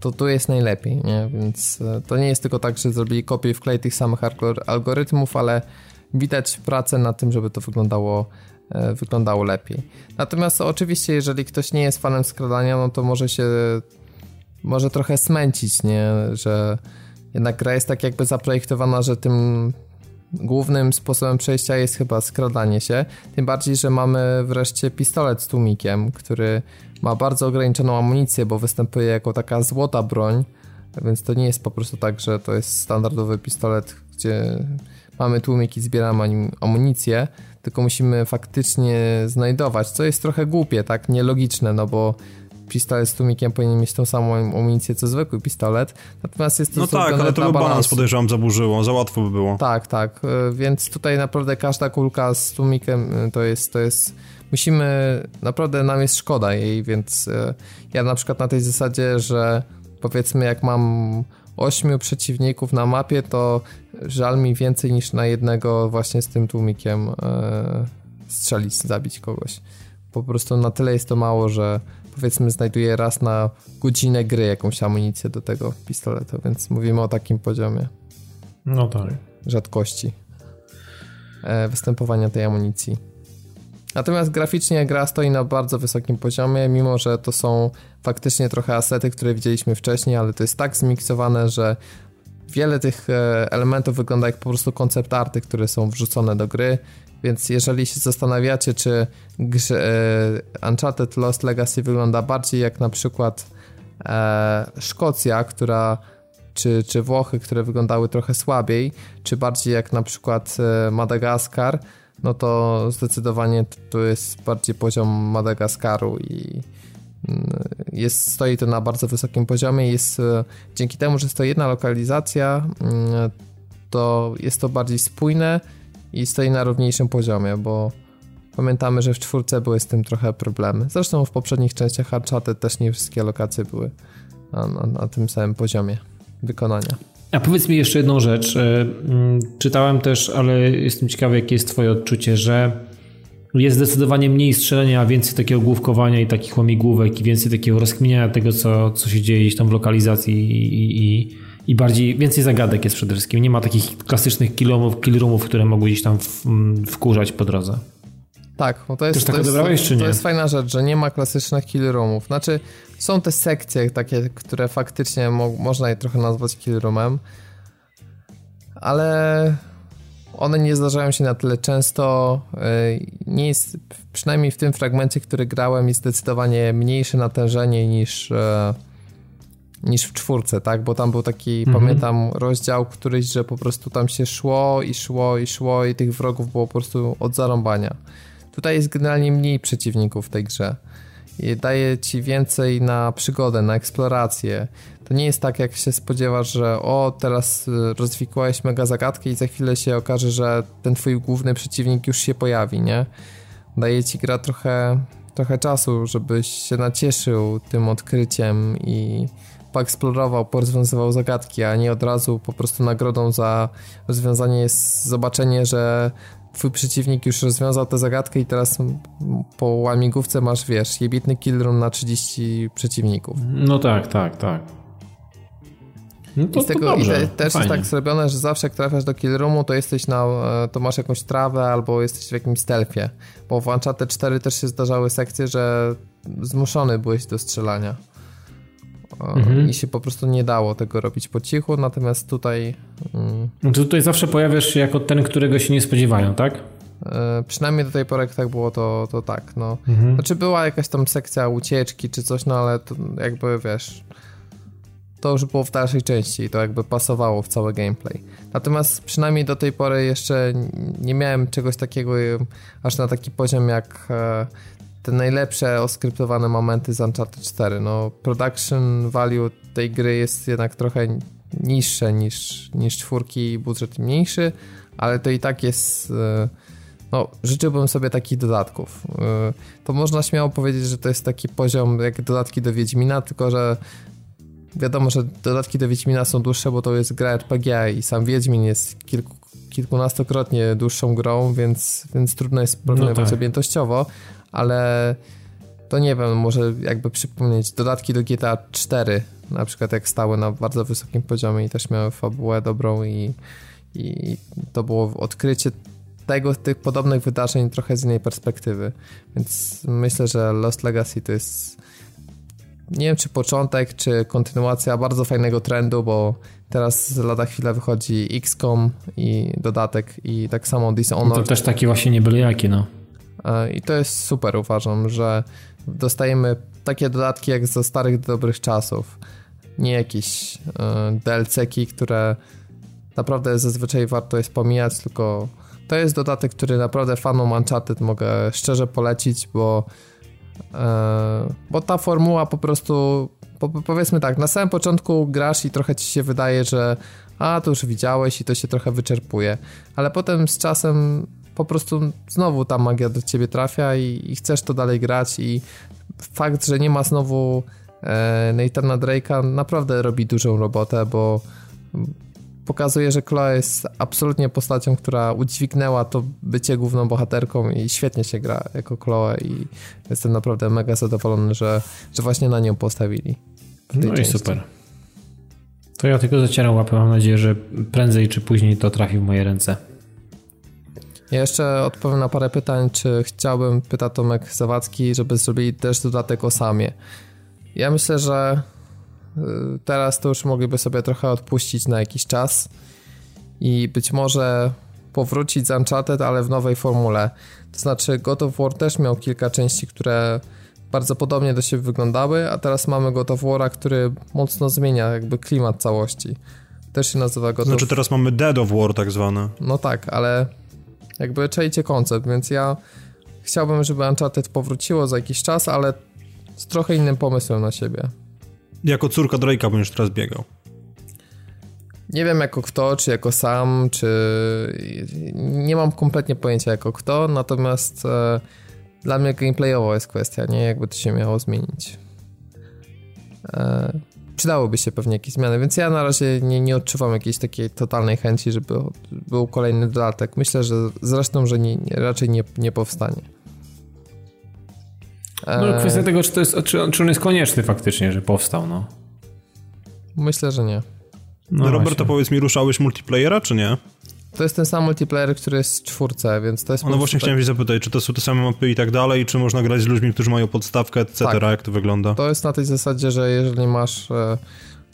to tu jest najlepiej, nie? Więc e, to nie jest tylko tak, że zrobili kopię i wklej tych samych algorytmów, ale widać pracę nad tym, żeby to wyglądało, e, wyglądało lepiej. Natomiast oczywiście, jeżeli ktoś nie jest fanem skradania, no to może się może trochę smęcić, nie? Że jednak gra jest tak jakby zaprojektowana, że tym głównym sposobem przejścia jest chyba skradanie się. Tym bardziej, że mamy wreszcie pistolet z tłumikiem, który ma bardzo ograniczoną amunicję, bo występuje jako taka złota broń, więc to nie jest po prostu tak, że to jest standardowy pistolet, gdzie mamy tłumik i zbieramy amunicję, tylko musimy faktycznie znajdować, co jest trochę głupie, tak nielogiczne, no bo pistolet z tłumikiem powinien mieć tą samą amunicję co zwykły pistolet. Natomiast jest to No tak, ale to by balans podejrzewam zaburzyło, za łatwo by było. Tak, tak. E, więc tutaj naprawdę każda kulka z tłumikiem e, to jest, to jest musimy, naprawdę nam jest szkoda jej, więc e, ja na przykład na tej zasadzie, że powiedzmy jak mam ośmiu przeciwników na mapie, to żal mi więcej niż na jednego właśnie z tym tłumikiem strzelić, zabić kogoś. Po prostu na tyle jest to mało, że powiedzmy znajduje raz na godzinę gry jakąś amunicję do tego pistoletu, więc mówimy o takim poziomie. No tak. Rzadkości e, występowania tej amunicji. Natomiast graficznie gra stoi na bardzo wysokim poziomie, mimo że to są faktycznie trochę asety, które widzieliśmy wcześniej, ale to jest tak zmiksowane, że wiele tych e, elementów wygląda jak po prostu koncept arty, które są wrzucone do gry. Więc jeżeli się zastanawiacie, czy grze, e, Uncharted Lost Legacy wygląda bardziej jak na przykład e, Szkocja, która czy, czy Włochy, które wyglądały trochę słabiej, czy bardziej jak na przykład e, Madagaskar, no to zdecydowanie to jest bardziej poziom Madagaskaru i mm, jest, stoi to na bardzo wysokim poziomie. Jest, e, dzięki temu, że jest to jedna lokalizacja, mm, to jest to bardziej spójne i stoi na równiejszym poziomie, bo pamiętamy, że w czwórce były z tym trochę problemy. Zresztą w poprzednich częściach Uncharted też nie wszystkie lokacje były na, na, na tym samym poziomie wykonania. A powiedz mi jeszcze jedną rzecz. E, mm, czytałem też, ale jestem ciekawy, jakie jest Twoje odczucie, że jest zdecydowanie mniej strzelania, więcej takiego główkowania i takich łamigłówek i więcej takiego rozkminiania tego, co, co się dzieje gdzieś tam w lokalizacji i, i, i bardziej, więcej zagadek jest przede wszystkim. Nie ma takich klasycznych killroomów, killroomów które mogły gdzieś tam w, mm, wkurzać po drodze. Tak, bo to jest, tak to, jest, to jest fajna rzecz, że nie ma klasycznych kill roomów. Znaczy, są te sekcje takie, które faktycznie mo można je trochę nazwać kill roomem, ale one nie zdarzają się na tyle często. Y, nie jest, przynajmniej w tym fragmencie, który grałem, jest zdecydowanie mniejsze natężenie niż, e, niż w czwórce, tak? Bo tam był taki, mhm. pamiętam, rozdział któryś, że po prostu tam się szło i szło i szło i tych wrogów było po prostu od zarąbania. Tutaj jest generalnie mniej przeciwników w tej grze. I daje ci więcej na przygodę, na eksplorację. To nie jest tak, jak się spodziewasz, że o, teraz y, rozwikłałeś mega zagadkę i za chwilę się okaże, że ten twój główny przeciwnik już się pojawi, nie? Daje ci gra trochę, trochę czasu, żebyś się nacieszył tym odkryciem i poeksplorował, porozwiązywał zagadki, a nie od razu po prostu nagrodą za rozwiązanie jest zobaczenie, że twój przeciwnik już rozwiązał tę zagadkę i teraz po łamigłówce masz, wiesz, jebitny killroom na 30 przeciwników. No tak, tak, tak. No to, I z tego to dobrze, też fajnie. jest tak zrobione, że zawsze jak trafiasz do killroomu, to jesteś na, to masz jakąś trawę albo jesteś w jakimś stealthie. Bo w Uncharted 4 też się zdarzały sekcje, że zmuszony byłeś do strzelania mhm. i się po prostu nie dało tego robić po cichu, natomiast tutaj... Mm, no tutaj zawsze pojawiasz się jako ten, którego się nie spodziewają, tak? E, przynajmniej do tej pory jak tak było, to, to tak, no. Mhm. Znaczy była jakaś tam sekcja ucieczki czy coś, no ale to jakby, wiesz... To już było w dalszej części i to jakby pasowało w cały gameplay. Natomiast przynajmniej do tej pory jeszcze nie miałem czegoś takiego aż na taki poziom jak e, te najlepsze oskryptowane momenty z Uncharted 4. No, production value tej gry jest jednak trochę niższe niż, niż czwórki, budżet mniejszy, ale to i tak jest. E, no, życzyłbym sobie takich dodatków. E, to można śmiało powiedzieć, że to jest taki poziom jak dodatki do Wiedźmina, tylko że wiadomo, że dodatki do Wiedźmina są dłuższe, bo to jest gra RPG i sam Wiedźmin jest kilku, kilkunastokrotnie dłuższą grą, więc, więc trudno jest porównywać no tak. objętościowo, ale to nie wiem, może jakby przypomnieć dodatki do GTA 4, na przykład jak stały na bardzo wysokim poziomie i też miały fabułę dobrą i, i to było odkrycie tego, tych podobnych wydarzeń trochę z innej perspektywy. Więc myślę, że Lost Legacy to jest nie wiem czy początek, czy kontynuacja bardzo fajnego trendu, bo teraz lada chwilę wychodzi XCOM i dodatek i tak samo Dishonored. No to też taki właśnie nie byle jaki, no. E, I to jest super, uważam, że dostajemy takie dodatki jak ze starych dobrych czasów. Nie jakieś e, DLC-ki, które naprawdę zazwyczaj warto jest pomijać, tylko to jest dodatek, który naprawdę fanom Uncharted mogę szczerze polecić, bo e, bo ta formuła po prostu powiedzmy tak, na samym początku grasz i trochę ci się wydaje, że a, to już widziałeś i to się trochę wyczerpuje, ale potem z czasem po prostu znowu ta magia do ciebie trafia i, i chcesz to dalej grać i fakt, że nie ma znowu e, Nathana Drake'a naprawdę robi dużą robotę, bo pokazuje, że Chloe jest absolutnie postacią, która udźwignęła to bycie główną bohaterką i świetnie się gra jako Chloe i jestem naprawdę mega zadowolony, że, że właśnie na nią postawili. No części. i super. To ja tylko zacieram łapę, mam nadzieję, że prędzej czy później to trafi w moje ręce. Ja jeszcze odpowiem na parę pytań, czy chciałbym, pyta Tomek Zawadzki, żeby zrobili też dodatek o samie. Ja myślę, że y, teraz to już mogliby sobie trochę odpuścić na jakiś czas i być może powrócić z Uncharted, ale w nowej formule. To znaczy God of War też miał kilka części, które bardzo podobnie do siebie wyglądały, a teraz mamy God of War'a, który mocno zmienia jakby klimat całości. Też się nazywa God Znaczy teraz mamy Dead of War tak zwane. No tak, ale Jakby czajcie koncept, więc ja chciałbym, żeby Uncharted powróciło za jakiś czas, ale z trochę innym pomysłem na siebie. Jako córka Drake'a będziesz teraz biegał. Nie wiem jako kto, czy jako sam, czy... Nie mam kompletnie pojęcia jako kto, natomiast e, dla mnie gameplayowo jest kwestia, nie? Jakby to się miało zmienić. E, przydałoby się pewnie jakieś zmiany, więc ja na razie nie, nie odczuwam jakiejś takiej totalnej chęci, żeby był kolejny dodatek. Myślę, że zresztą, że nie, nie, raczej nie, nie powstanie. No kwestia tego, czy, to jest, czy, czy on jest konieczny faktycznie, że powstał, no. Myślę, że nie. No, no Robert, to powiedz mi, ruszałeś multiplayera, czy nie? To jest ten sam multiplayer, który jest w czwórce, więc to jest... No właśnie tak... chciałem się zapytać, czy to są te same mapy i tak dalej, czy można grać z ludźmi, którzy mają podstawkę, etc., tak. jak to wygląda? To jest na tej zasadzie, że jeżeli masz e,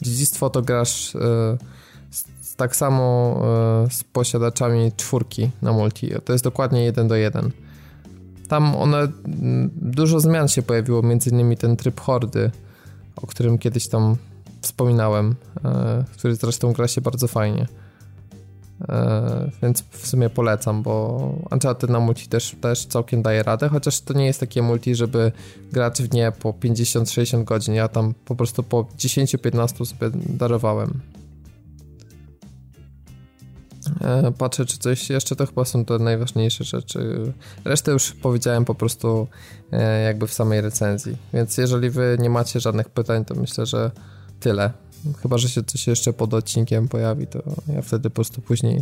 dziedzictwo, to grasz e, z, tak samo e, z posiadaczami czwórki na multi. To jest dokładnie jeden do jeden. Tam one, dużo zmian się pojawiło, między innymi ten tryb hordy, o którym kiedyś tam wspominałem, e, który zresztą gra się bardzo fajnie. E, więc w sumie polecam, bo Uncharted na multi też, też całkiem daje radę, chociaż to nie jest takie multi, żeby grać w nie po 50-60 godzin. Ja tam po prostu po 10-15 sobie darowałem. E, patrzę, czy coś jeszcze to chyba są te najważniejsze rzeczy. Resztę już powiedziałem po prostu jakby w samej recenzji. Więc jeżeli wy nie macie żadnych pytań, to myślę, że tyle. Chyba, że się coś jeszcze pod odcinkiem pojawi, to ja wtedy po prostu później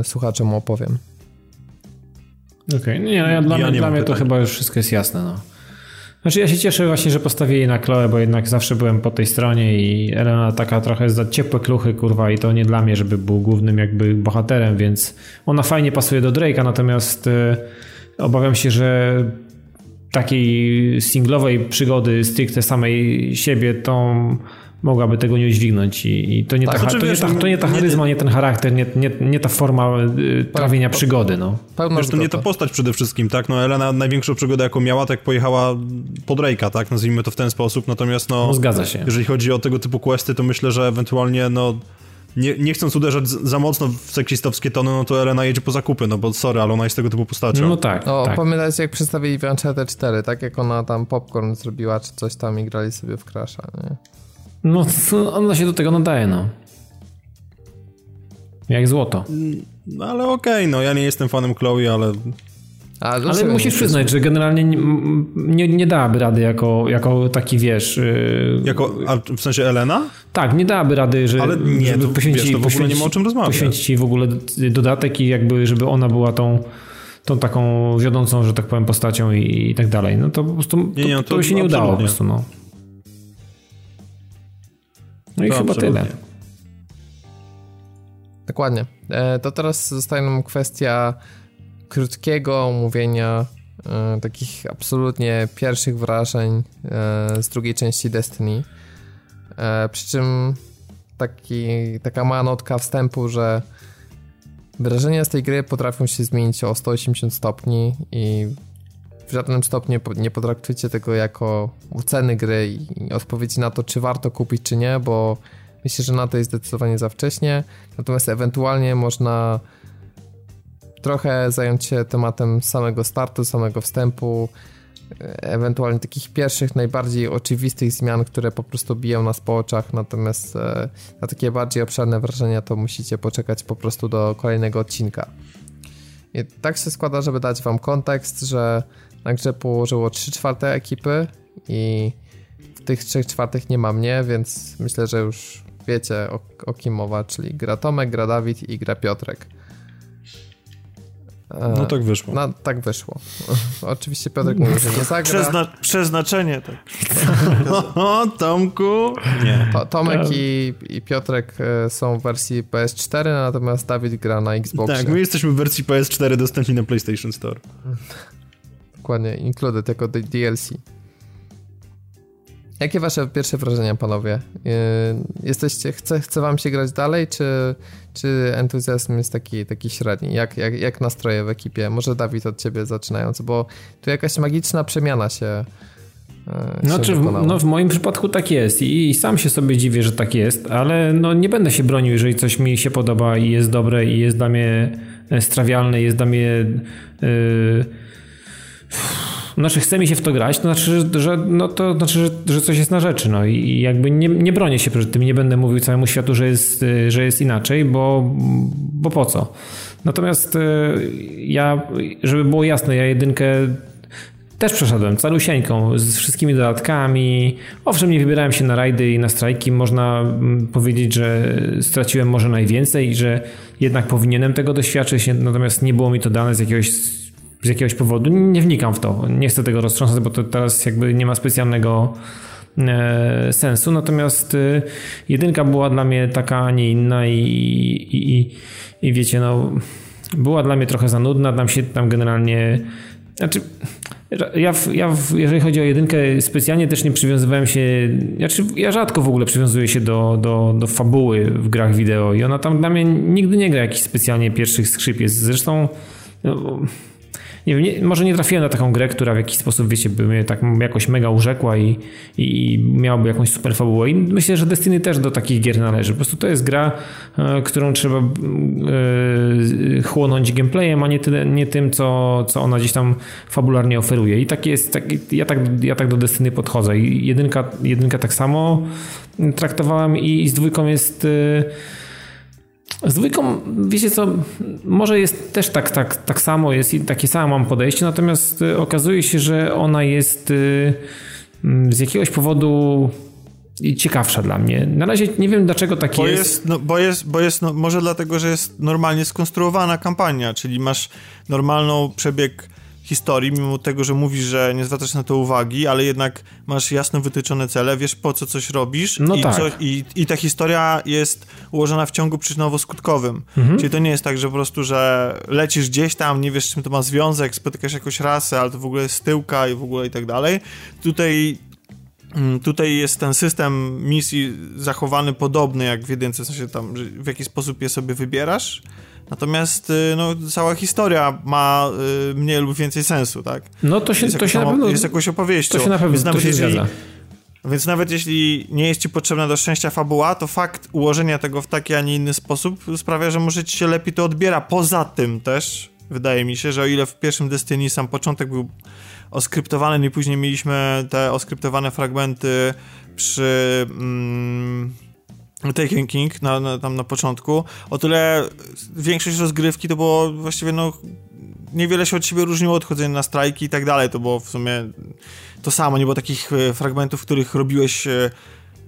y, słuchaczom opowiem. Okej, okay. nie, no ja, dla, ja mnie, dla mnie to chyba już wszystko jest jasne. No. Znaczy ja się cieszę właśnie, że postawili na Chloe, bo jednak zawsze byłem po tej stronie i Elena taka trochę za ciepłe kluchy, kurwa, i to nie dla mnie, żeby był głównym jakby bohaterem, więc ona fajnie pasuje do Drake'a, natomiast y, obawiam się, że takiej singlowej przygody stricte samej siebie, to mogłaby tego nie udźwignąć i, i to, nie tak, ta, znaczy, to, wiesz, nie ta, to nie ta charyzma, nie ten charakter, nie, nie, nie ta forma y, trawienia pa, przygody, no. Wiesz, to nie ta postać przede wszystkim, tak? No Elena największą przygodę jaką miała, tak pojechała pod Drake'a, tak? Nazwijmy to w ten sposób, natomiast no... no zgadza się. Jeżeli chodzi o tego typu questy, to myślę, że ewentualnie no nie, nie chcąc uderzać za mocno w seksistowskie tony, no to Elena jedzie po zakupy, no bo sorry, ale ona jest tego typu postacią. No tak. O, tak. pamiętajcie jak przedstawili w Uncharted 4, tak jak ona tam popcorn zrobiła, czy coś tam i grali sobie w Crasha, nie? No, ona się do tego nadaje, no. Jak złoto. No ale okej, okay, no ja nie jestem fanem Chloe, ale ale musisz przyznać, że generalnie nie, nie, nie dałaby rady jako, jako taki, wiesz... Yy... Jako, w sensie Elena? Tak, nie dałaby rady, że, Ale nie, żeby poświęcić, wiesz, to w ogóle nie ma o czym rozmawiać. Poświęcić w ogóle dodatek i jakby, żeby ona była tą tą taką wiodącą, że tak powiem, postacią i, i tak dalej. No to po prostu nie, nie, to, to, to się nie udało po prostu, no. No i to chyba absolutnie. tyle. Dokładnie. E, to teraz zostaje nam kwestia krótkiego omówienia e, takich absolutnie pierwszych wrażeń e, z drugiej części Destiny. Przy czym taki, taka mała notka wstępu, że wrażenia z tej gry potrafią się zmienić o 180 stopni i w żadnym stopniu nie potraktujcie tego jako oceny gry i odpowiedzi na to, czy warto kupić, czy nie, bo myślę, że na to jest zdecydowanie za wcześnie. Natomiast ewentualnie można trochę zająć się tematem samego startu, samego wstępu, ewentualnie takich pierwszych, najbardziej oczywistych zmian, które po prostu biją nas po oczach, natomiast e, na takie bardziej obszerne wrażenia to musicie poczekać po prostu do kolejnego odcinka. I tak się składa, żeby dać wam kontekst, że na grze położyło 3 czwarte ekipy i w tych 3 czwartych nie ma mnie, więc myślę, że już wiecie o, o kim mowa, czyli gra Tomek, gra Dawid i gra Piotrek. No tak wyszło. No, tak wyszło. Oczywiście Piotrek mówi, że nie zagra. Przezna przeznaczenie, tak. o, Tomku! Nie. To, Tomek i, i Piotrek e, są w wersji PS4, natomiast Dawid gra na Xboxie. Tak, my jesteśmy w wersji PS4 dostępni na PlayStation Store. Dokładnie, included jako DLC. Jakie wasze pierwsze wrażenia, panowie? Yy, jesteście, chce, chce wam się grać dalej, czy, czy entuzjazm jest taki, taki średni? Jak, jak, jak nastroje w ekipie? Może Dawid od ciebie zaczynając, bo tu jakaś magiczna przemiana się no, czy w, no w moim przypadku tak jest I, i sam się sobie dziwię, że tak jest, ale no nie będę się bronił, jeżeli coś mi się podoba i jest dobre i jest dla mnie strawialne, jest dla mnie yy, znaczy chce mi się w to grać, to znaczy, że, no to znaczy, że, że coś jest na rzeczy. No i jakby nie, nie bronię się przed tym, nie będę mówił całemu światu, że jest, że jest inaczej, bo, bo po co? Natomiast ja, żeby było jasne, ja jedynkę też przeszedłem calusieńką, z wszystkimi dodatkami. Owszem, nie wybierałem się na rajdy i na strajki. Można mm, powiedzieć, że straciłem może najwięcej i że jednak powinienem tego doświadczyć, natomiast nie było mi to dane z jakiegoś, z jakiegoś powodu. Nie wnikam w to. Nie chcę tego roztrząsać, bo to teraz jakby nie ma specjalnego e, sensu. Natomiast e, jedynka była dla mnie taka, a nie inna i, i, i, i wiecie, no była dla mnie trochę za nudna. Tam się tam generalnie znaczy, ja, ja, jeżeli chodzi o jedynkę, specjalnie też nie przywiązywałem się. Znaczy, ja rzadko w ogóle przywiązuję się do, do, do fabuły w grach wideo i ona tam dla mnie nigdy nie gra jakichś specjalnie pierwszych skrzypiec. Zresztą. No, nie wiem, nie, może nie trafiłem na taką grę, która w jakiś sposób, wiecie, by mnie tak jakoś mega urzekła i, i miałaby jakąś super fabułę. I myślę, że Destiny też do takich gier należy. Po prostu to jest gra, e, którą trzeba e, chłonąć gameplayem, a nie, tyle, nie tym, co, co ona gdzieś tam fabularnie oferuje. I tak jest, tak, ja, tak, ja tak do Destiny podchodzę. I jedynka, jedynka tak samo traktowałem i, i z dwójką jest... E, z dwójką, wiecie co, może jest też tak, tak, tak samo, jest i takie samo mam podejście, natomiast y, okazuje się, że ona jest y, mm, z jakiegoś powodu ciekawsza dla mnie. Na razie nie wiem dlaczego tak bo jest. jest no, bo jest, bo jest no, może dlatego, że jest normalnie skonstruowana kampania, czyli masz normalną przebieg historii, mimo tego, że mówisz, że nie zwracasz na to uwagi, ale jednak masz jasno wytyczone cele, wiesz po co coś robisz no i, tak. co, i, i, ta historia jest ułożona w ciągu przyczynowo-skutkowym. Mhm. Czyli to nie jest tak, że po prostu, że lecisz gdzieś tam, nie wiesz czym to ma związek, spotykasz jakąś rasę, ale to w ogóle jest tyłka i w ogóle i tak dalej. Tutaj mm, Tutaj jest ten system misji zachowany podobny jak w jedynce, w sensie tam, w jaki sposób je sobie wybierasz, Natomiast y, no, cała historia ma y, mniej lub więcej sensu, tak? No to się, jest to się na pewno... Jest jakąś opowieścią. To się na pewno więc to się jeżeli, zgadza. Więc nawet jeśli nie jest ci potrzebna do szczęścia fabuła, to fakt ułożenia tego w taki, a nie inny sposób sprawia, że może ci się lepiej to odbiera. Poza tym też, wydaje mi się, że o ile w pierwszym Destiny sam początek był oskryptowany, i później mieliśmy te oskryptowane fragmenty przy... Mm, Taken King na, na, tam na początku, o tyle większość rozgrywki to było właściwie no niewiele się od siebie różniło odchodzenie na strajki i tak dalej, to było w sumie to samo, nie było takich e, fragmentów, w których robiłeś e,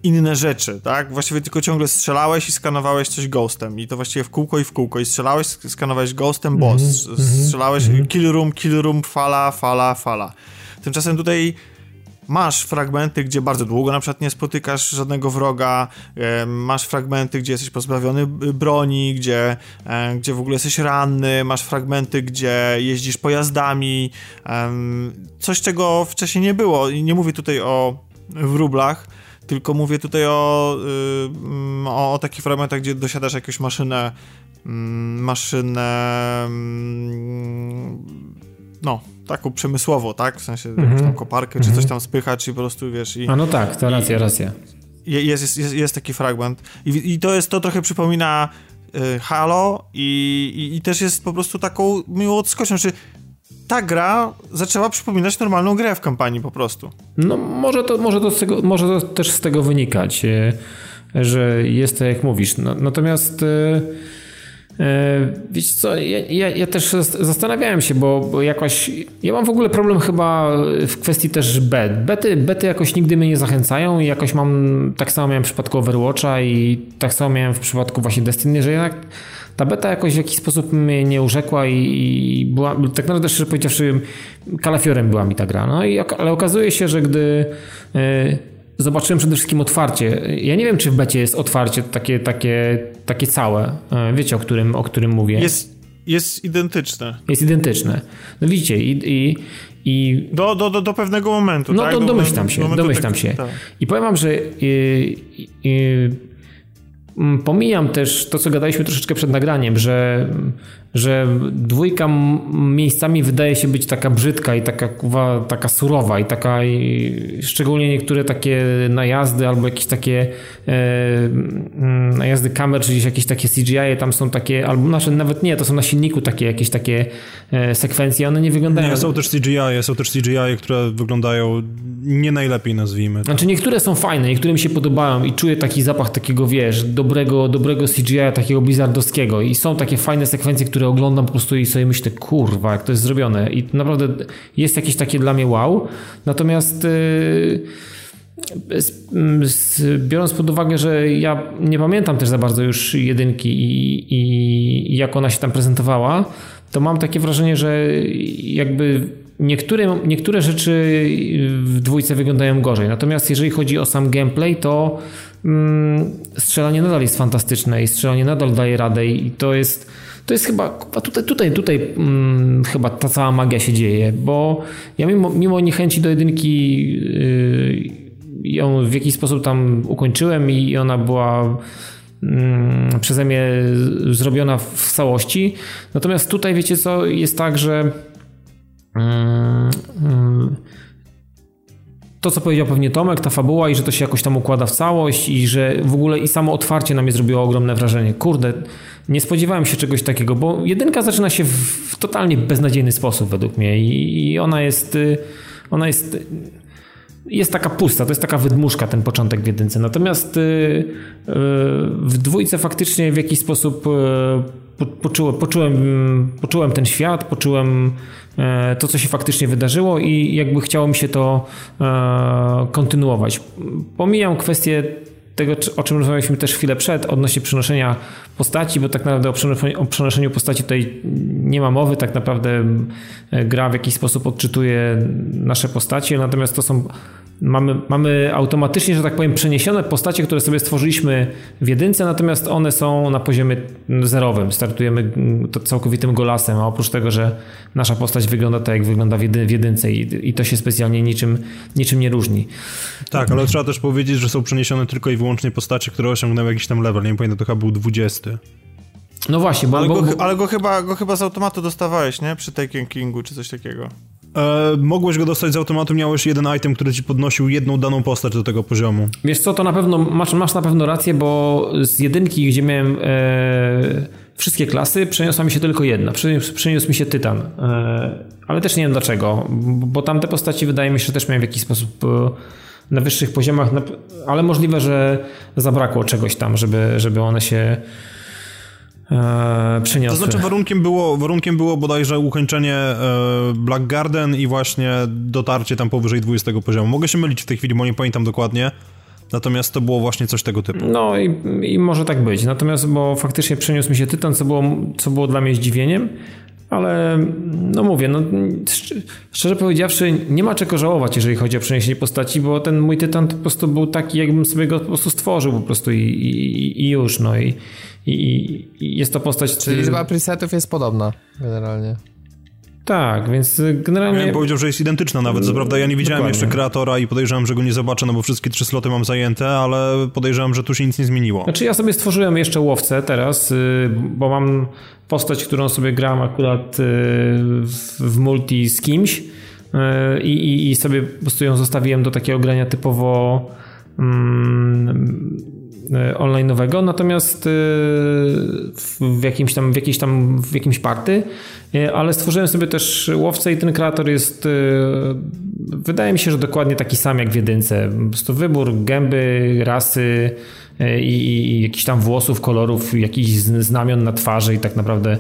inne rzeczy, tak? Właściwie tylko ciągle strzelałeś i skanowałeś coś ghostem i to właściwie w kółko i w kółko i strzelałeś, skanowałeś ghostem, boss, mm -hmm, strzelałeś -hmm. kill room, kill room, fala, fala, fala. Tymczasem tutaj Masz fragmenty, gdzie bardzo długo na przykład nie spotykasz żadnego wroga, masz fragmenty, gdzie jesteś pozbawiony broni, gdzie, gdzie w ogóle jesteś ranny, masz fragmenty, gdzie jeździsz pojazdami, coś czego wcześniej nie było. I nie mówię tutaj o wróblach, tylko mówię tutaj o, y, o, o takich fragmentach, gdzie dosiadasz jakąś maszynę, mm, maszynę mm, no, taką przemysłowo, tak? W sensie jakąś tam koparkę, czy coś tam spychać i po prostu, wiesz... I, A no tak, to racja, racja. Jest, jest, jest, jest taki fragment. I, I, to jest, to trochę przypomina y, Halo i, i, też jest po prostu taką miłą odskocznią, czy ta gra zaczęła przypominać normalną grę w kampanii po prostu. No może to, może to, tego, może to też z tego wynikać, y, że jest to jak mówisz. No, natomiast... Y wiesz co, ja, ja, ja, też zastanawiałem się, bo, bo jakoś ja mam w ogóle problem chyba w kwestii też bet. Bety, bety jakoś nigdy mnie nie zachęcają i jakoś mam, tak samo miałem w przypadku Overwatcha i tak samo miałem w przypadku właśnie Destiny, że jednak ta beta jakoś w jakiś sposób mnie nie urzekła i, i była, tak naprawdę szczerze powiedziawszy, kalafiorem była mi ta gra. No i, ale okazuje się, że gdy yy, zobaczyłem przede wszystkim otwarcie. Ja nie wiem, czy w becie jest otwarcie takie, takie, takie całe. E, wiecie, o którym, o którym mówię. Jest, jest identyczne. Jest identyczne. No widzicie, i, i, i... Do, do, do, do pewnego momentu, No tak? to domyślam się, domyślam tak, się. Tak. I powiem wam, że i, i, pomijam też to, co gadaliśmy troszeczkę przed nagraniem, że, że dwójka miejscami wydaje się być taka brzydka i taka, taka surowa i taka i szczególnie niektóre takie najazdy albo jakieś takie e, mm, najazdy kamer, czy jakieś takie CGI tam są takie, albo nasze nawet nie, to są na silniku takie jakieś takie e, sekwencje, one nie wyglądają... Nie, są też CGI, są też CGI, które wyglądają nie najlepiej nazwijmy. To. Znaczy niektóre są fajne, niektóre mi się podobają i czuję taki zapach takiego, wiesz, dobrego, dobrego CGI, takiego blizzardowskiego i są takie fajne sekwencje, które oglądam po prostu i sobie myślę, kurwa, jak to jest zrobione. I naprawdę jest jakieś takie dla mnie wow, natomiast yy, biorąc pod uwagę, że ja nie pamiętam też za bardzo już jedynki i, i, i jak ona się tam prezentowała, to mam takie wrażenie, że jakby Niektóre, niektóre rzeczy w dwójce wyglądają gorzej, natomiast jeżeli chodzi o sam gameplay, to mm, strzelanie nadal jest fantastyczne i strzelanie nadal daje radę i to jest, to jest chyba, tutaj, tutaj, tutaj mm, chyba ta cała magia się dzieje, bo ja mimo, mimo niechęci do jedynki yy, ją w jakiś sposób tam ukończyłem i ona była mm, przeze mnie zrobiona w całości. Natomiast tutaj wiecie co, jest tak, że to, co powiedział pewnie Tomek, ta fabuła i że to się jakoś tam układa w całość i że w ogóle i samo otwarcie na mnie zrobiło ogromne wrażenie. Kurde, nie spodziewałem się czegoś takiego, bo jedynka zaczyna się w totalnie beznadziejny sposób według mnie i ona jest, y, ona jest jest taka pusta, to jest taka wydmuszka ten początek w jedynce. Natomiast y, y, w dwójce faktycznie w jakiś sposób poczułem, poczułem, poczułem ten świat, poczułem to, co się faktycznie wydarzyło i jakby chciało mi się to e, kontynuować. Pomijam kwestię tego, o czym rozmawialiśmy też chwilę przed, odnośnie przenoszenia postaci, bo tak naprawdę o przenoszeniu postaci tutaj nie ma mowy, tak naprawdę e, gra w jakiś sposób odczytuje nasze postacie, natomiast to są mamy, mamy automatycznie, że tak powiem, przeniesione postacie, które sobie stworzyliśmy w jedynce, natomiast one są na poziomie zerowym. Startujemy to całkowitym golasem, a oprócz tego, że nasza postać wygląda tak, jak wygląda w, w jedynce i, i to się specjalnie niczym, niczym nie różni. Tak, ale trzeba też powiedzieć, że są przeniesione tylko i wyłącznie postacie, które osiągnęły jakiś tam level. Nie pamiętam, to chyba był 20. No właśnie, bo... Ale, bo, go, ale go, chyba, go chyba z automatu dostawałeś, nie? Przy Taken Kingu czy coś takiego. E, mogłeś go dostać z automatu, miałeś jeden item, który ci podnosił jedną daną postać do tego poziomu. Wiesz co, to na pewno, masz, masz na pewno rację, bo z jedynki, gdzie miałem e, wszystkie klasy, przeniosła mi się tylko jedna. Przeniósł, przeniósł mi się Tytan. E, ale też nie wiem dlaczego, bo tamte postaci wydaje mi się, że też miałem w jakiś sposób e, na wyższych poziomach, ale możliwe, że zabrakło czegoś tam, żeby, żeby one się e, przyniosły. To znaczy warunkiem było, warunkiem było bodajże ukończenie e, Black Garden i właśnie dotarcie tam powyżej 20 poziomu. Mogę się mylić w tej chwili, bo nie pamiętam dokładnie. Natomiast to było właśnie coś tego typu. No i, i może tak być. Natomiast, bo faktycznie przeniósł mi się Tytan, co było, co było dla mnie zdziwieniem, ale no mówię, no szczerze powiedziawszy, nie ma czego żałować, jeżeli chodzi o przeniesienie postaci, bo ten mój Tytan po prostu był taki, jakbym sobie go po prostu stworzył po prostu i, i, i już, no i, i, i jest to postać... Czyli liczba presetów jest podobna generalnie. Tak, więc generalnie... Ja bym powiedział, że jest identyczna nawet, co prawda ja nie widziałem Dokładnie. jeszcze kreatora i podejrzewam, że go nie zobaczę, no bo wszystkie trzy sloty mam zajęte, ale podejrzewam, że tu się nic nie zmieniło. Znaczy ja sobie stworzyłem jeszcze łowcę teraz, y, bo mam postać, którą sobie gram akurat y, w multi z kimś y, i, i sobie po prostu ją zostawiłem do takiego grania typowo mm, online'owego, natomiast w jakimś tam, w jakiejś tam, w jakimś party E, ale stworzyłem sobie też łowcę i ten kreator jest, e, wydaje mi się, że dokładnie taki sam jak w jedynce. Po prostu wybór gęby, rasy e, i, i jakichś tam włosów, kolorów, jakichś znamion na twarzy i tak naprawdę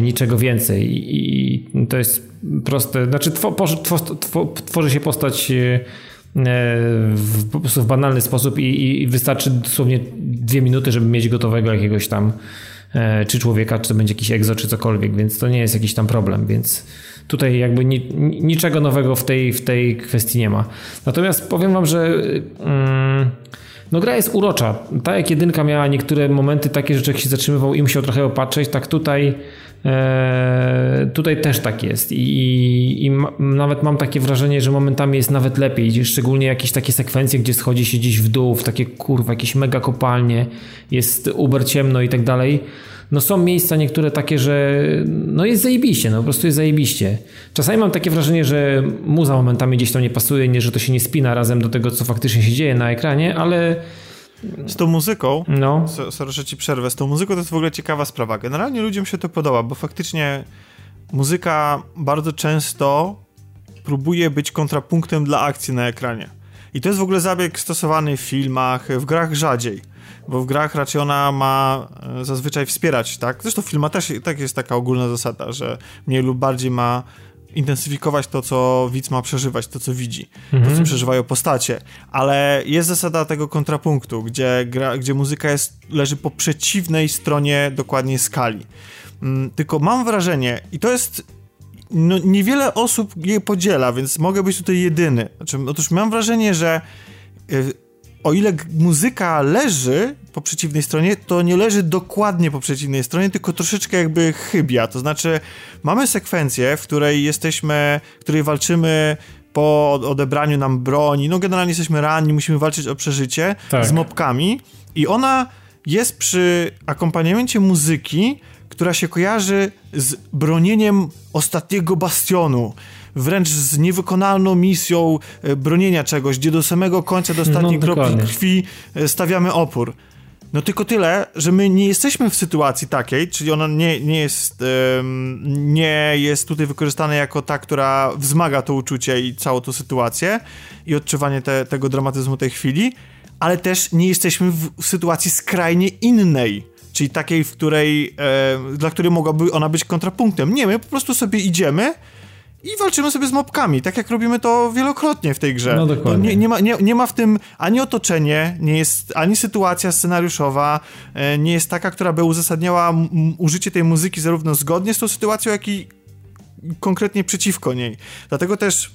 niczego więcej. I to jest proste. Znaczy, tworzy się postać w, po prostu w banalny sposób i, i wystarczy dosłownie dwie minuty, żeby mieć gotowego jakiegoś tam E, czy człowieka, czy to będzie jakiś egzo, czy cokolwiek, więc to nie jest jakiś tam problem, więc tutaj jakby ni, niczego nowego w tej, w tej kwestii nie ma. Natomiast powiem wam, że mm, no gra jest urocza. Tak jak jedynka miała niektóre momenty takie, że człowiek się zatrzymywał i musiał trochę opatrzeć, tak tutaj e, tutaj też tak jest. I, i ma, nawet mam takie wrażenie, że momentami jest nawet lepiej, szczególnie jakieś takie sekwencje, gdzie schodzi się gdzieś w dół, w takie kurwa, jakieś mega kopalnie, jest uber ciemno i tak dalej. No są miejsca niektóre takie, że no jest zajebiście, no po prostu jest zajebiście. Czasami mam takie wrażenie, że muza momentami gdzieś tam nie pasuje, nie, że to się nie spina razem do tego, co faktycznie się dzieje na ekranie, ale... Z tą muzyką, no. sorry, że ci przerwę, z tą muzyką to jest w ogóle ciekawa sprawa. Generalnie ludziom się to podoba, bo faktycznie muzyka bardzo często próbuje być kontrapunktem dla akcji na ekranie. I to jest w ogóle zabieg stosowany w filmach, w grach rzadziej bo w grach raczej ona ma e, zazwyczaj wspierać, tak? Zresztą w filmach też tak jest taka ogólna zasada, że mniej lub bardziej ma intensyfikować to, co widz ma przeżywać, to, co widzi, to, co mhm. przeżywają postacie. Ale jest zasada tego kontrapunktu, gdzie, gra, gdzie muzyka jest, leży po przeciwnej stronie dokładnie skali. Mm, tylko mam wrażenie, i to jest no, niewiele osób je podziela, więc mogę być tutaj jedyny. Znaczy, otóż mam wrażenie, że y, o ile muzyka leży po przeciwnej stronie, to nie leży dokładnie po przeciwnej stronie, tylko troszeczkę jakby chybia. To znaczy, mamy sekwencję, w której jesteśmy, w której walczymy po odebraniu nam broni. No, generalnie jesteśmy ranni, musimy walczyć o przeżycie tak. z mopkami, i ona jest przy akompaniamencie muzyki, która się kojarzy z bronieniem ostatniego bastionu wręcz z niewykonalną misją e, bronienia czegoś, gdzie do samego końca, do ostatniej no, kropli krwi e, stawiamy opór. No tylko tyle, że my nie jesteśmy w sytuacji takiej, czyli ona nie, nie, jest, nie jest tutaj wykorzystana jako ta, która wzmaga to uczucie i całą tą sytuację i odczuwanie te, tego dramatyzmu tej chwili, ale też nie jesteśmy w, w sytuacji skrajnie innej, czyli takiej, w której, dla której mogłaby ona być kontrapunktem. Nie, my po prostu sobie idziemy i walczymy sobie z mobkami, tak jak robimy to wielokrotnie w tej grze. No dokładnie. Nie, nie, ma, nie, nie ma w tym ani otoczenie, nie jest ani sytuacja scenariuszowa, e, nie jest taka, która by uzasadniała użycie tej muzyki zarówno zgodnie z tą sytuacją, jak i konkretnie przeciwko niej. Dlatego też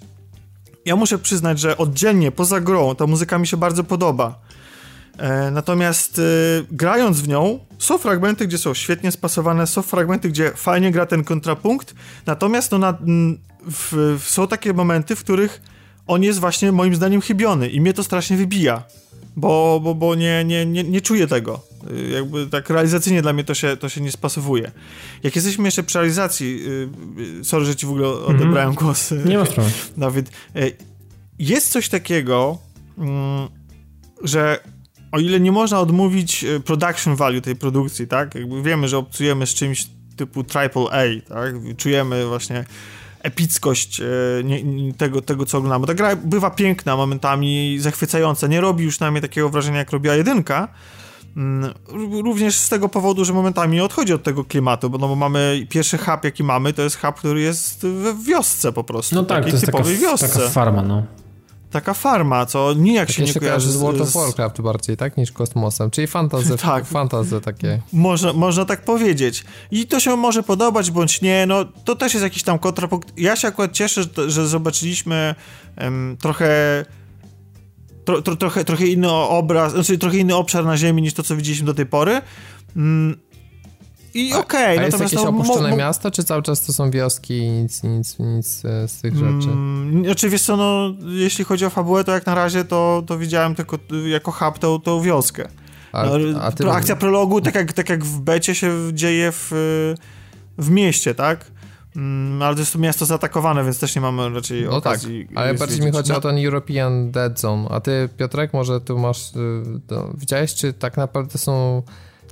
ja muszę przyznać, że oddzielnie, poza grą, ta muzyka mi się bardzo podoba. E, natomiast e, grając w nią, są fragmenty, gdzie są świetnie spasowane, są fragmenty, gdzie fajnie gra ten kontrapunkt, natomiast no, na, w, w, są takie momenty, w których on jest właśnie moim zdaniem chybiony i mnie to strasznie wybija, bo, bo, bo nie, nie, nie, nie czuję tego. Y, jakby tak realizacyjnie dla mnie to się, to się nie spasowuje. Jak jesteśmy jeszcze przy realizacji, yy, sorry, że ci w ogóle odebrałem mm -hmm. głos. Nie ma sprawy. Dawid. Yy, jest coś takiego, yy, że o ile nie można odmówić production value tej produkcji, tak? Jakby wiemy, że obcujemy z czymś typu AAA, tak? Czujemy właśnie epickość e, nie, tego, tego, co oglądamy. Ta gra bywa piękna, momentami zachwycająca, nie robi już na mnie takiego wrażenia, jak robiła jedynka, mm, Również z tego powodu, że momentami odchodzi od tego klimatu, bo, no, bo mamy pierwszy hub, jaki mamy, to jest hub, który jest w wiosce po prostu. No tak, to jest taka, wiosce. taka farma, no taka farma, co nijak tak się nie kojarzy z World of Warcraft bardziej, tak, niż kosmosem, czyli fantazy, tak. fantazy takie. Można, można tak powiedzieć. I to się może podobać, bądź nie, no to też jest jakiś tam kontrapunkt. Ja się akurat cieszę, że, zobaczyliśmy um, trochę tro, tro, trochę, trochę inny obraz, znaczy trochę inny obszar na Ziemi niż to, co widzieliśmy do tej pory. Um, i okej, okay, A jest jakieś no, opuszczone mo, miasto, czy cały czas to są wioski i nic, nic, nic e, z tych rzeczy? Mm, co, no, jeśli chodzi o fabułę, to jak na razie to, to widziałem tylko jako hub tą, tą wioskę. A, no, a ty... Akcja prologu, tak jak, tak jak w becie się dzieje w, w mieście, tak? Mm, ale to jest to miasto zaatakowane, więc też nie mamy raczej no tak, okazji. Tak, ale bardziej mi chodzi no. o ten European Dead Zone. A ty, Piotrek, może tu masz. To, widziałeś, czy tak naprawdę są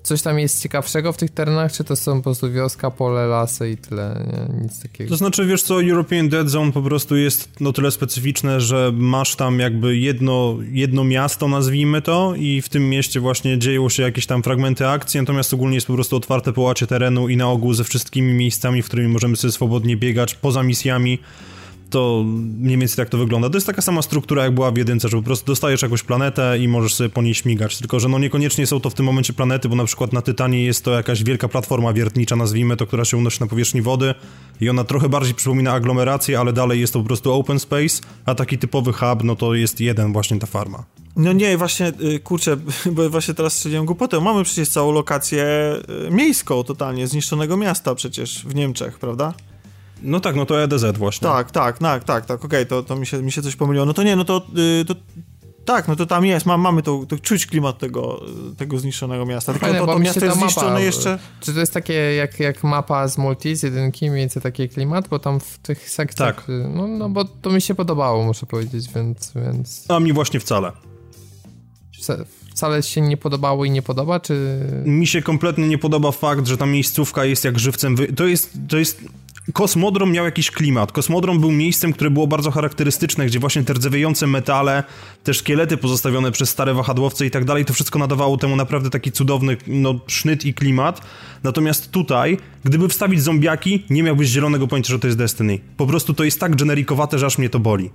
coś tam jest ciekawszego w tych terenach, czy to są po prostu wioska, pole, lasy i tyle, nie? nic takiego? To znaczy, wiesz co, European Dead Zone po prostu jest no tyle specyficzne, że masz tam jakby jedno, jedno miasto, nazwijmy to, i w tym mieście właśnie dzieją się jakieś tam fragmenty akcji, natomiast ogólnie jest po prostu otwarte połacie terenu i na ogół ze wszystkimi miejscami, w którymi możemy sobie swobodnie biegać, poza misjami, to mniej więcej tak to wygląda. To jest taka sama struktura, jak była w jedynce, że po prostu dostajesz jakąś planetę i możesz sobie po niej śmigać, tylko że no niekoniecznie są to w tym momencie planety, bo na przykład na Tytanie jest to jakaś wielka platforma wiertnicza, nazwijmy to, która się unosi na powierzchni wody i ona trochę bardziej przypomina aglomerację, ale dalej jest to po prostu open space, a taki typowy hub, no to jest jeden właśnie ta farma. No nie, właśnie, y, kurczę, bo właśnie teraz strzeliłem głupotę. Mamy przecież całą lokację y, miejską totalnie, zniszczonego miasta przecież w Niemczech, prawda? No tak, no to EDZ właśnie. Tak, tak, tak, tak, tak, okej, okay, to, to mi, się, mi się coś pomyliło. No to nie, no to, y, to tak, no to tam jest, ma, mamy to, to czuć klimat tego, tego zniszczonego miasta. Tylko Fajne, to, to miasto jest zniszczone mapa, jeszcze... Czy to jest takie jak, jak mapa z multi, z jedynki, mniej więcej taki klimat? Bo tam w tych sekcjach... Tak. No, no bo to mi się podobało, muszę powiedzieć, więc... więc... A mi właśnie wcale wcale się nie podobało i nie podoba, czy... Mi się kompletnie nie podoba fakt, że ta miejscówka jest jak żywcem... Wy... To jest... To jest... Kosmodrom miał jakiś klimat. Kosmodrom był miejscem, które było bardzo charakterystyczne, gdzie właśnie te rdzewiejące metale, te szkielety pozostawione przez stare wahadłowce i tak dalej, to wszystko nadawało temu naprawdę taki cudowny no, sznyt i klimat. Natomiast tutaj, gdyby wstawić zombiaki, nie miałbyś zielonego pojęcia, że to jest Destiny. Po prostu to jest tak generikowate, że aż mnie to boli.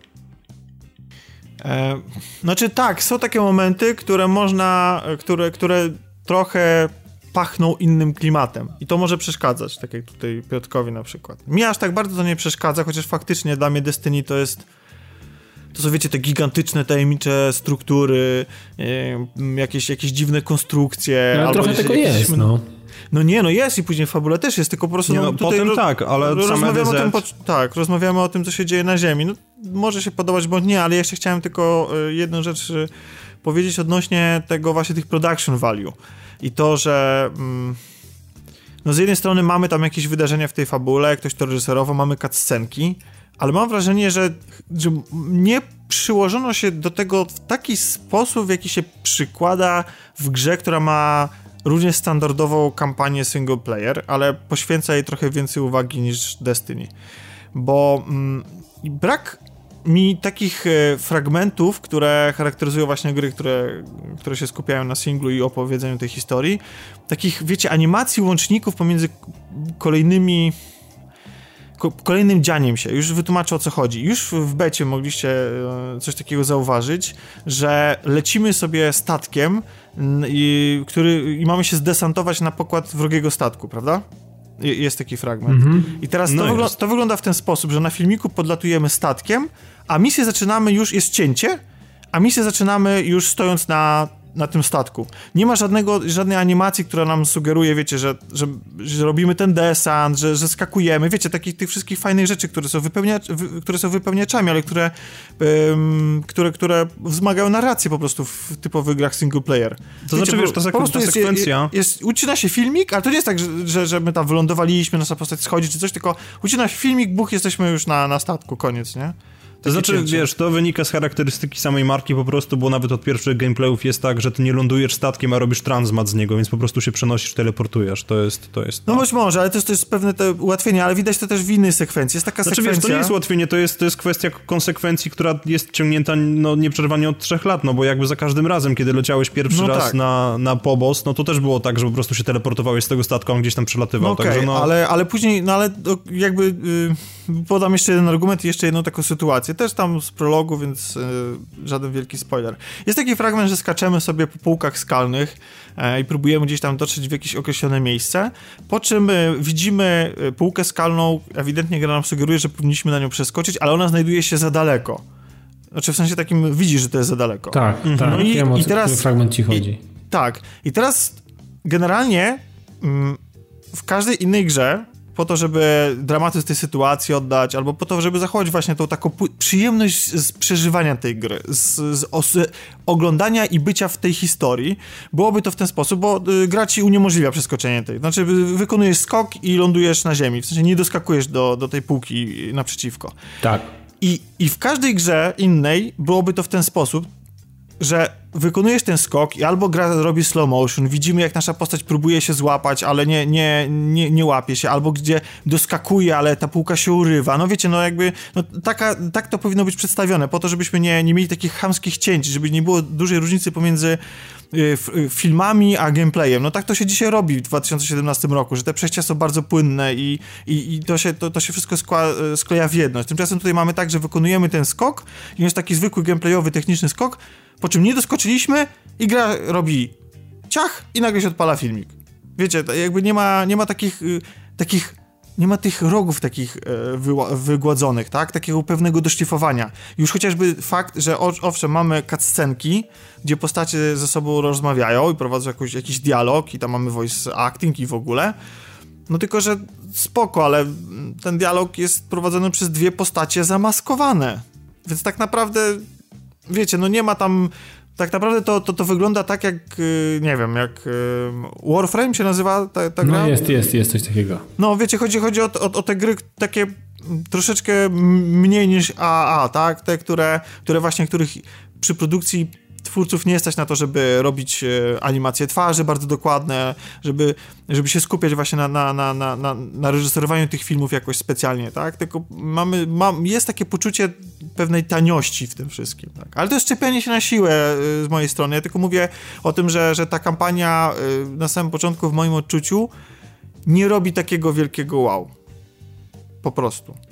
E, znaczy tak, są takie momenty, które można, które, które trochę pachną innym klimatem i to może przeszkadzać, tak jak tutaj Piotrkowi na przykład. Mi aż tak bardzo to nie przeszkadza, chociaż faktycznie dla mnie Destiny to jest to są, wiecie, te gigantyczne, tajemnicze struktury, e, jakieś, jakieś dziwne konstrukcje. No, trochę tego jest, no. No nie, no jest i później w fabule też jest, tylko po prostu... Nie, no, tutaj potem tak, ale rozmawiamy o tym, Tak, rozmawiamy o tym, co się dzieje na Ziemi. No, może się podobać, bądź nie, ale jeszcze chciałem tylko e, jedną rzecz e, powiedzieć odnośnie tego właśnie tych production value. I to, że... Mm, no z jednej strony mamy tam jakieś wydarzenia w tej fabule, ktoś to reżyserował, mamy cutscenki, ale mam wrażenie, że, że nie przyłożono się do tego w taki sposób, w jaki się przykłada w grze, która ma również standardową kampanię single player, ale poświęca jej trochę więcej uwagi niż Destiny. Bo mm, brak mi takich e, fragmentów, które charakteryzują właśnie gry, które, które się skupiają na singlu i opowiedzeniu tej historii, takich, wiecie, animacji łączników pomiędzy kolejnymi kolejnym dzianiem się. Już wytłumaczę o co chodzi. Już w becie mogliście e, coś takiego zauważyć, że lecimy sobie statkiem i, który, i mamy się zdesantować na pokład wrogiego statku, prawda? Jest taki fragment. -hmm. I teraz to, no to, wygląda w ten sposób, że na filmiku podlatujemy statkiem, a misję zaczynamy już, jest cięcie, a misję zaczynamy już stojąc na na tym statku. Nie ma żadnego, żadnej animacji, która nam sugeruje, wiecie, że, że, że robimy ten desant, że, że skakujemy, wiecie, takich tych wszystkich fajnych rzeczy, które są, wypełniacz, które są wypełniaczami, ale które, um, które, które wzmagają narrację po prostu w typowych grach single player. To wiecie, znaczy, wiesz, to sek- po prostu ta sekwencja... Jest, jest, ucina się filmik, ale to nie jest tak, że, że, że my tam wylądowaliśmy, nasza postać schodzi czy coś, tylko ucina się filmik, buch, jesteśmy już na, na statku, koniec, nie? To znaczy, cięcie. wiesz, to wynika z charakterystyki samej marki po prostu, bo nawet od pierwszych gameplayów jest tak, że ty nie lądujesz statkiem, a robisz transmat z niego, więc po prostu się przenosisz, teleportujesz. To jest to. Jest no być może, ale to jest, to jest pewne te ułatwienie, ale widać to też w innej sekwencji. Jest taka znaczy, sekwencja... Wiesz, to nie jest ułatwienie, to jest, to jest kwestia konsekwencji, która jest ciągnięta no, nieprzerwanie od trzech lat, no bo jakby za każdym razem, kiedy leciałeś pierwszy no raz tak. na, na pobos, no to też było tak, że po prostu się teleportowałeś z tego statku, on gdzieś tam przelatywał. No okay, no... ale, ale później, no ale jakby yy, podam jeszcze jeden argument i jeszcze jedną taką sytuację. Też tam z prologu, więc y, żaden wielki spoiler. Jest taki fragment, że skaczemy sobie po półkach skalnych e, i próbujemy gdzieś tam dotrzeć w jakieś określone miejsce, po czym y, widzimy półkę skalną, ewidentnie gra nam sugeruje, że powinniśmy na nią przeskoczyć, ale ona znajduje się za daleko. Znaczy w sensie takim widzisz, że to jest za daleko. Tak, mhm. tak. No i, Wiem, i teraz fragment ci chodzi. I, tak. I teraz generalnie mm, w każdej innej grze po to, żeby dramatyzm tej sytuacji oddać, albo po to, żeby zachować właśnie tą taką przyjemność z przeżywania tej gry, z, z oglądania i bycia w tej historii, byłoby to w ten sposób, bo y, gra ci uniemożliwia przeskoczenie tej. Znaczy, wykonujesz skok i lądujesz na ziemi, w sensie nie doskakujesz do, do tej półki naprzeciwko. Tak. I, I w każdej grze innej byłoby to w ten sposób, że wykonujesz ten skok i albo gra robi slow motion, widzimy jak nasza postać próbuje się złapać, ale nie, nie, nie, nie łapie się, albo gdzie doskakuje, ale ta półka się urywa. No wiecie, no jakby no taka, tak to powinno być przedstawione, po to, żebyśmy nie, nie mieli takich chamskich cięć, żeby nie było dużej różnicy pomiędzy y, y, filmami a gameplayem. No tak to się dzisiaj robi w 2017 roku, że te przejścia są bardzo płynne i, i, i to, się, to, to się wszystko skła, y, skleja w jedność. Tymczasem tutaj mamy tak, że wykonujemy ten skok i jest taki zwykły gameplayowy, techniczny skok, po czym nie doskoczyliśmy i gra robi ciach i nagle się odpala filmik. Wiecie, jakby nie ma, nie ma takich, y, takich nie ma tych rogów takich e, wygładzonych, tak? Takiego pewnego doszlifowania. Już chociażby fakt, że owszem, mamy cutscenki, gdzie postacie ze sobą rozmawiają i prowadzą jakiś, jakiś dialog i tam mamy voice acting i w ogóle, no tylko, że spoko, ale ten dialog jest prowadzony przez dwie postacie zamaskowane. Więc tak naprawdę, wiecie, no nie ma tam tak naprawdę to, to, to wygląda tak jak, y, nie wiem, jak y, Warframe się nazywa ta, ta gra? No jest, jest, jest coś takiego. No wiecie, chodzi, chodzi o, o, o te gry takie troszeczkę mniej niż AAA, tak? Te, które, które właśnie, których przy produkcji twórców nie stać na to, żeby robić e, animacje twarzy bardzo dokładne, żeby, żeby się skupiać właśnie na, na, na, na, na, na reżyserowaniu tych filmów jakoś specjalnie, tak? Tylko mamy, mam, jest takie poczucie pewnej taniości w tym wszystkim, tak? Ale to jest szczepienie się na siłę e, z mojej strony. Ja tylko mówię o tym, że, że ta kampania e, na samym początku w moim odczuciu nie robi takiego wielkiego wow. Po prostu.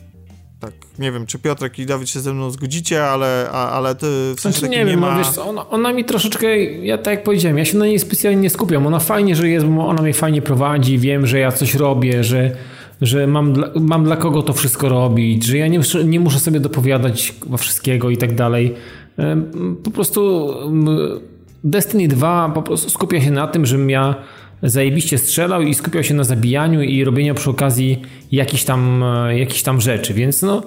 Tak, nie wiem, czy Piotrek i Dawid się ze mną zgodzicie, ale, a, ale ty w sensie znaczy, nie, wiem, no ma... wiesz, ona, ona, mi troszeczkę, ja tak jak powiedziałem, ja się na niej specjalnie nie skupiam. Ona fajnie, że jest, bo ona mnie fajnie prowadzi, wiem, że ja coś robię, że, że mam, dla, mam dla kogo to wszystko robić, że ja nie, nie muszę sobie dopowiadać wszystkiego i tak dalej. Po prostu Destiny 2 po prostu skupia się na tym, żebym ja zajebiście strzelał i skupiał się na zabijaniu i robieniu przy okazji jakichś tam, e, jakichś tam rzeczy, więc no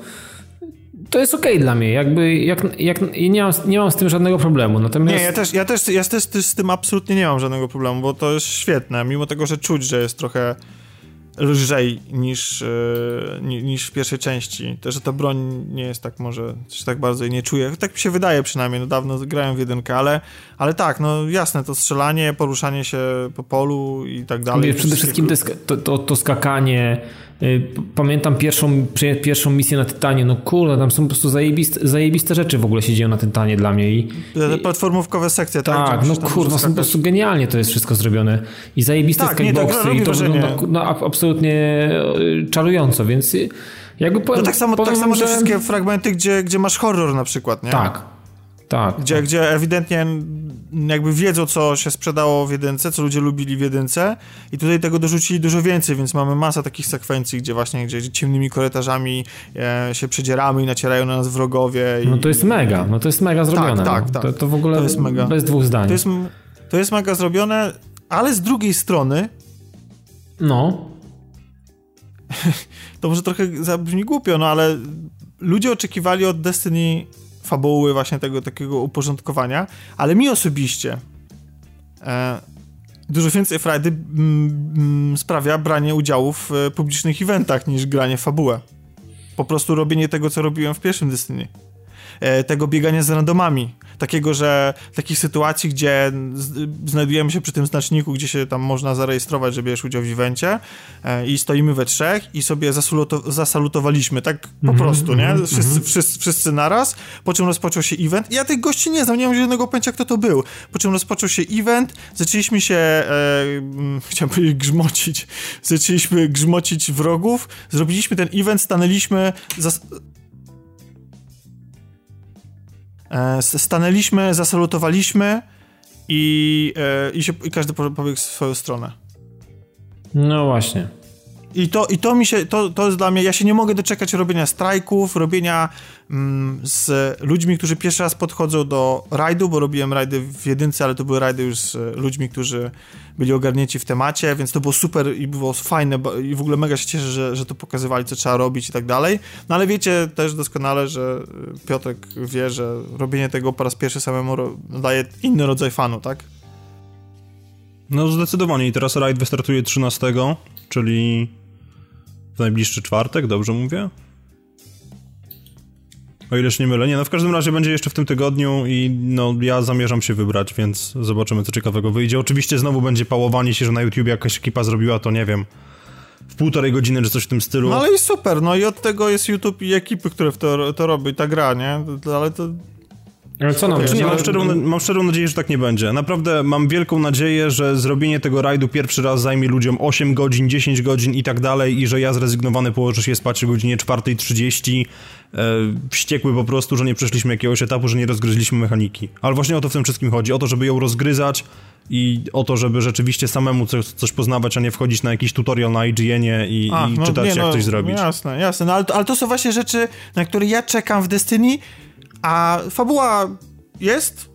to jest okej okay dla mnie, jakby jak, jak, nie, mam, nie mam z tym żadnego problemu. Natomiast... Nie, ja też, ja, też, ja też z tym absolutnie nie mam żadnego problemu, bo to jest świetne, mimo tego, że czuć, że jest trochę lżej niż, e, niż w pierwszej części. To, że ta broń nie jest tak może, się tak bardzo jej nie czuję. Tak mi się wydaje przynajmniej, no dawno grałem w jedynkę, ale, ale tak, no jasne, to strzelanie, poruszanie się po polu i tak dalej. Przede wszystkim to, to, to skakanie, pamiętam pierwszą, pierwszą misję na Tytanie, no kurde, tam są po prostu zajebiste, zajebiste rzeczy w ogóle się dzieją na Tytanie dla mnie. I, Te platformówkowe sekcje, tak? Tak, no kurwa, są po prostu genialnie to jest wszystko zrobione. I zajebiste tak, skyboxy i to wygląda no, absolutnie y, czarująco, więc jakby powiem, no tak samo, powiem, tak samo że... te wszystkie fragmenty, gdzie, gdzie masz horror na przykład, nie? Tak, tak. Gdzie, tak. gdzie ewidentnie jakby wiedzą, co się sprzedało w jedynce, co ludzie lubili w jedynce i tutaj tego dorzucili dużo więcej, więc mamy masę takich sekwencji, gdzie właśnie gdzie ciemnymi korytarzami e, się przedzieramy i nacierają na nas wrogowie. I, no to jest mega, no to jest mega zrobione. Tak, tak, tak. To, to w ogóle to jest mega. bez dwóch zdań. To jest, to jest mega zrobione, ale z drugiej strony no to może trochę zabrzmi głupio, no ale ludzie oczekiwali od Destiny fabuły, właśnie tego takiego uporządkowania, ale mi osobiście e, dużo więcej frajdy mm, mm, sprawia branie udziału w publicznych eventach niż granie w fabułę. Po prostu robienie tego, co robiłem w pierwszym Destiny. E, tego biegania z randomami. Takiego, że takich sytuacji, gdzie znajdujemy się przy tym znaczniku, gdzie się tam można zarejestrować, że bierzesz udział w evencie e, i stoimy we trzech i sobie zasalutowaliśmy, tak po mm -hmm, prostu, nie? Mhm, wszyscy, mm -hmm. wszyscy, wszyscy naraz, po czym rozpoczął się event. Ja tych gości nie znam, nie mam żadnego pojęcia, kto to był. Po czym rozpoczął się event, zaczęliśmy się, e, mm, chciałem powiedzieć grzmocić, zaczęliśmy grzmocić wrogów, zrobiliśmy ten event, stanęliśmy, E, stanęliśmy, zasalutowaliśmy i, e, i, się, i każdy pobiegł w swoją stronę. No właśnie. I to, i to mi się, to, to jest dla mnie, ja się nie mogę doczekać robienia strajków, robienia mm, z ludźmi, którzy pierwszy raz podchodzą do rajdu, bo robiłem rajdy w jedynce, ale to były rajdy już z ludźmi, którzy byli ogarnięci w temacie, więc to było super i było fajne i w ogóle mega się cieszę, że, że to pokazywali, co trzeba robić i tak dalej. No ale wiecie też doskonale, że Piotrek wie, że robienie tego po raz pierwszy samemu daje inny rodzaj fanu, tak? No zdecydowanie i teraz rajd wystartuje 13, czyli w najbliższy czwartek, dobrze mówię? O ileż nie mylę. Nie, no w każdym razie będzie jeszcze w tym tygodniu i no ja zamierzam się wybrać, więc zobaczymy co ciekawego wyjdzie. Oczywiście znowu będzie pałowanie się, że na YouTube jakaś ekipa zrobiła to, nie wiem, w półtorej godziny czy coś w tym stylu. No ale i super, no i od tego jest YouTube i ekipy, które w to, to robią i ta gra, nie? Ale to ale co nam znaczy, nie, mam, szczerą, mam szczerą nadzieję, że tak nie będzie. Naprawdę mam wielką nadzieję, że zrobienie tego rajdu pierwszy raz zajmie ludziom 8 godzin, 10 godzin i tak dalej i że ja zrezygnowany położę się spać o godzinie 4.30 e, wściekły po prostu, że nie przeszliśmy jakiegoś etapu, że nie rozgryźliśmy mechaniki. Ale właśnie o to w tym wszystkim chodzi. O to, żeby ją rozgryzać i o to, żeby rzeczywiście samemu coś, coś poznawać, a nie wchodzić na jakiś tutorial na IGN-ie i, A, i no, czytać, nie, jak no, coś zrobić. Jasne, jasne, no, ale, to- ale to są właśnie rzeczy, na które ja czekam w Destiny, a fabuła jest,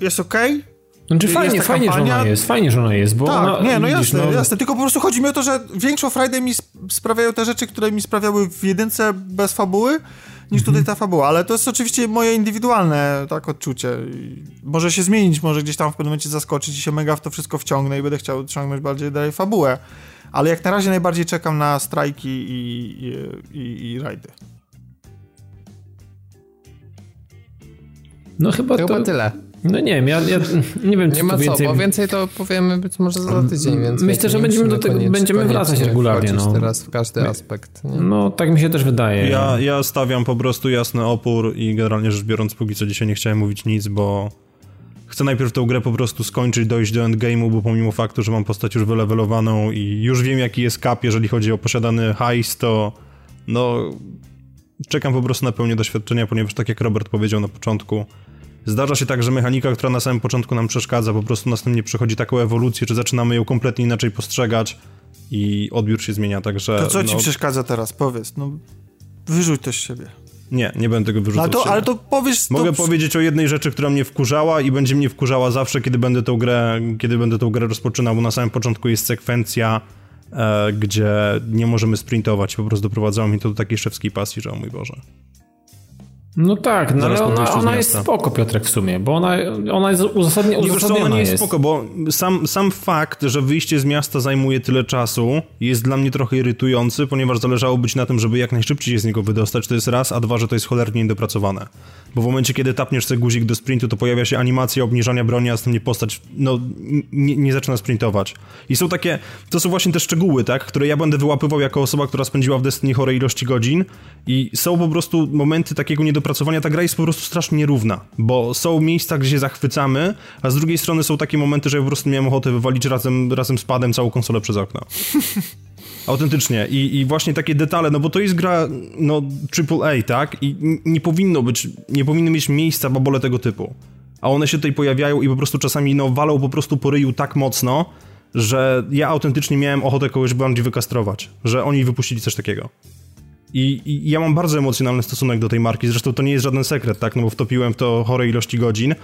jest okej. Znaczy Jest fajnie, ta fajnie, że ona jest, fajnie, że ona jest, bo Tak, ona, nie, no widzisz, jasne, jasne, tylko po prostu chodzi mi o to, że większą frajdę mi sp- sprawiają te rzeczy, które mi sprawiały w jedynce bez fabuły, niż Mhm. tutaj ta fabuła, ale to jest oczywiście moje indywidualne tak odczucie. Może się zmienić, może gdzieś tam w pewnym momencie zaskoczyć i się mega w to wszystko wciągnę i będę chciał ciągnąć bardziej dalej fabułę. Ale jak na razie najbardziej czekam na strajki i, i, i, i rajdy. No chyba To to... chyba tyle. No nie wiem, ja, ja nie wiem, Nie czy ma tu co, więcej... bo więcej to powiemy być może za tydzień, więc Myślę, że będziemy do tego- będziemy wracać regularnie, no. teraz w każdy aspekt. Nie? No tak mi się też wydaje. Ja, ja stawiam po prostu jasny opór i generalnie rzecz biorąc, póki co dzisiaj nie chciałem mówić nic, bo chcę najpierw tę grę po prostu skończyć, dojść do endgame'u, bo pomimo faktu, że mam postać już wylewelowaną i już wiem jaki jest cap, jeżeli chodzi o posiadany hajs, to no czekam po prostu na pełnię doświadczenia, ponieważ tak jak Robert powiedział na początku, zdarza się tak, że mechanika, która na samym początku nam przeszkadza, po prostu następnie przechodzi taką ewolucję, czy zaczynamy ją kompletnie inaczej postrzegać i odbiór się zmienia, także... To co ci no, przeszkadza teraz? Powiedz, no wyrzuć to z siebie. Nie, nie będę tego No, wyrzucał ale, z to, ale to powiesz... Mogę to... powiedzieć o jednej rzeczy, która mnie wkurzała i będzie mnie wkurzała zawsze, kiedy będę tą grę, kiedy będę tą grę rozpoczynał, bo na samym początku jest sekwencja, gdzie nie możemy sprintować. Po prostu doprowadzało mnie to do takiej szewskiej pasji, że o mój Boże. No tak, no ale ona, ona jest spoko, Piotrek, w sumie, bo ona, ona jest uzasadnie, Nie, wiesz co, uzasadniona ona nie jest jest. spoko, bo sam, sam fakt, że wyjście z miasta zajmuje tyle czasu, jest dla mnie trochę irytujący, ponieważ zależało być na tym, żeby jak najszybciej się z niego wydostać, to jest raz, a dwa, że to jest cholernie niedopracowane. Bo w momencie, kiedy tapniesz sobie guzik do sprintu, to pojawia się animacja obniżania broni, a następnie postać, no, nie, nie zaczyna sprintować. I są takie, to są właśnie te szczegóły, tak, które ja będę wyłapywał jako osoba, która spędziła w Destiny chore ilości godzin i są po prostu momenty takiego niedopracowania, ta gra jest po prostu strasznie nierówna, bo są miejsca, gdzie się zachwycamy, a z drugiej strony są takie momenty, że ja po prostu miałem ochotę wywalić razem, razem z padem całą konsolę przez okno. Autentycznie. I, I właśnie takie detale, no bo to jest gra, no, AAA, tak? I nie powinno być, nie powinny mieć miejsca babole tego typu. A one się tutaj pojawiają i po prostu czasami, no, walą po prostu po ryju tak mocno, że ja autentycznie miałem ochotę kogoś bardziej wykastrować. Że oni wypuścili coś takiego. I, I ja mam bardzo emocjonalny stosunek do tej marki, zresztą to nie jest żaden sekret, tak? No bo wtopiłem w to chore ilości godzin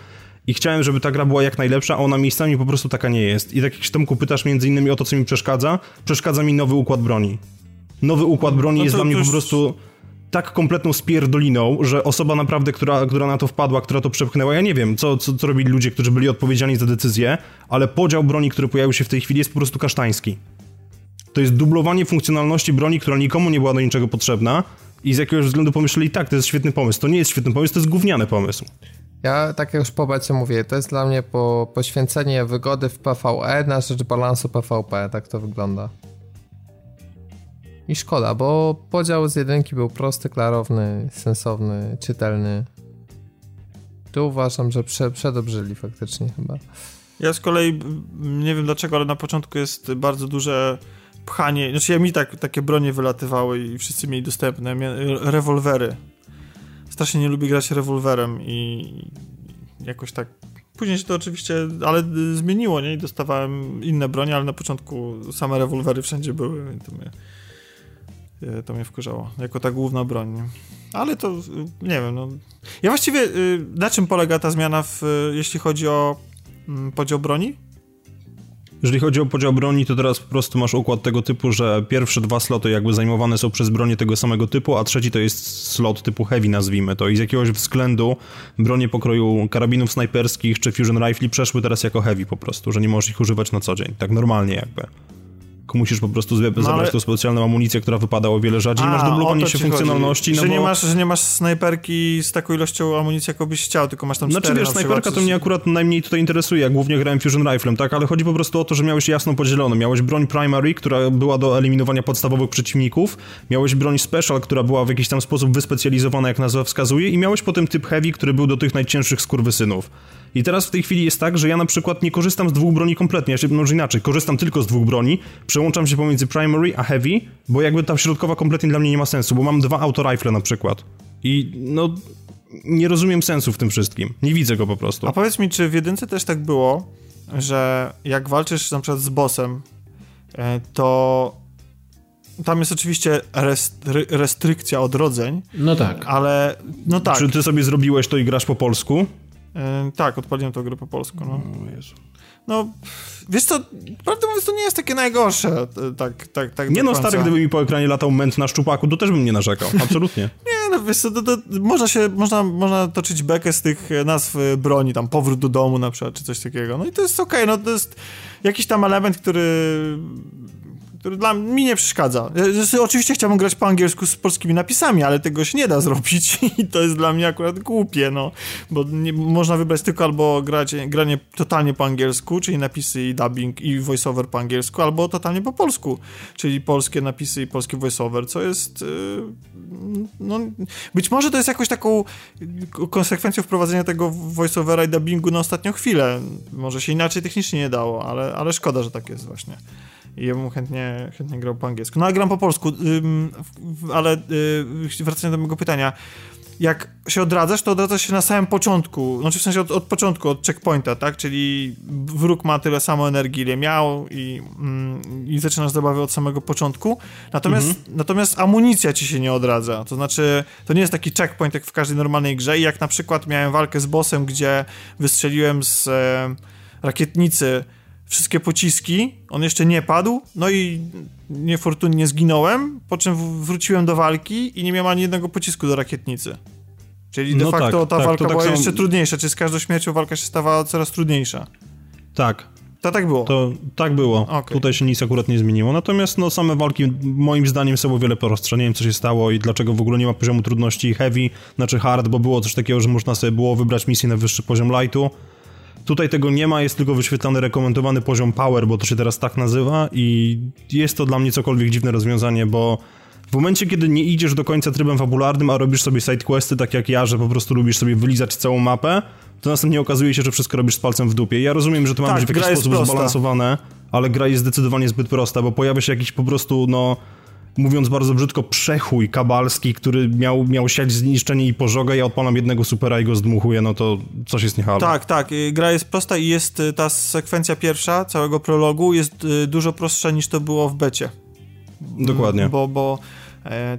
i chciałem, żeby ta gra była jak najlepsza, a ona miejscami po prostu taka nie jest. I tak jak się Tomku pytasz między innymi o to, co mi przeszkadza, przeszkadza mi nowy układ broni. Nowy układ broni No jest dla mnie już- po prostu tak kompletną spierdoliną, że osoba naprawdę, która, która na to wpadła, która to przepchnęła, ja nie wiem, co, co, co robili ludzie, którzy byli odpowiedzialni za decyzję, ale podział broni, który pojawił się w tej chwili jest po prostu kasztański. To jest dublowanie funkcjonalności broni, która nikomu nie była do niczego potrzebna i z jakiegoś względu pomyśleli, tak, to jest świetny pomysł. To nie jest świetny pomysł, to jest gówniany pomysł. Ja tak jak już po becie mówię, to jest dla mnie po, poświęcenie wygody w PvE na rzecz balansu PvP, tak to wygląda. I szkoda, bo podział z jedynki był prosty, klarowny, sensowny, czytelny. Tu uważam, że prze, przedobrzyli faktycznie chyba. Ja z kolei nie wiem dlaczego, ale na początku jest bardzo duże pchanie. Znaczy, ja mi tak, takie bronie wylatywały i wszyscy mieli dostępne. Rewolwery. Strasznie nie lubię grać rewolwerem i jakoś tak. Później się to oczywiście, ale zmieniło, nie? I dostawałem inne bronie, ale na początku same rewolwery wszędzie były. I to mnie, y, to mnie wkurzało. Jako ta główna broń. Ale to, nie wiem, no. Ja właściwie, y, na czym polega ta zmiana, w, jeśli chodzi o mm, podział broni? Jeżeli chodzi o podział broni, to teraz po prostu masz układ tego typu, że pierwsze dwa sloty jakby zajmowane są przez bronie tego samego typu, a trzeci to jest slot typu heavy, nazwijmy to. I z jakiegoś względu bronie pokroju karabinów snajperskich czy fusion rifle przeszły teraz jako heavy po prostu, że nie możesz ich używać na co dzień. Tak normalnie jakby. Musisz po prostu zwie- zabrać ale- tą specjalną amunicję, która wypada o wiele rzadziej. masz A, dublowanie o to się ci funkcjonalności. Chodzi. No że, bo... nie masz, że nie masz snajperki z taką ilością amunicji, jaką byś chciał, tylko masz tam Znaczy wiesz, snajperka to mnie akurat najmniej tutaj interesuje, ja głównie grałem Fusion Riflem, tak, ale chodzi po prostu o to, że miałeś jasno podzielone. Miałeś broń Primary, która była do eliminowania podstawowych przeciwników, miałeś broń Special, która była w jakiś tam sposób wyspecjalizowana, jak nazwa wskazuje, i miałeś potem typ Heavy, który był do tych najcięższych skurwysynów. I teraz w tej chwili jest tak, że ja na przykład nie korzystam z dwóch broni kompletnie, ja się, może inaczej, korzystam tylko z dwóch broni, przełączam się pomiędzy Primary a Heavy, bo jakby ta środkowa kompletnie dla mnie nie ma sensu, bo mam dwa autorifle na przykład. I no, nie rozumiem sensu w tym wszystkim. Nie widzę go po prostu. A powiedz mi, czy w jedynce też tak było, że jak walczysz na przykład z bossem, e, to tam jest oczywiście restrykcja odrodzeń. No tak. Ale, no tak. Czy ty sobie zrobiłeś to i grasz po polsku? Yy, tak, odpaliłem to grę po polsku, no. No, wiesz co, prawdę mówiąc, to nie jest takie najgorsze, tak, tak, tak Nie no, stary, gdyby mi po ekranie latał ment na szczupaku, to też bym nie narzekał, absolutnie. nie, no wiesz co, to, to, można się, można, można toczyć bekę z tych nazw broni, tam powrót do domu na przykład, czy coś takiego, no i to jest okej, okay, no to jest jakiś tam element, który który dla mnie nie przeszkadza. Oczywiście chciałbym grać po angielsku z polskimi napisami, ale tego się nie da zrobić i to jest dla mnie akurat głupie, no, bo nie, można wybrać tylko albo grać, granie totalnie po angielsku, czyli napisy i dubbing i voiceover po angielsku, albo totalnie po polsku, czyli polskie napisy i polski voiceover, co jest yy, no, być może to jest jakoś taką konsekwencją wprowadzenia tego voiceovera i dubbingu na ostatnią chwilę. Może się inaczej technicznie nie dało, ale, ale szkoda, że tak jest właśnie i ja bym chętnie, chętnie grał po angielsku. No ale gram po polsku, ym, ale yy, wracając do mojego pytania, jak się odradzasz, to odradzasz się na samym początku, znaczy w sensie od, od początku, od checkpointa, tak, czyli wróg ma tyle samo energii, ile miał i, mm, i zaczynasz zabawę od samego początku, natomiast, mhm. natomiast amunicja ci się nie odradza, to znaczy to nie jest taki checkpoint jak w każdej normalnej grze i jak na przykład miałem walkę z bossem, gdzie wystrzeliłem z e, rakietnicy wszystkie pociski, on jeszcze nie padł, no i niefortunnie zginąłem, po czym wróciłem do walki i nie miałem ani jednego pocisku do rakietnicy. Czyli de no facto tak, ta tak, walka tak była jeszcze trudniejsza, czy z każdą śmiercią walka się stawała coraz trudniejsza. Tak. To tak było. To tak było. Okay. Tutaj się nic akurat nie zmieniło. Natomiast no, same walki moim zdaniem są o wiele prostsze. Nie wiem, co się stało i dlaczego w ogóle nie ma poziomu trudności heavy, znaczy hard, bo było coś takiego, że można sobie było wybrać misję na wyższy poziom lightu Tutaj tego nie ma, jest tylko wyświetlany rekomendowany poziom power, bo to się teraz tak nazywa i jest to dla mnie cokolwiek dziwne rozwiązanie, bo w momencie, kiedy nie idziesz do końca trybem fabularnym, a robisz sobie sidequesty tak jak ja, że po prostu lubisz sobie wylizać całą mapę, to następnie okazuje się, że wszystko robisz z palcem w dupie. Ja rozumiem, że to ma tak, być w jakiś sposób zbalansowane, ale gra jest zdecydowanie zbyt prosta, bo pojawia się jakiś po prostu, no mówiąc bardzo brzydko, przechuj kabalski, który miał, miał siać zniszczenie i pożogę, ja odpalam jednego supera i go zdmuchuję, no to coś jest niehalo. Tak, tak, y, gra jest prosta i jest y, ta sekwencja pierwsza całego prologu jest y, dużo prostsza niż to było w becie. Dokładnie. Bo, bo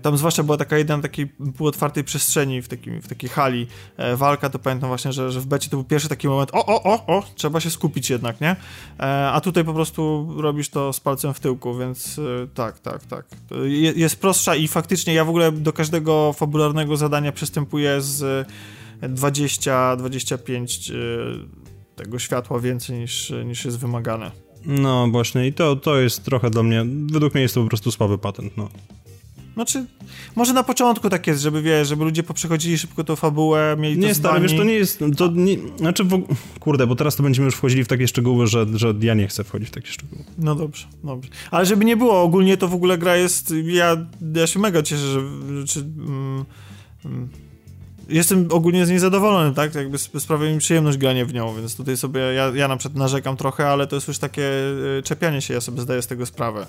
tam zwłaszcza była taka jedna takiej półotwartej przestrzeni w, takim, w takiej hali e, walka, to pamiętam właśnie, że, że w becie to był pierwszy taki moment, o, o, o, o, trzeba się skupić jednak, nie? E, a tutaj po prostu robisz to z palcem w tyłku, więc tak, tak, tak. Jest prostsza i faktycznie ja w ogóle do każdego fabularnego zadania przystępuję z 20-25 tego światła więcej niż, niż jest wymagane. No właśnie i to, to jest trochę dla mnie, według mnie jest to po prostu słaby patent, no. Znaczy, może na początku tak jest, żeby wiesz, żeby ludzie poprzechodzili szybko tą fabułę, mieli Nie, stary, wiesz, to nie jest, to nie, znaczy, w, kurde, bo teraz to będziemy już wchodzili w takie szczegóły, że, że ja nie chcę wchodzić w takie szczegóły. No dobrze, dobrze. Ale żeby nie było, ogólnie to w ogóle gra jest, ja, ja się mega cieszę, że, czy, mm, mm, jestem ogólnie z niej zadowolony, tak? Jakby sprawia mi przyjemność granie w nią, więc tutaj sobie, ja, ja na przykład narzekam trochę, ale to jest już takie y, czepianie się, ja sobie zdaję z tego sprawę.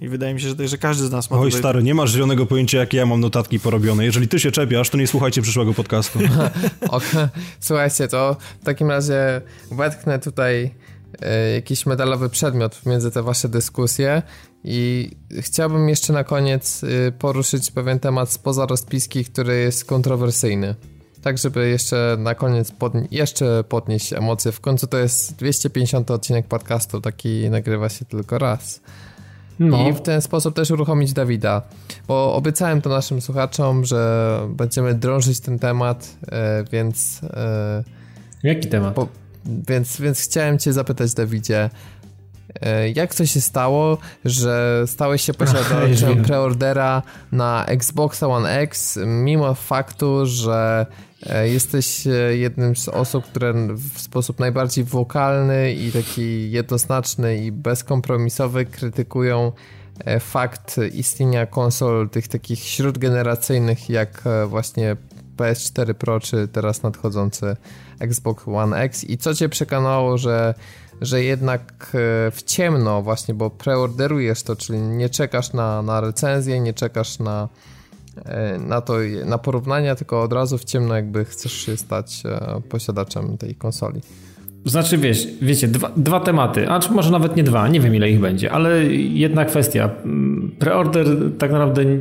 I wydaje mi się, że, że każdy z nas ma. Oj, tutaj... stary, nie masz zielonego pojęcia, jakie ja mam notatki porobione. Jeżeli ty się czepiasz, to nie słuchajcie przyszłego podcastu. okay. Słuchajcie, to w takim razie wetknę tutaj e, jakiś medalowy przedmiot między te wasze dyskusje i chciałbym jeszcze na koniec e, poruszyć pewien temat spoza rozpiski, który jest kontrowersyjny. Tak, żeby jeszcze na koniec podni jeszcze podnieść emocje. W końcu to jest 250 odcinek podcastu, taki nagrywa się tylko raz. No. I w ten sposób też uruchomić Dawida. Bo obiecałem to naszym słuchaczom, że będziemy drążyć ten temat, e, więc. E, Jaki temat? Po, więc, więc chciałem Cię zapytać, Dawidzie. E, jak to się stało, że stałeś się posiadaczem preordera na Xbox One X, mimo faktu, że E, jesteś e, jednym z osób, które w sposób najbardziej wokalny i taki jednoznaczny i bezkompromisowy krytykują fakt istnienia konsol tych takich śródgeneracyjnych jak właśnie PS4 Pro czy teraz nadchodzący Xbox One X. I co cię przekonało, że, że jednak w ciemno właśnie, bo preorderujesz to, czyli nie czekasz na, na recenzję, nie czekasz na E, na to, na porównania, tylko od razu w ciemno jakby chcesz się stać e, posiadaczem tej konsoli. Znaczy, wiesz, wiecie, dwa, dwa tematy, a czy może nawet nie dwa, nie wiem ile ich będzie, ale jedna kwestia. Preorder tak naprawdę e,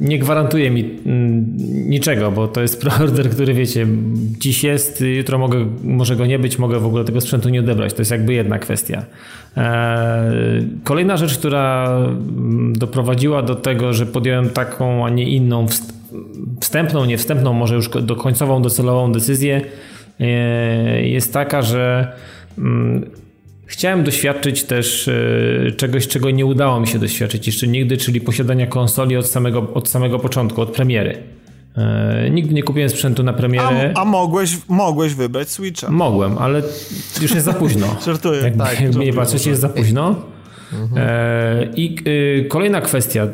nie gwarantuje mi niczego, bo to jest preorder, który wiecie, dziś jest, jutro mogę, może go nie być, mogę w ogóle tego sprzętu nie odebrać. To jest jakby jedna kwestia. E, kolejna rzecz, która doprowadziła do tego, że podjąłem taką, a nie inną wstępną, nie wstępną, może już do końcową, docelową decyzję e, jest taka, że mm, chciałem doświadczyć też e, czegoś, czego nie udało mi się doświadczyć jeszcze nigdy, czyli posiadania konsoli od samego, od samego początku, od premiery. E, nigdy nie kupiłem sprzętu na premierę. A, a, mogłeś, mogłeś wybrać Switcha. Mogłem, ale już jest za późno. żartuję. Jakby, tak, jakby nie patrzeć, jest za późno. Mhm. E, I y, kolejna kwestia.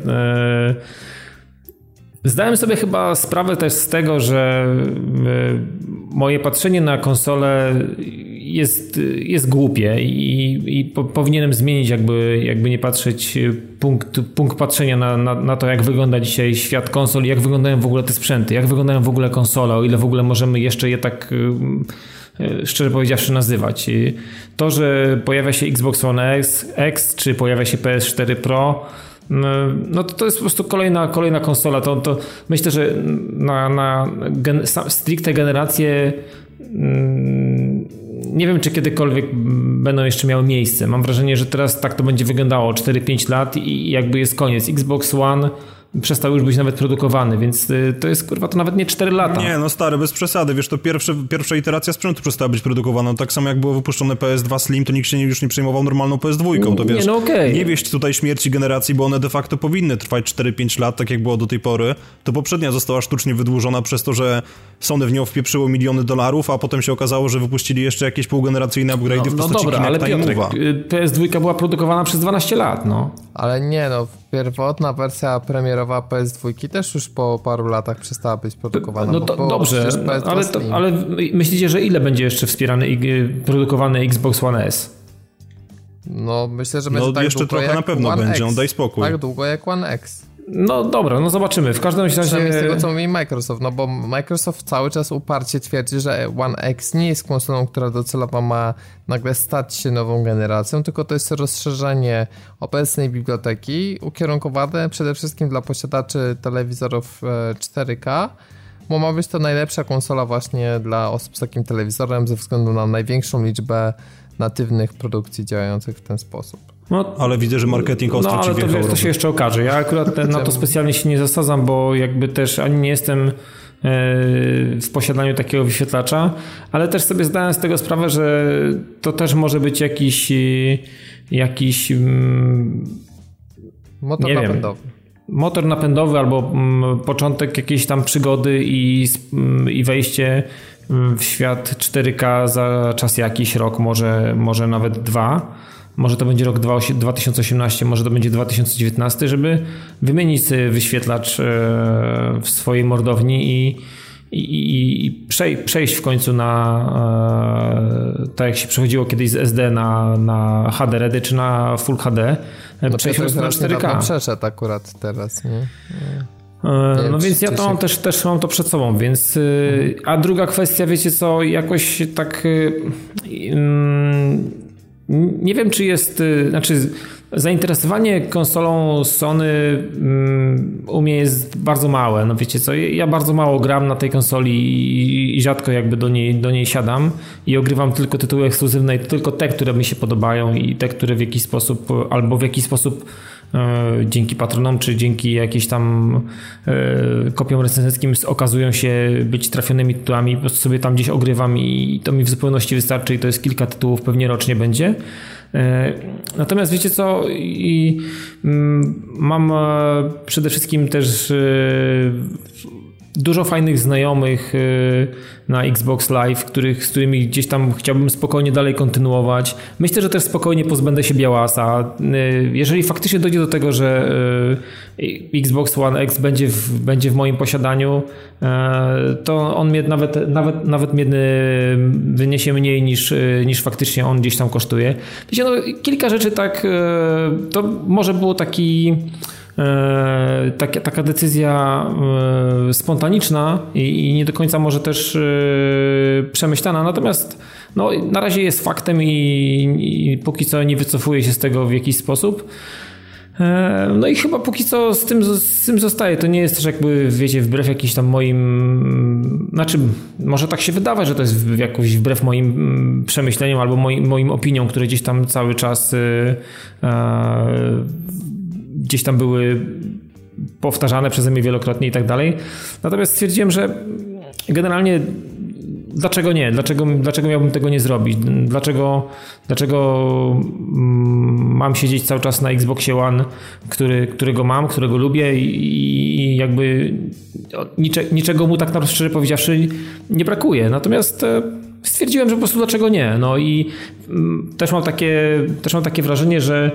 Zdałem sobie chyba sprawę też z tego, że moje patrzenie na konsolę jest, jest głupie i, i po, powinienem zmienić, jakby, jakby nie patrzeć punkt, punkt patrzenia na, na, na, to, jak wygląda dzisiaj świat konsol, jak wyglądają w ogóle te sprzęty, jak wyglądają w ogóle konsole, o ile w ogóle możemy jeszcze je tak e, e, szczerze powiedziawszy nazywać. To, że pojawia się Xbox One X, X czy pojawia się PS4 Pro, no, no to, to jest po prostu kolejna, kolejna konsola. To, to myślę, że na, na gen, stricte generację mm, nie wiem, czy kiedykolwiek będą jeszcze miały miejsce. Mam wrażenie, że teraz tak to będzie wyglądało 4-5 lat i jakby jest koniec. Xbox One przestał już być nawet produkowany, więc y, to jest kurwa to nawet nie 4 lata. Nie, no stary, bez przesady, wiesz, to pierwsze, pierwsza iteracja sprzętu przestała być produkowana. Tak samo jak było wypuszczone PS2 Slim, to nikt się już nie przejmował normalną PS2, to wiesz, nie, no okay. nie wieść tutaj śmierci generacji, bo one de facto powinny trwać 4-5 lat, tak jak było do tej pory. To poprzednia została sztucznie wydłużona przez to, że Sony w nią wpieprzyło miliony dolarów, a potem się okazało, że wypuścili jeszcze jakieś półgeneracyjne upgrade'y no, w postaci no dobra, ale Piotrek, y, PS2 była produkowana przez 12 lat, no. Ale nie, no, pierwotna wersja premierowa PS2 też już po paru latach przestała być produkowana. No to, dobrze, ale, to, ale myślicie, że ile będzie jeszcze wspierany i produkowany Xbox One S? No myślę, że będzie no, tak jeszcze długo trochę na pewno One będzie, X. on daj spokój. Tak długo jak One X. No dobra, no zobaczymy. W każdym razie... Z tego, co mówi Microsoft, no bo Microsoft cały czas uparcie twierdzi, że One X nie jest konsolą, która docelowo ma nagle stać się nową generacją, tylko to jest rozszerzenie obecnej biblioteki, ukierunkowane przede wszystkim dla posiadaczy telewizorów 4K, e, bo ma być to najlepsza konsola właśnie dla osób z takim telewizorem ze względu na największą liczbę natywnych produkcji działających w ten sposób. No, ale widzę, że marketing ostro no, ale ci to, wiesz, to się jeszcze okaże. Ja akurat na to specjalnie się nie zasadzam, bo jakby też ani nie jestem e, w posiadaniu takiego wyświetlacza, ale też sobie zdałem z tego sprawę, że to też może być jakiś jakiś mm, motor nie napędowy. Wiem, motor napędowy albo mm, początek jakiejś tam przygody i, mm, i wejście w świat 4K za czas jakiś rok, może, może nawet dwa może to będzie rok 2018, może to będzie 2019, żeby wymienić wyświetlacz e, w swojej mordowni i, i, i przejść w końcu na e, tak jak się przechodziło kiedyś z SD na, na HD Ready czy na Full HD. No przejść na 4K. przeszedł akurat teraz, nie? nie. No więc ja to mam też, też mam to przed sobą, więc mhm. a druga kwestia, wiecie co, jakoś tak mm, nie wiem, czy jest, y, znaczy zainteresowanie konsolą Sony mm, u mnie jest bardzo małe. No wiecie co, ja bardzo mało gram na tej konsoli i rzadko jakby do niej, do niej siadam i ogrywam tylko tytuły ekskluzywne i tylko te, które mi się podobają i te, które w jakiś sposób albo w jakiś sposób dzięki patronom, czy dzięki jakiejś tam e, kopiom recenzenckim okazują się być trafionymi tytułami, po prostu sobie tam gdzieś ogrywam i to mi w zupełności wystarczy i to jest kilka tytułów, pewnie rocznie będzie. E, natomiast wiecie co, i mm, mam przede wszystkim też dużo fajnych znajomych y, na Xbox Live, których, z którymi gdzieś tam chciałbym spokojnie dalej kontynuować. Myślę, że też spokojnie pozbędę się Białasa. Y, jeżeli faktycznie dojdzie do tego, że y, Xbox One X będzie w, będzie w moim posiadaniu, to on mnie nawet, nawet, nawet mnie wyniesie mniej niż, niż faktycznie on gdzieś tam kosztuje. Wiecie, no, kilka rzeczy tak, to może było taki taka, taka decyzja e, spontaniczna i, i, nie do końca może też e, przemyślana, natomiast no, na razie jest faktem i, i póki co nie wycofuje się z tego w jakiś sposób. E, no i chyba póki co z tym, z tym zostaje. To nie jest też jakby, wiecie, wbrew jakimś tam moim... Znaczy, może tak się wydawać, że to jest jakoś wbrew moim mm, przemyśleniom albo moim, moim opiniom, które gdzieś tam cały czas e, gdzieś tam były powtarzane przeze mnie wielokrotnie i tak dalej. Natomiast stwierdziłem, że generalnie dlaczego nie? Dlaczego, dlaczego miałbym tego nie zrobić? Dlaczego, dlaczego mm, mam siedzieć cały czas na Xboxie One, który, którego mam, którego lubię i, i jakby nicze, niczego mu tak naprawdę szczerze powiedziawszy nie brakuje. Natomiast e, stwierdziłem, że po prostu dlaczego nie? No i mm, też mam takie, też mam takie wrażenie, że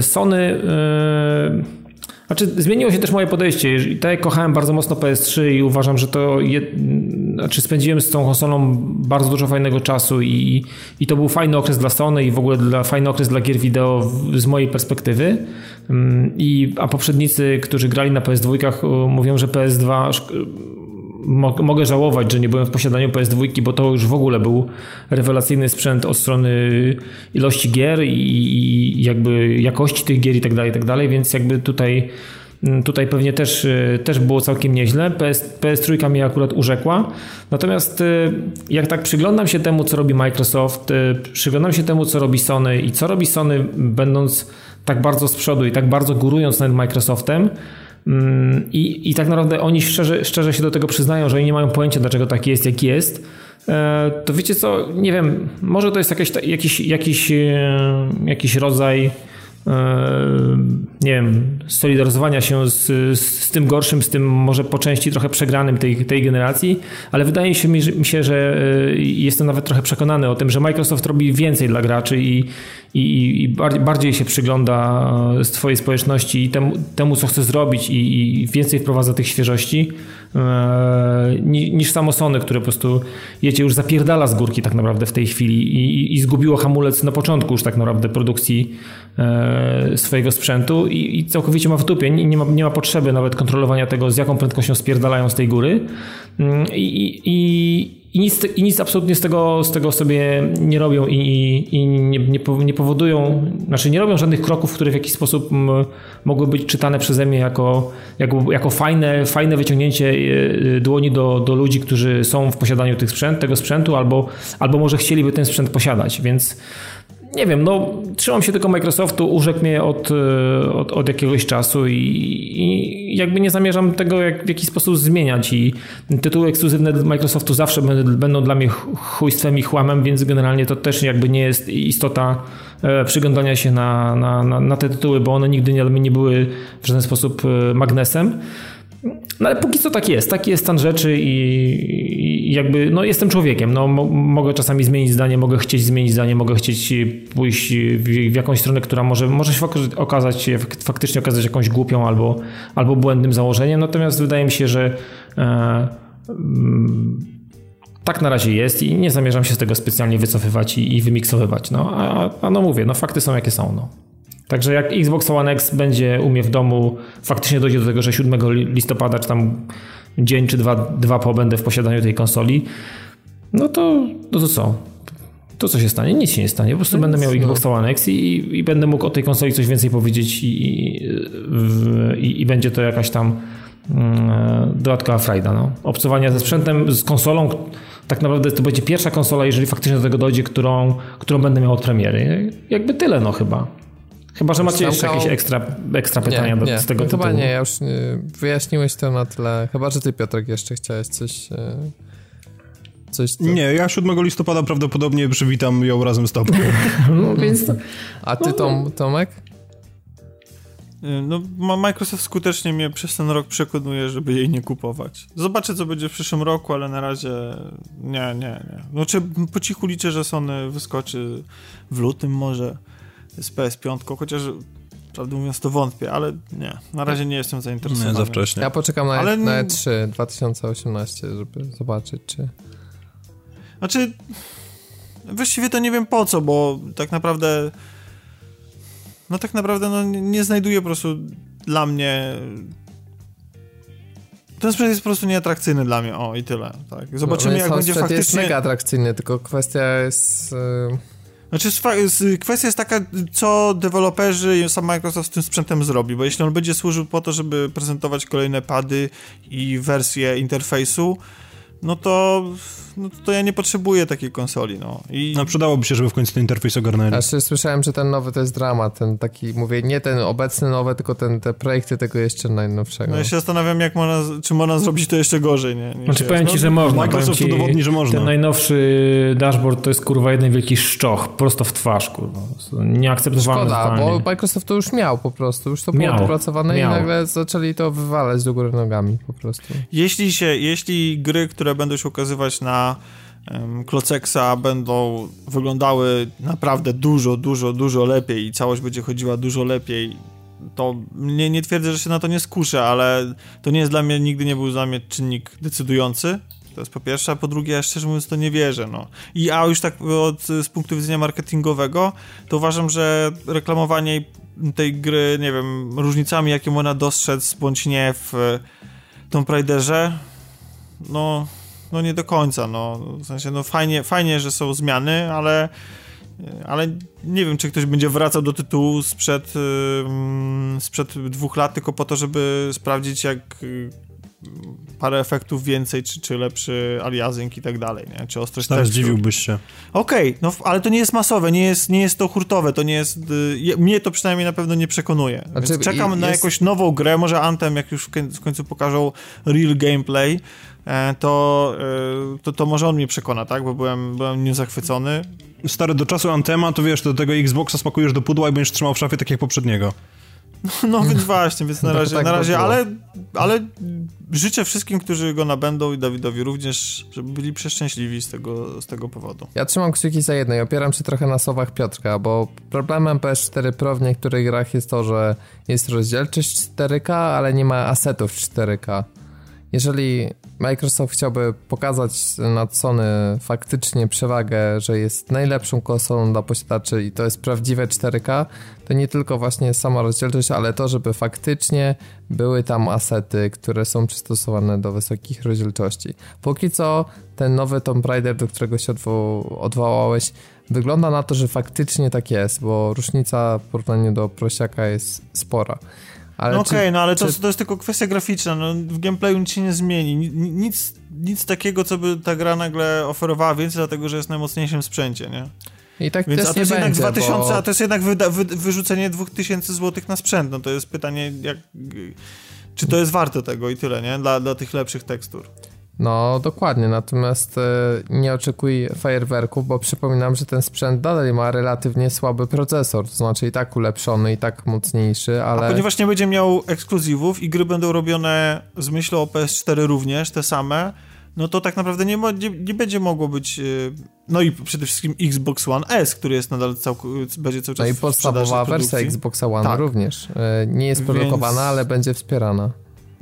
Sony e, znaczy, zmieniło się też moje podejście. Tak jak kochałem bardzo mocno PS3 i uważam, że to. Je... Znaczy, spędziłem z tą konsolą bardzo dużo fajnego czasu i, i to był fajny okres dla Sony i w ogóle dla, fajny okres dla gier wideo z mojej perspektywy. Mm, I, a poprzednicy, którzy grali na PS2, mówią, że PS2 mogę żałować, że nie byłem w posiadaniu PS2, bo to już w ogóle był rewelacyjny sprzęt od strony ilości gier i jakby jakości tych gier i tak dalej, i tak dalej, więc jakby tutaj Tutaj pewnie też, też było całkiem nieźle. PS, PS3 mnie akurat urzekła. Natomiast y, jak tak przyglądam się temu, co robi Microsoft, y, przyglądam się temu, co robi Sony i co robi Sony, będąc tak bardzo z przodu i tak bardzo górując nad Microsoftem, Mm, I, I tak naprawdę oni szczerze, szczerze się do tego przyznają, że oni nie mają pojęcia, dlaczego tak jest, jak jest. E, to wiecie co, nie wiem, może to jest jakiś, jakiś, e, jakiś rodzaj nie wiem, solidaryzowania się z, z, tym gorszym, z tym może po części trochę przegranym tej, tej generacji, ale wydaje się mi, się, że e, jestem nawet trochę przekonany o tym, że Microsoft robi więcej dla graczy i, i, i bardziej się przygląda swojej społeczności i temu, temu co chce zrobić i, i więcej wprowadza tych świeżości niż samo Sony, które po prostu jecie już zapierdala z górki tak naprawdę w tej chwili i, i zgubiło hamulec na początku już tak naprawdę produkcji swojego sprzętu i, i całkowicie ma w dupie. Nie, nie, ma, nie ma potrzeby nawet kontrolowania tego, z jaką prędkością spierdalają z tej góry. Mm, I, i, i nic, I nic absolutnie z tego, z tego sobie nie robią i, i nie, nie, nie, powodują, znaczy nie robią żadnych kroków, które w jakiś sposób mogły być czytane przeze mnie jako, jako, jako fajne, fajne wyciągnięcie e, dłoni do, do ludzi, którzy są w posiadaniu tych sprzęt, tego sprzętu albo, albo może chcieliby ten sprzęt posiadać, więc nie wiem, no trzymam się tylko Microsoftu, urzekł mnie od, e, od, od jakiegoś czasu i, i, jakby nie zamierzam tego jak, w jakiś sposób zmieniać i tytuły ekskluzywne Microsoftu zawsze będą, dla mnie chujstwem i chłamem, więc generalnie to też jakby nie jest istota e, przyglądania się na, na, na, na te tytuły, bo one nigdy nie, nie były w żaden sposób e, magnesem. No ale póki co tak jest, taki jest stan rzeczy i jakby, no jestem człowiekiem, no mo, mogę czasami zmienić zdanie, mogę chcieć zmienić zdanie, mogę chcieć pójść w, w jakąś stronę, która może, może się okazać, faktycznie okazać jakąś głupią albo, albo błędnym założeniem, natomiast wydaje mi się, że e, mm, tak na razie jest i nie zamierzam się z tego specjalnie wycofywać i, i wymiksowywać, no a, a no mówię, no fakty są jakie są, no. Także jak Xbox One X będzie u mnie w domu, faktycznie dojdzie do tego, że 7 listopada, czy tam dzień czy dwa, dwa po będę w posiadaniu tej konsoli, no to, no to co? To co się stanie? Nic się nie stanie. Po prostu no będę miał Xbox One X i, i, będę mógł o tej konsoli coś więcej powiedzieć i, i, i będzie to jakaś tam mm, dodatkowa frajda. No. Obcowania ze sprzętem, z konsolą, tak naprawdę to będzie pierwsza konsola, jeżeli faktycznie do tego dojdzie, którą, którą będę miał od premiery. Jakby tyle, no chyba. Chyba, że macie jeszcze jakieś ekstra, ekstra pytania nie, do, z tego no tytułu. Chyba nie, ja już nie, wyjaśniłeś to na tyle. Chyba, że ty Piotrek jeszcze chciałeś coś... E, coś tu... Nie, ja 7 listopada prawdopodobnie przywitam ją razem z tobą. no, więc to... A ty Tom, Tomek? E, no, Microsoft skutecznie mnie przez ten rok przekonuje, żeby jej nie kupować. Zobaczę, co będzie w przyszłym roku, ale na razie nie, nie, nie. No, czy po cichu liczę, że Sony wyskoczy w lutym może z PS5, chociaż prawdę mówiąc to wątpię, ale nie, na razie nie jestem zainteresowany. Nie, za wcześnie. Ja poczekam na, ale... na E3 2018, żeby zobaczyć, czy... Znaczy, właściwie to nie wiem po co, bo tak naprawdę no tak naprawdę no, nie znajduję po prostu dla mnie ten sprzęt jest po prostu nieatrakcyjny dla mnie, o i tyle. Tak. Zobaczymy, no, jak będzie faktycznie... jest mega atrakcyjny, tylko kwestia jest... Yy... Znaczy, kwestia jest taka, co deweloperzy i sam Microsoft z tym sprzętem zrobi, bo jeśli on będzie służył po to, żeby prezentować kolejne pady i wersje interfejsu, no to, no to ja nie potrzebuję takiej konsoli, no. I... No przydałoby się, żeby w końcu ten interfejs ogarnęli. Znaczy słyszałem, że ten nowy to jest dramat, ten taki, mówię, nie ten obecny nowy, tylko ten, te projekty tego jeszcze najnowszego. No ja się zastanawiam, jak można, czy można zrobić to jeszcze gorzej, nie? nie znaczy powiem ci, że można. Microsoft ci, udowodni, że można. Ten najnowszy dashboard to jest kurwa jeden wielki szczoch, prosto w twarz, kurwa. Nieakceptowalne Szkoda, bo Microsoft to już miał po prostu, już to było miał, dopracowane miał. i nagle zaczęli to wywalać do góry nogami po prostu. Jeśli się, jeśli gry, które będą się ukazywać na Kloceksa będą wyglądały naprawdę dużo, dużo, dużo lepiej i całość będzie chodziła dużo lepiej, to nie, nie twierdzę, że się na to nie skuszę, ale to nie jest dla mnie, nigdy nie był dla mnie czynnik decydujący. To jest po pierwsze, a po drugie, ja szczerze mówiąc, to nie wierzę. No. I a już tak od, z punktu widzenia marketingowego, to uważam, że reklamowanie tej gry, nie wiem, różnicami, jakie można dostrzec, bądź nie w Tomb Raiderze, no, no nie do końca, no, w sensie, no fajnie, fajnie, że są zmiany, ale ale nie wiem, czy ktoś będzie wracał do tytułu sprzed, yy, sprzed dwóch lat tylko po to, żeby sprawdzić, jak yy, parę efektów więcej, czy, czy lepszy aliasing i tak dalej, nie? Czy ostrość Teraz zdziwiłbyś się. Okej, okay, no ale to nie jest masowe, nie jest, nie jest to hurtowe, to nie jest... Y, mnie to przynajmniej na pewno nie przekonuje. Znaczy, czekam jest... na jakąś nową grę, może Anthem, jak już w końcu pokażą real gameplay, to, e, to, to może on mnie przekona, tak? Bo byłem, byłem nim zachwycony. Stary, do czasu Antema, to wiesz, do tego Xboxa spakujesz do pudła i będziesz trzymał w szafie tak jak poprzedniego. No, no więc właśnie, więc na no razie, tak na razie ale, ale życzę wszystkim, którzy go nabędą i Dawidowi również, żeby byli przeszczęśliwi z tego, z tego powodu. Ja trzymam kciuki za jedno i opieram się trochę na słowach Piotrka, bo problemem PS4 Pro w niektórych grach jest to, że jest rozdzielczość 4K, ale nie ma asetów 4K. Jeżeli Microsoft chciałby pokazać nad Sony faktycznie przewagę, że jest najlepszą konsolą dla posiadaczy i to jest prawdziwe 4K, to nie tylko właśnie sama rozdzielczość, ale to, żeby faktycznie były tam asety, które są przystosowane do wysokich rozdzielczości. Póki co ten nowy Tomb Raider, do którego się odwo odwołałeś, wygląda na to, że faktycznie tak jest, bo różnica w porównaniu do prosiaka jest spora. Ale no okej, okay, no ale czy... to, to jest tylko kwestia graficzna, no, w gameplayu nic się nie zmieni, nic, nic takiego, co by ta gra nagle oferowała więcej, dlatego, że jest na najmocniejszym sprzęcie, nie? I tak Więc, a to jest będzie, 2000, bo... a to jest jednak wyda, wy, wyrzucenie 2000 zł na sprzęt, no to jest pytanie, jak, czy to jest warte tego i tyle, nie? Dla, dla tych lepszych tekstur. No, dokładnie, natomiast e, nie oczekuj fajerwerków, bo przypominam, że ten sprzęt dalej ma relatywnie słaby procesor, to znaczy i tak ulepszony, i tak mocniejszy, ale... A ponieważ nie będzie miał ekskluzywów i gry będą robione z myślą o PS4 również, te same, no to tak naprawdę nie, nie, nie, będzie mogło być. E, no i przede wszystkim Xbox One S, który jest nadal całk- będzie cały czas. No i podstawowa wersja Xboxa One tak. również. E, nie jest produkowana, Więc... ale będzie wspierana.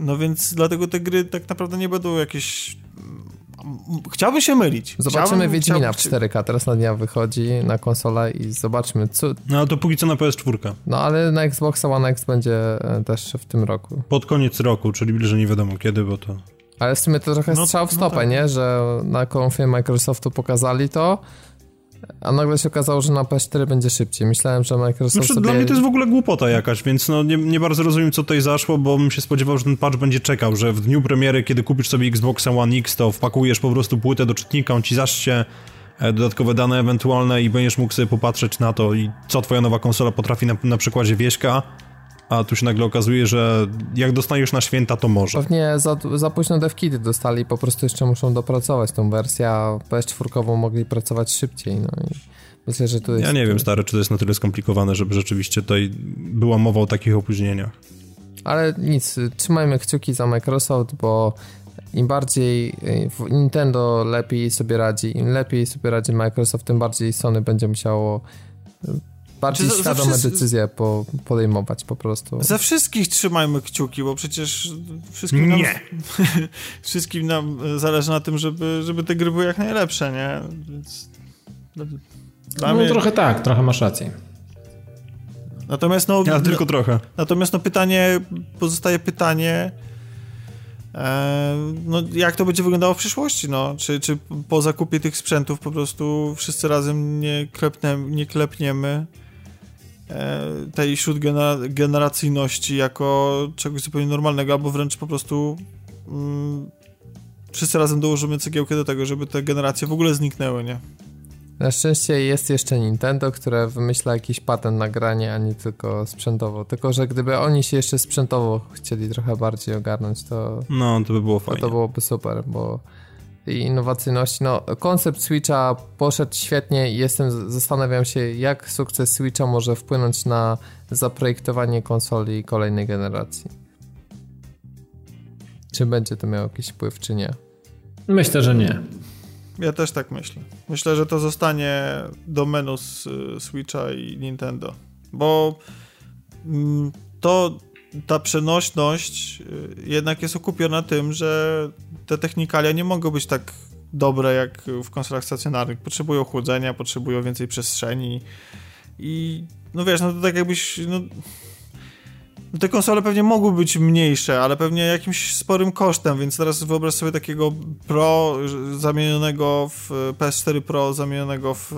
No więc dlatego te gry tak naprawdę nie będą jakieś... Chciałbym się mylić. Zobaczymy chciałbym, Wiedźmina w 4K, teraz na dnia wychodzi na konsolę i zobaczmy co... No to póki co na PS4. No ale na Xbox One X będzie e, też w tym roku. Pod koniec roku, czyli że nie wiadomo kiedy, bo to... Ale w sumie to trochę no, strzał w no stopę, no tak. nie? Że na konfie Microsoftu pokazali to, a nagle się okazało, że na PS4 będzie szybciej. Myślałem, że Microsoft znaczy, sobie... Dla mnie to jest w ogóle głupota jakaś, więc no nie, nie bardzo rozumiem, co tutaj zaszło, bo bym się spodziewał, że ten patch będzie czekał, że w dniu premiery, kiedy kupisz sobie Xbox One X, to wpakujesz po prostu płytę do czytnika, on ci zaszcie e, dodatkowe dane ewentualne i będziesz mógł sobie popatrzeć na to i co twoja nowa konsola potrafi na, na przykładzie Wieśka a tu się nagle okazuje, że jak dostaniesz na święta, to może. Pewnie za, za późno devkity dostali, po prostu jeszcze muszą dopracować tą wersję, a PS4 mogli pracować szybciej, no i myślę, że tu jest... Ja nie wiem, stary, czy to jest na tyle skomplikowane, żeby rzeczywiście tutaj była mowa o takich opóźnieniach. Ale nic, trzymajmy kciuki za Microsoft, bo im bardziej Nintendo lepiej sobie radzi, im lepiej sobie radzi Microsoft, tym bardziej Sony będzie musiało bardziej znaczy, świadome wszyscy... decyzje po, podejmować po prostu. Za wszystkich trzymajmy kciuki, bo przecież wszystkim nam, nie. wszystkim nam zależy na tym, żeby, żeby te gry były jak najlepsze, nie? Więc dla no mnie... trochę tak, trochę masz rację. Natomiast no... Ja tylko trochę. Natomiast no pytanie, pozostaje pytanie, e, no jak to będzie wyglądało w przyszłości, no? Czy, czy po zakupie tych sprzętów po prostu wszyscy razem nie, klepnie, nie klepniemy e, tej śródgeneracyjności jako czegoś zupełnie normalnego, albo wręcz po prostu mm, wszyscy razem dołożymy cegiełkę do tego, żeby te generacje w ogóle zniknęły, nie? Na szczęście jest jeszcze Nintendo, które wymyśla jakiś patent na granie, a nie tylko sprzętowo. Tylko, że gdyby oni się jeszcze sprzętowo chcieli trochę bardziej ogarnąć, to... No, to by było fajnie. To, to byłoby super, bo i innowacyjności, no koncept Switcha poszedł świetnie i jestem, zastanawiam się, jak sukces Switcha może wpłynąć na zaprojektowanie konsoli kolejnej generacji. Czy będzie to miało jakiś wpływ, czy nie? Myślę, że nie. Ja też tak myślę. Myślę, że to zostanie domeną z Switcha i Nintendo. Bo mm, to ta przenośność y, jednak jest okupiona tym, że te technikalia nie mogą być tak dobre jak w konsolach stacjonarnych. Potrzebują chłodzenia, potrzebują więcej przestrzeni i no wiesz, no to tak jakbyś no, te konsole pewnie mogły być mniejsze, ale pewnie jakimś sporym kosztem, więc teraz wyobraź sobie takiego Pro zamienionego w PS4 Pro zamienionego w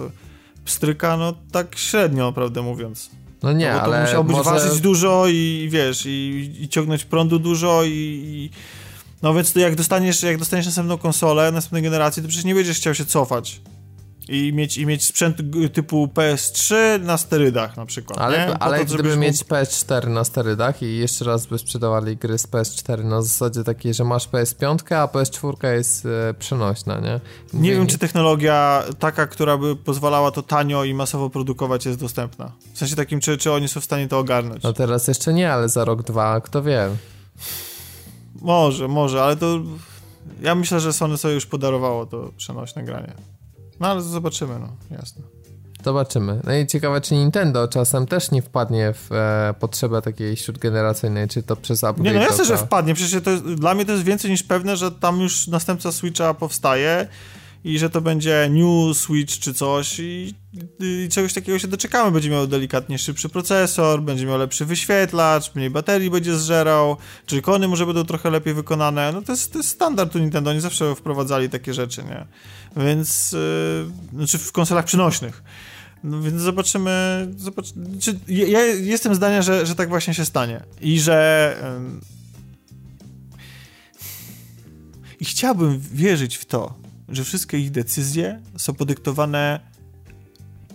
pstryka, no tak średnio, prawdę mówiąc. No nie, no ale to musiałbyś może... ważyć dużo i wiesz, i, i ciągnąć prądu dużo i, i... No więc to jak dostaniesz, jak dostaniesz następną konsolę, następnej generacji, to przecież nie będziesz chciał się cofać i mieć, i mieć sprzęt typu PS3 na sterydach na przykład. Ale, ale to, gdyby mieć PS4 na sterydach i jeszcze raz by sprzedawali gry z PS4 na zasadzie takiej, że masz PS5, a PS4 jest e, przenośna, nie? Mówię, nie wiem, czy technologia taka, która by pozwalała to tanio i masowo produkować jest dostępna. W sensie takim, czy, czy oni są w stanie to ogarnąć. No teraz jeszcze nie, ale za rok, dwa, kto wie. Może, może, ale to... Ja myślę, że Sony sobie już podarowało to przenośne granie. No ale zobaczymy, no, jasne. Zobaczymy. No i ciekawe, czy Nintendo czasem też nie wpadnie w e, potrzebę takiej śródgeneracyjnej, czy to przez upgrade. Nie, no jasne, że wpadnie. Przecież to jest, dla mnie to jest więcej niż pewne, że tam już następca Switcha powstaje i że to będzie New Switch czy coś i, i, czegoś takiego się doczekamy. Będzie miał delikatnie szybszy procesor, będzie miał lepszy wyświetlacz, mniej baterii będzie zżerał, czy kony może będą trochę lepiej wykonane. No to jest, to jest standard u Nintendo, oni zawsze wprowadzali takie rzeczy, nie? Więc, yy, znaczy w konsolach przynośnych. No więc zobaczymy. Zobacz, czy, ja jestem zdania, że, że tak właśnie się stanie. I że. Yy, I chciałbym wierzyć w to, że wszystkie ich decyzje są podyktowane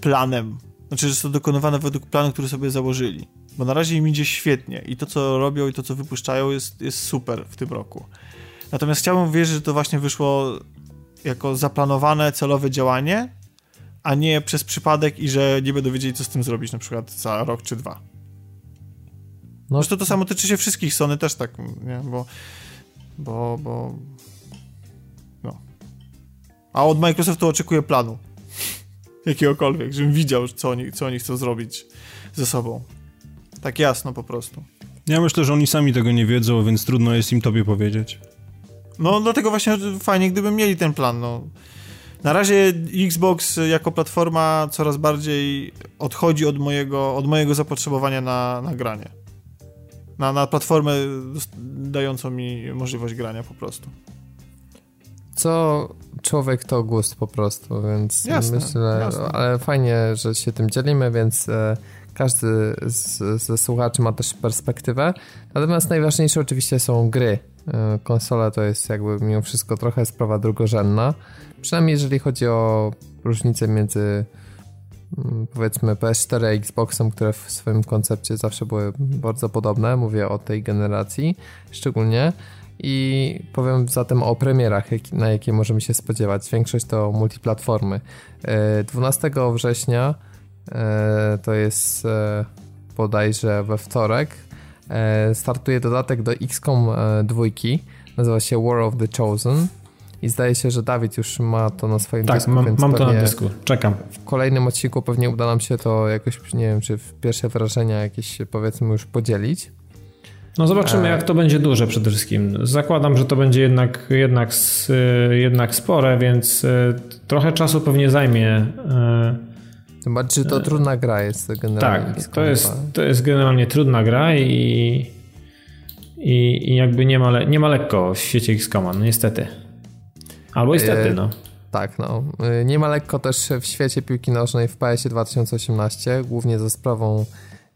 planem. Znaczy, że są dokonywane według planu, który sobie założyli. Bo na razie im idzie świetnie i to, co robią i to, co wypuszczają, jest, jest super w tym roku. Natomiast chciałbym wierzyć, że to właśnie wyszło jako zaplanowane, celowe działanie, a nie przez przypadek i że nie będą wiedzieli, co z tym zrobić na przykład za rok czy dwa. No. Zresztą to samo tyczy się wszystkich, Sony też tak, nie? Bo, bo, bo. A od Microsoftu oczekuję planu. Jakiegokolwiek, żebym widział, co oni, co oni chcą zrobić ze sobą. Tak jasno po prostu. Ja myślę, że oni sami tego nie wiedzą, więc trudno jest im tobie powiedzieć. No, dlatego właśnie fajnie, gdyby mieli ten plan, no. Na razie Xbox jako platforma coraz bardziej odchodzi od mojego, od mojego zapotrzebowania na, na granie. Na, na platformę dającą mi możliwość grania po prostu. Co człowiek to gust po prostu, więc jasne, myślę, jasne. ale fajnie, że się tym dzielimy, więc e, każdy z, ze słuchaczy ma też perspektywę. Natomiast najważniejsze oczywiście są gry. E, konsola to jest jakby mimo wszystko trochę sprawa drugorzędna. Przynajmniej jeżeli chodzi o różnicę między mm, powiedzmy PS4 a Xboxem, które w swoim koncepcie zawsze były bardzo podobne. Mówię o tej generacji szczególnie. I powiem zatem o premierach, na jakie możemy się spodziewać. Większość to multiplatformy. 12 e, września e, to jest bodajże we wtorek E, startuje dodatek do XCOM 2, e, nazywa się War of the Chosen i zdaje się, że Dawid już ma to na swoim tak, dysku. Tak, mam, mam to na dysku, czekam. W kolejnym odcinku pewnie uda nam się to jakoś, nie wiem, czy w pierwsze wrażenia jakieś powiedzmy już podzielić. No zobaczymy, e, jak to będzie duże przede wszystkim. Zakładam, że to będzie jednak, jednak, jednak spore, więc trochę czasu pewnie zajmie bardziej, że to trudna gra jest generalnie. Tak, to jest, to jest generalnie trudna gra i, i, i jakby nie ma, nie ma lekko w świecie XCOMa, no niestety. Albo niestety, no. Tak, no. Nie ma lekko też w świecie piłki nożnej w PS 2018, głównie ze sprawą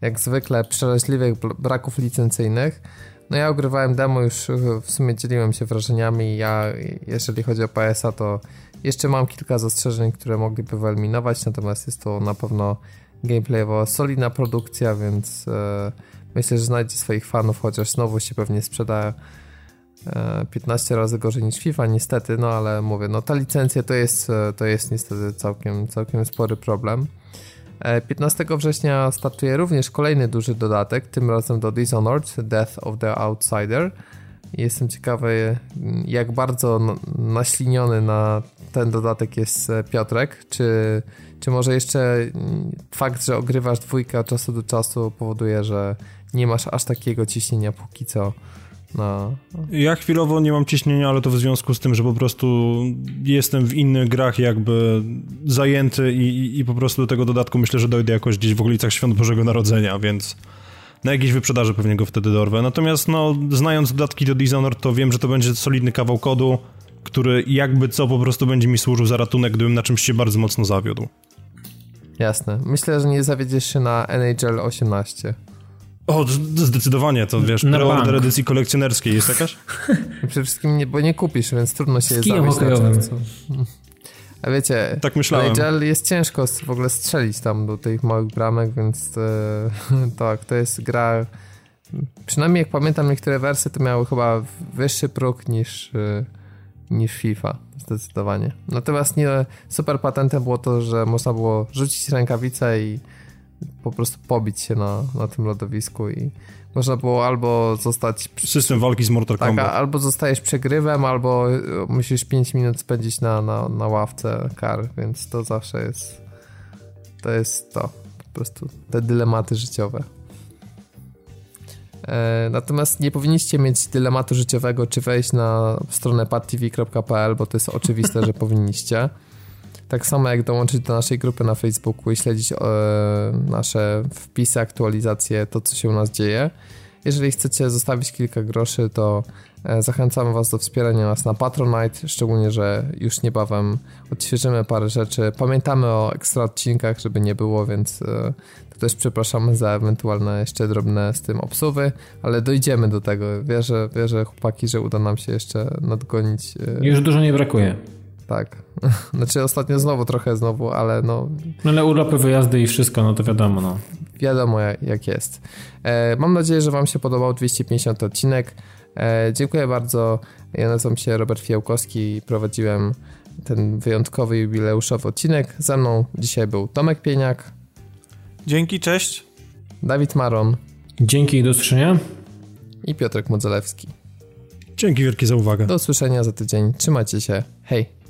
jak zwykle przeraźliwych braków licencyjnych. No ja ogrywałem demo, już w sumie dzieliłem się wrażeniami. Ja, jeżeli chodzi o PS-a, to jeszcze mam kilka zastrzeżeń, które mogliby wyeliminować, natomiast jest to na pewno gameplayowo solidna produkcja, więc e, myślę, że znajdzie swoich fanów, chociaż znowu się pewnie sprzeda e, 15 razy gorzej niż FIFA, niestety, no ale mówię, no ta licencja to jest, e, to jest niestety całkiem, całkiem spory problem. 15 e, września startuje również kolejny duży dodatek, tym razem do Dishonored, Death of the Outsider. Jestem ciekawy, jak bardzo naśliniony na ten dodatek jest e, Piotrek. Czy, czy może jeszcze mm, fakt, że ogrywasz dwójkę od czasu do czasu powoduje, że nie masz aż takiego ciśnienia póki co no. Ja chwilowo nie mam ciśnienia, ale to w związku z tym, że po prostu jestem w innych grach jakby zajęty i, i, i po prostu do tego dodatku myślę, że dojdę jakoś gdzieś w okolicach Świąt Bożego Narodzenia, więc na jakiejś wyprzedaży pewnie go wtedy dorwę. Natomiast no, znając dodatki do Dishonored, to wiem, że to będzie solidny kawał kodu, który jakby co po prostu będzie mi służył za ratunek, gdybym na czymś się bardzo mocno zawiódł. Jasne. Myślę, że nie zawiedziesz się na NHL 18. O, zdecydowanie, to wiesz, preorder edycji kolekcjonerskiej jest jakaś? Przede wszystkim nie, bo nie kupisz, więc trudno się Z je hokejowym. A wiecie, tak myślałem. NHL jest ciężko w ogóle strzelić tam do tych małych bramek, więc e, tak, to jest gra. Przynajmniej jak pamiętam niektóre wersje, to miały chyba wyższy próg niż, e, niż FIFA. Zdecydowanie. Natomiast nie super patentem było to, że można było rzucić rękawicę i po prostu pobić się na, na tym lodowisku i można było albo zostać... System walki z Mortal tak, Kombat. albo zostajesz przegrywem, albo e, musisz 5 minut spędzić na, na, na ławce kar, więc to zawsze jest... To jest to. Po prostu te dylematy życiowe. E, natomiast nie powinniście mieć dylematu życiowego, czy wejść na stronę padtv.pl, bo to jest oczywiste, że powinniście. Tak samo jak dołączyć do naszej grupy na Facebooku i śledzić e, nasze wpisy, aktualizacje, to co się u nas dzieje. Jeżeli chcecie zostawić kilka groszy, to e, zachęcamy Was do wspierania nas na Patronite, szczególnie, że już niebawem odświeżymy parę rzeczy. Pamiętamy o ekstra odcinkach, żeby nie było, więc e, też przepraszamy za ewentualne jeszcze drobne z tym obsuwy, ale dojdziemy do tego. Wierzę, wierzę chłopaki, że uda nam się jeszcze nadgonić. Już dużo nie brakuje tak. Znaczy ostatnio znowu trochę znowu, ale no... No ale urlopy, wyjazdy i wszystko, no to wiadomo, no. Wiadomo jak jest. E, mam nadzieję, że wam się podobał 250 odcinek. E, dziękuję bardzo. Ja nazywam się Robert Fiałkowski i prowadziłem ten wyjątkowy jubileuszowy odcinek. Ze mną dzisiaj był Tomek Pieniak. Dzięki, cześć. Dawid Maron. Dzięki i do usłyszenia. I Piotrek Modzelewski. Dzięki wielkie za uwagę. Do usłyszenia za tydzień. Trzymajcie się. Hej.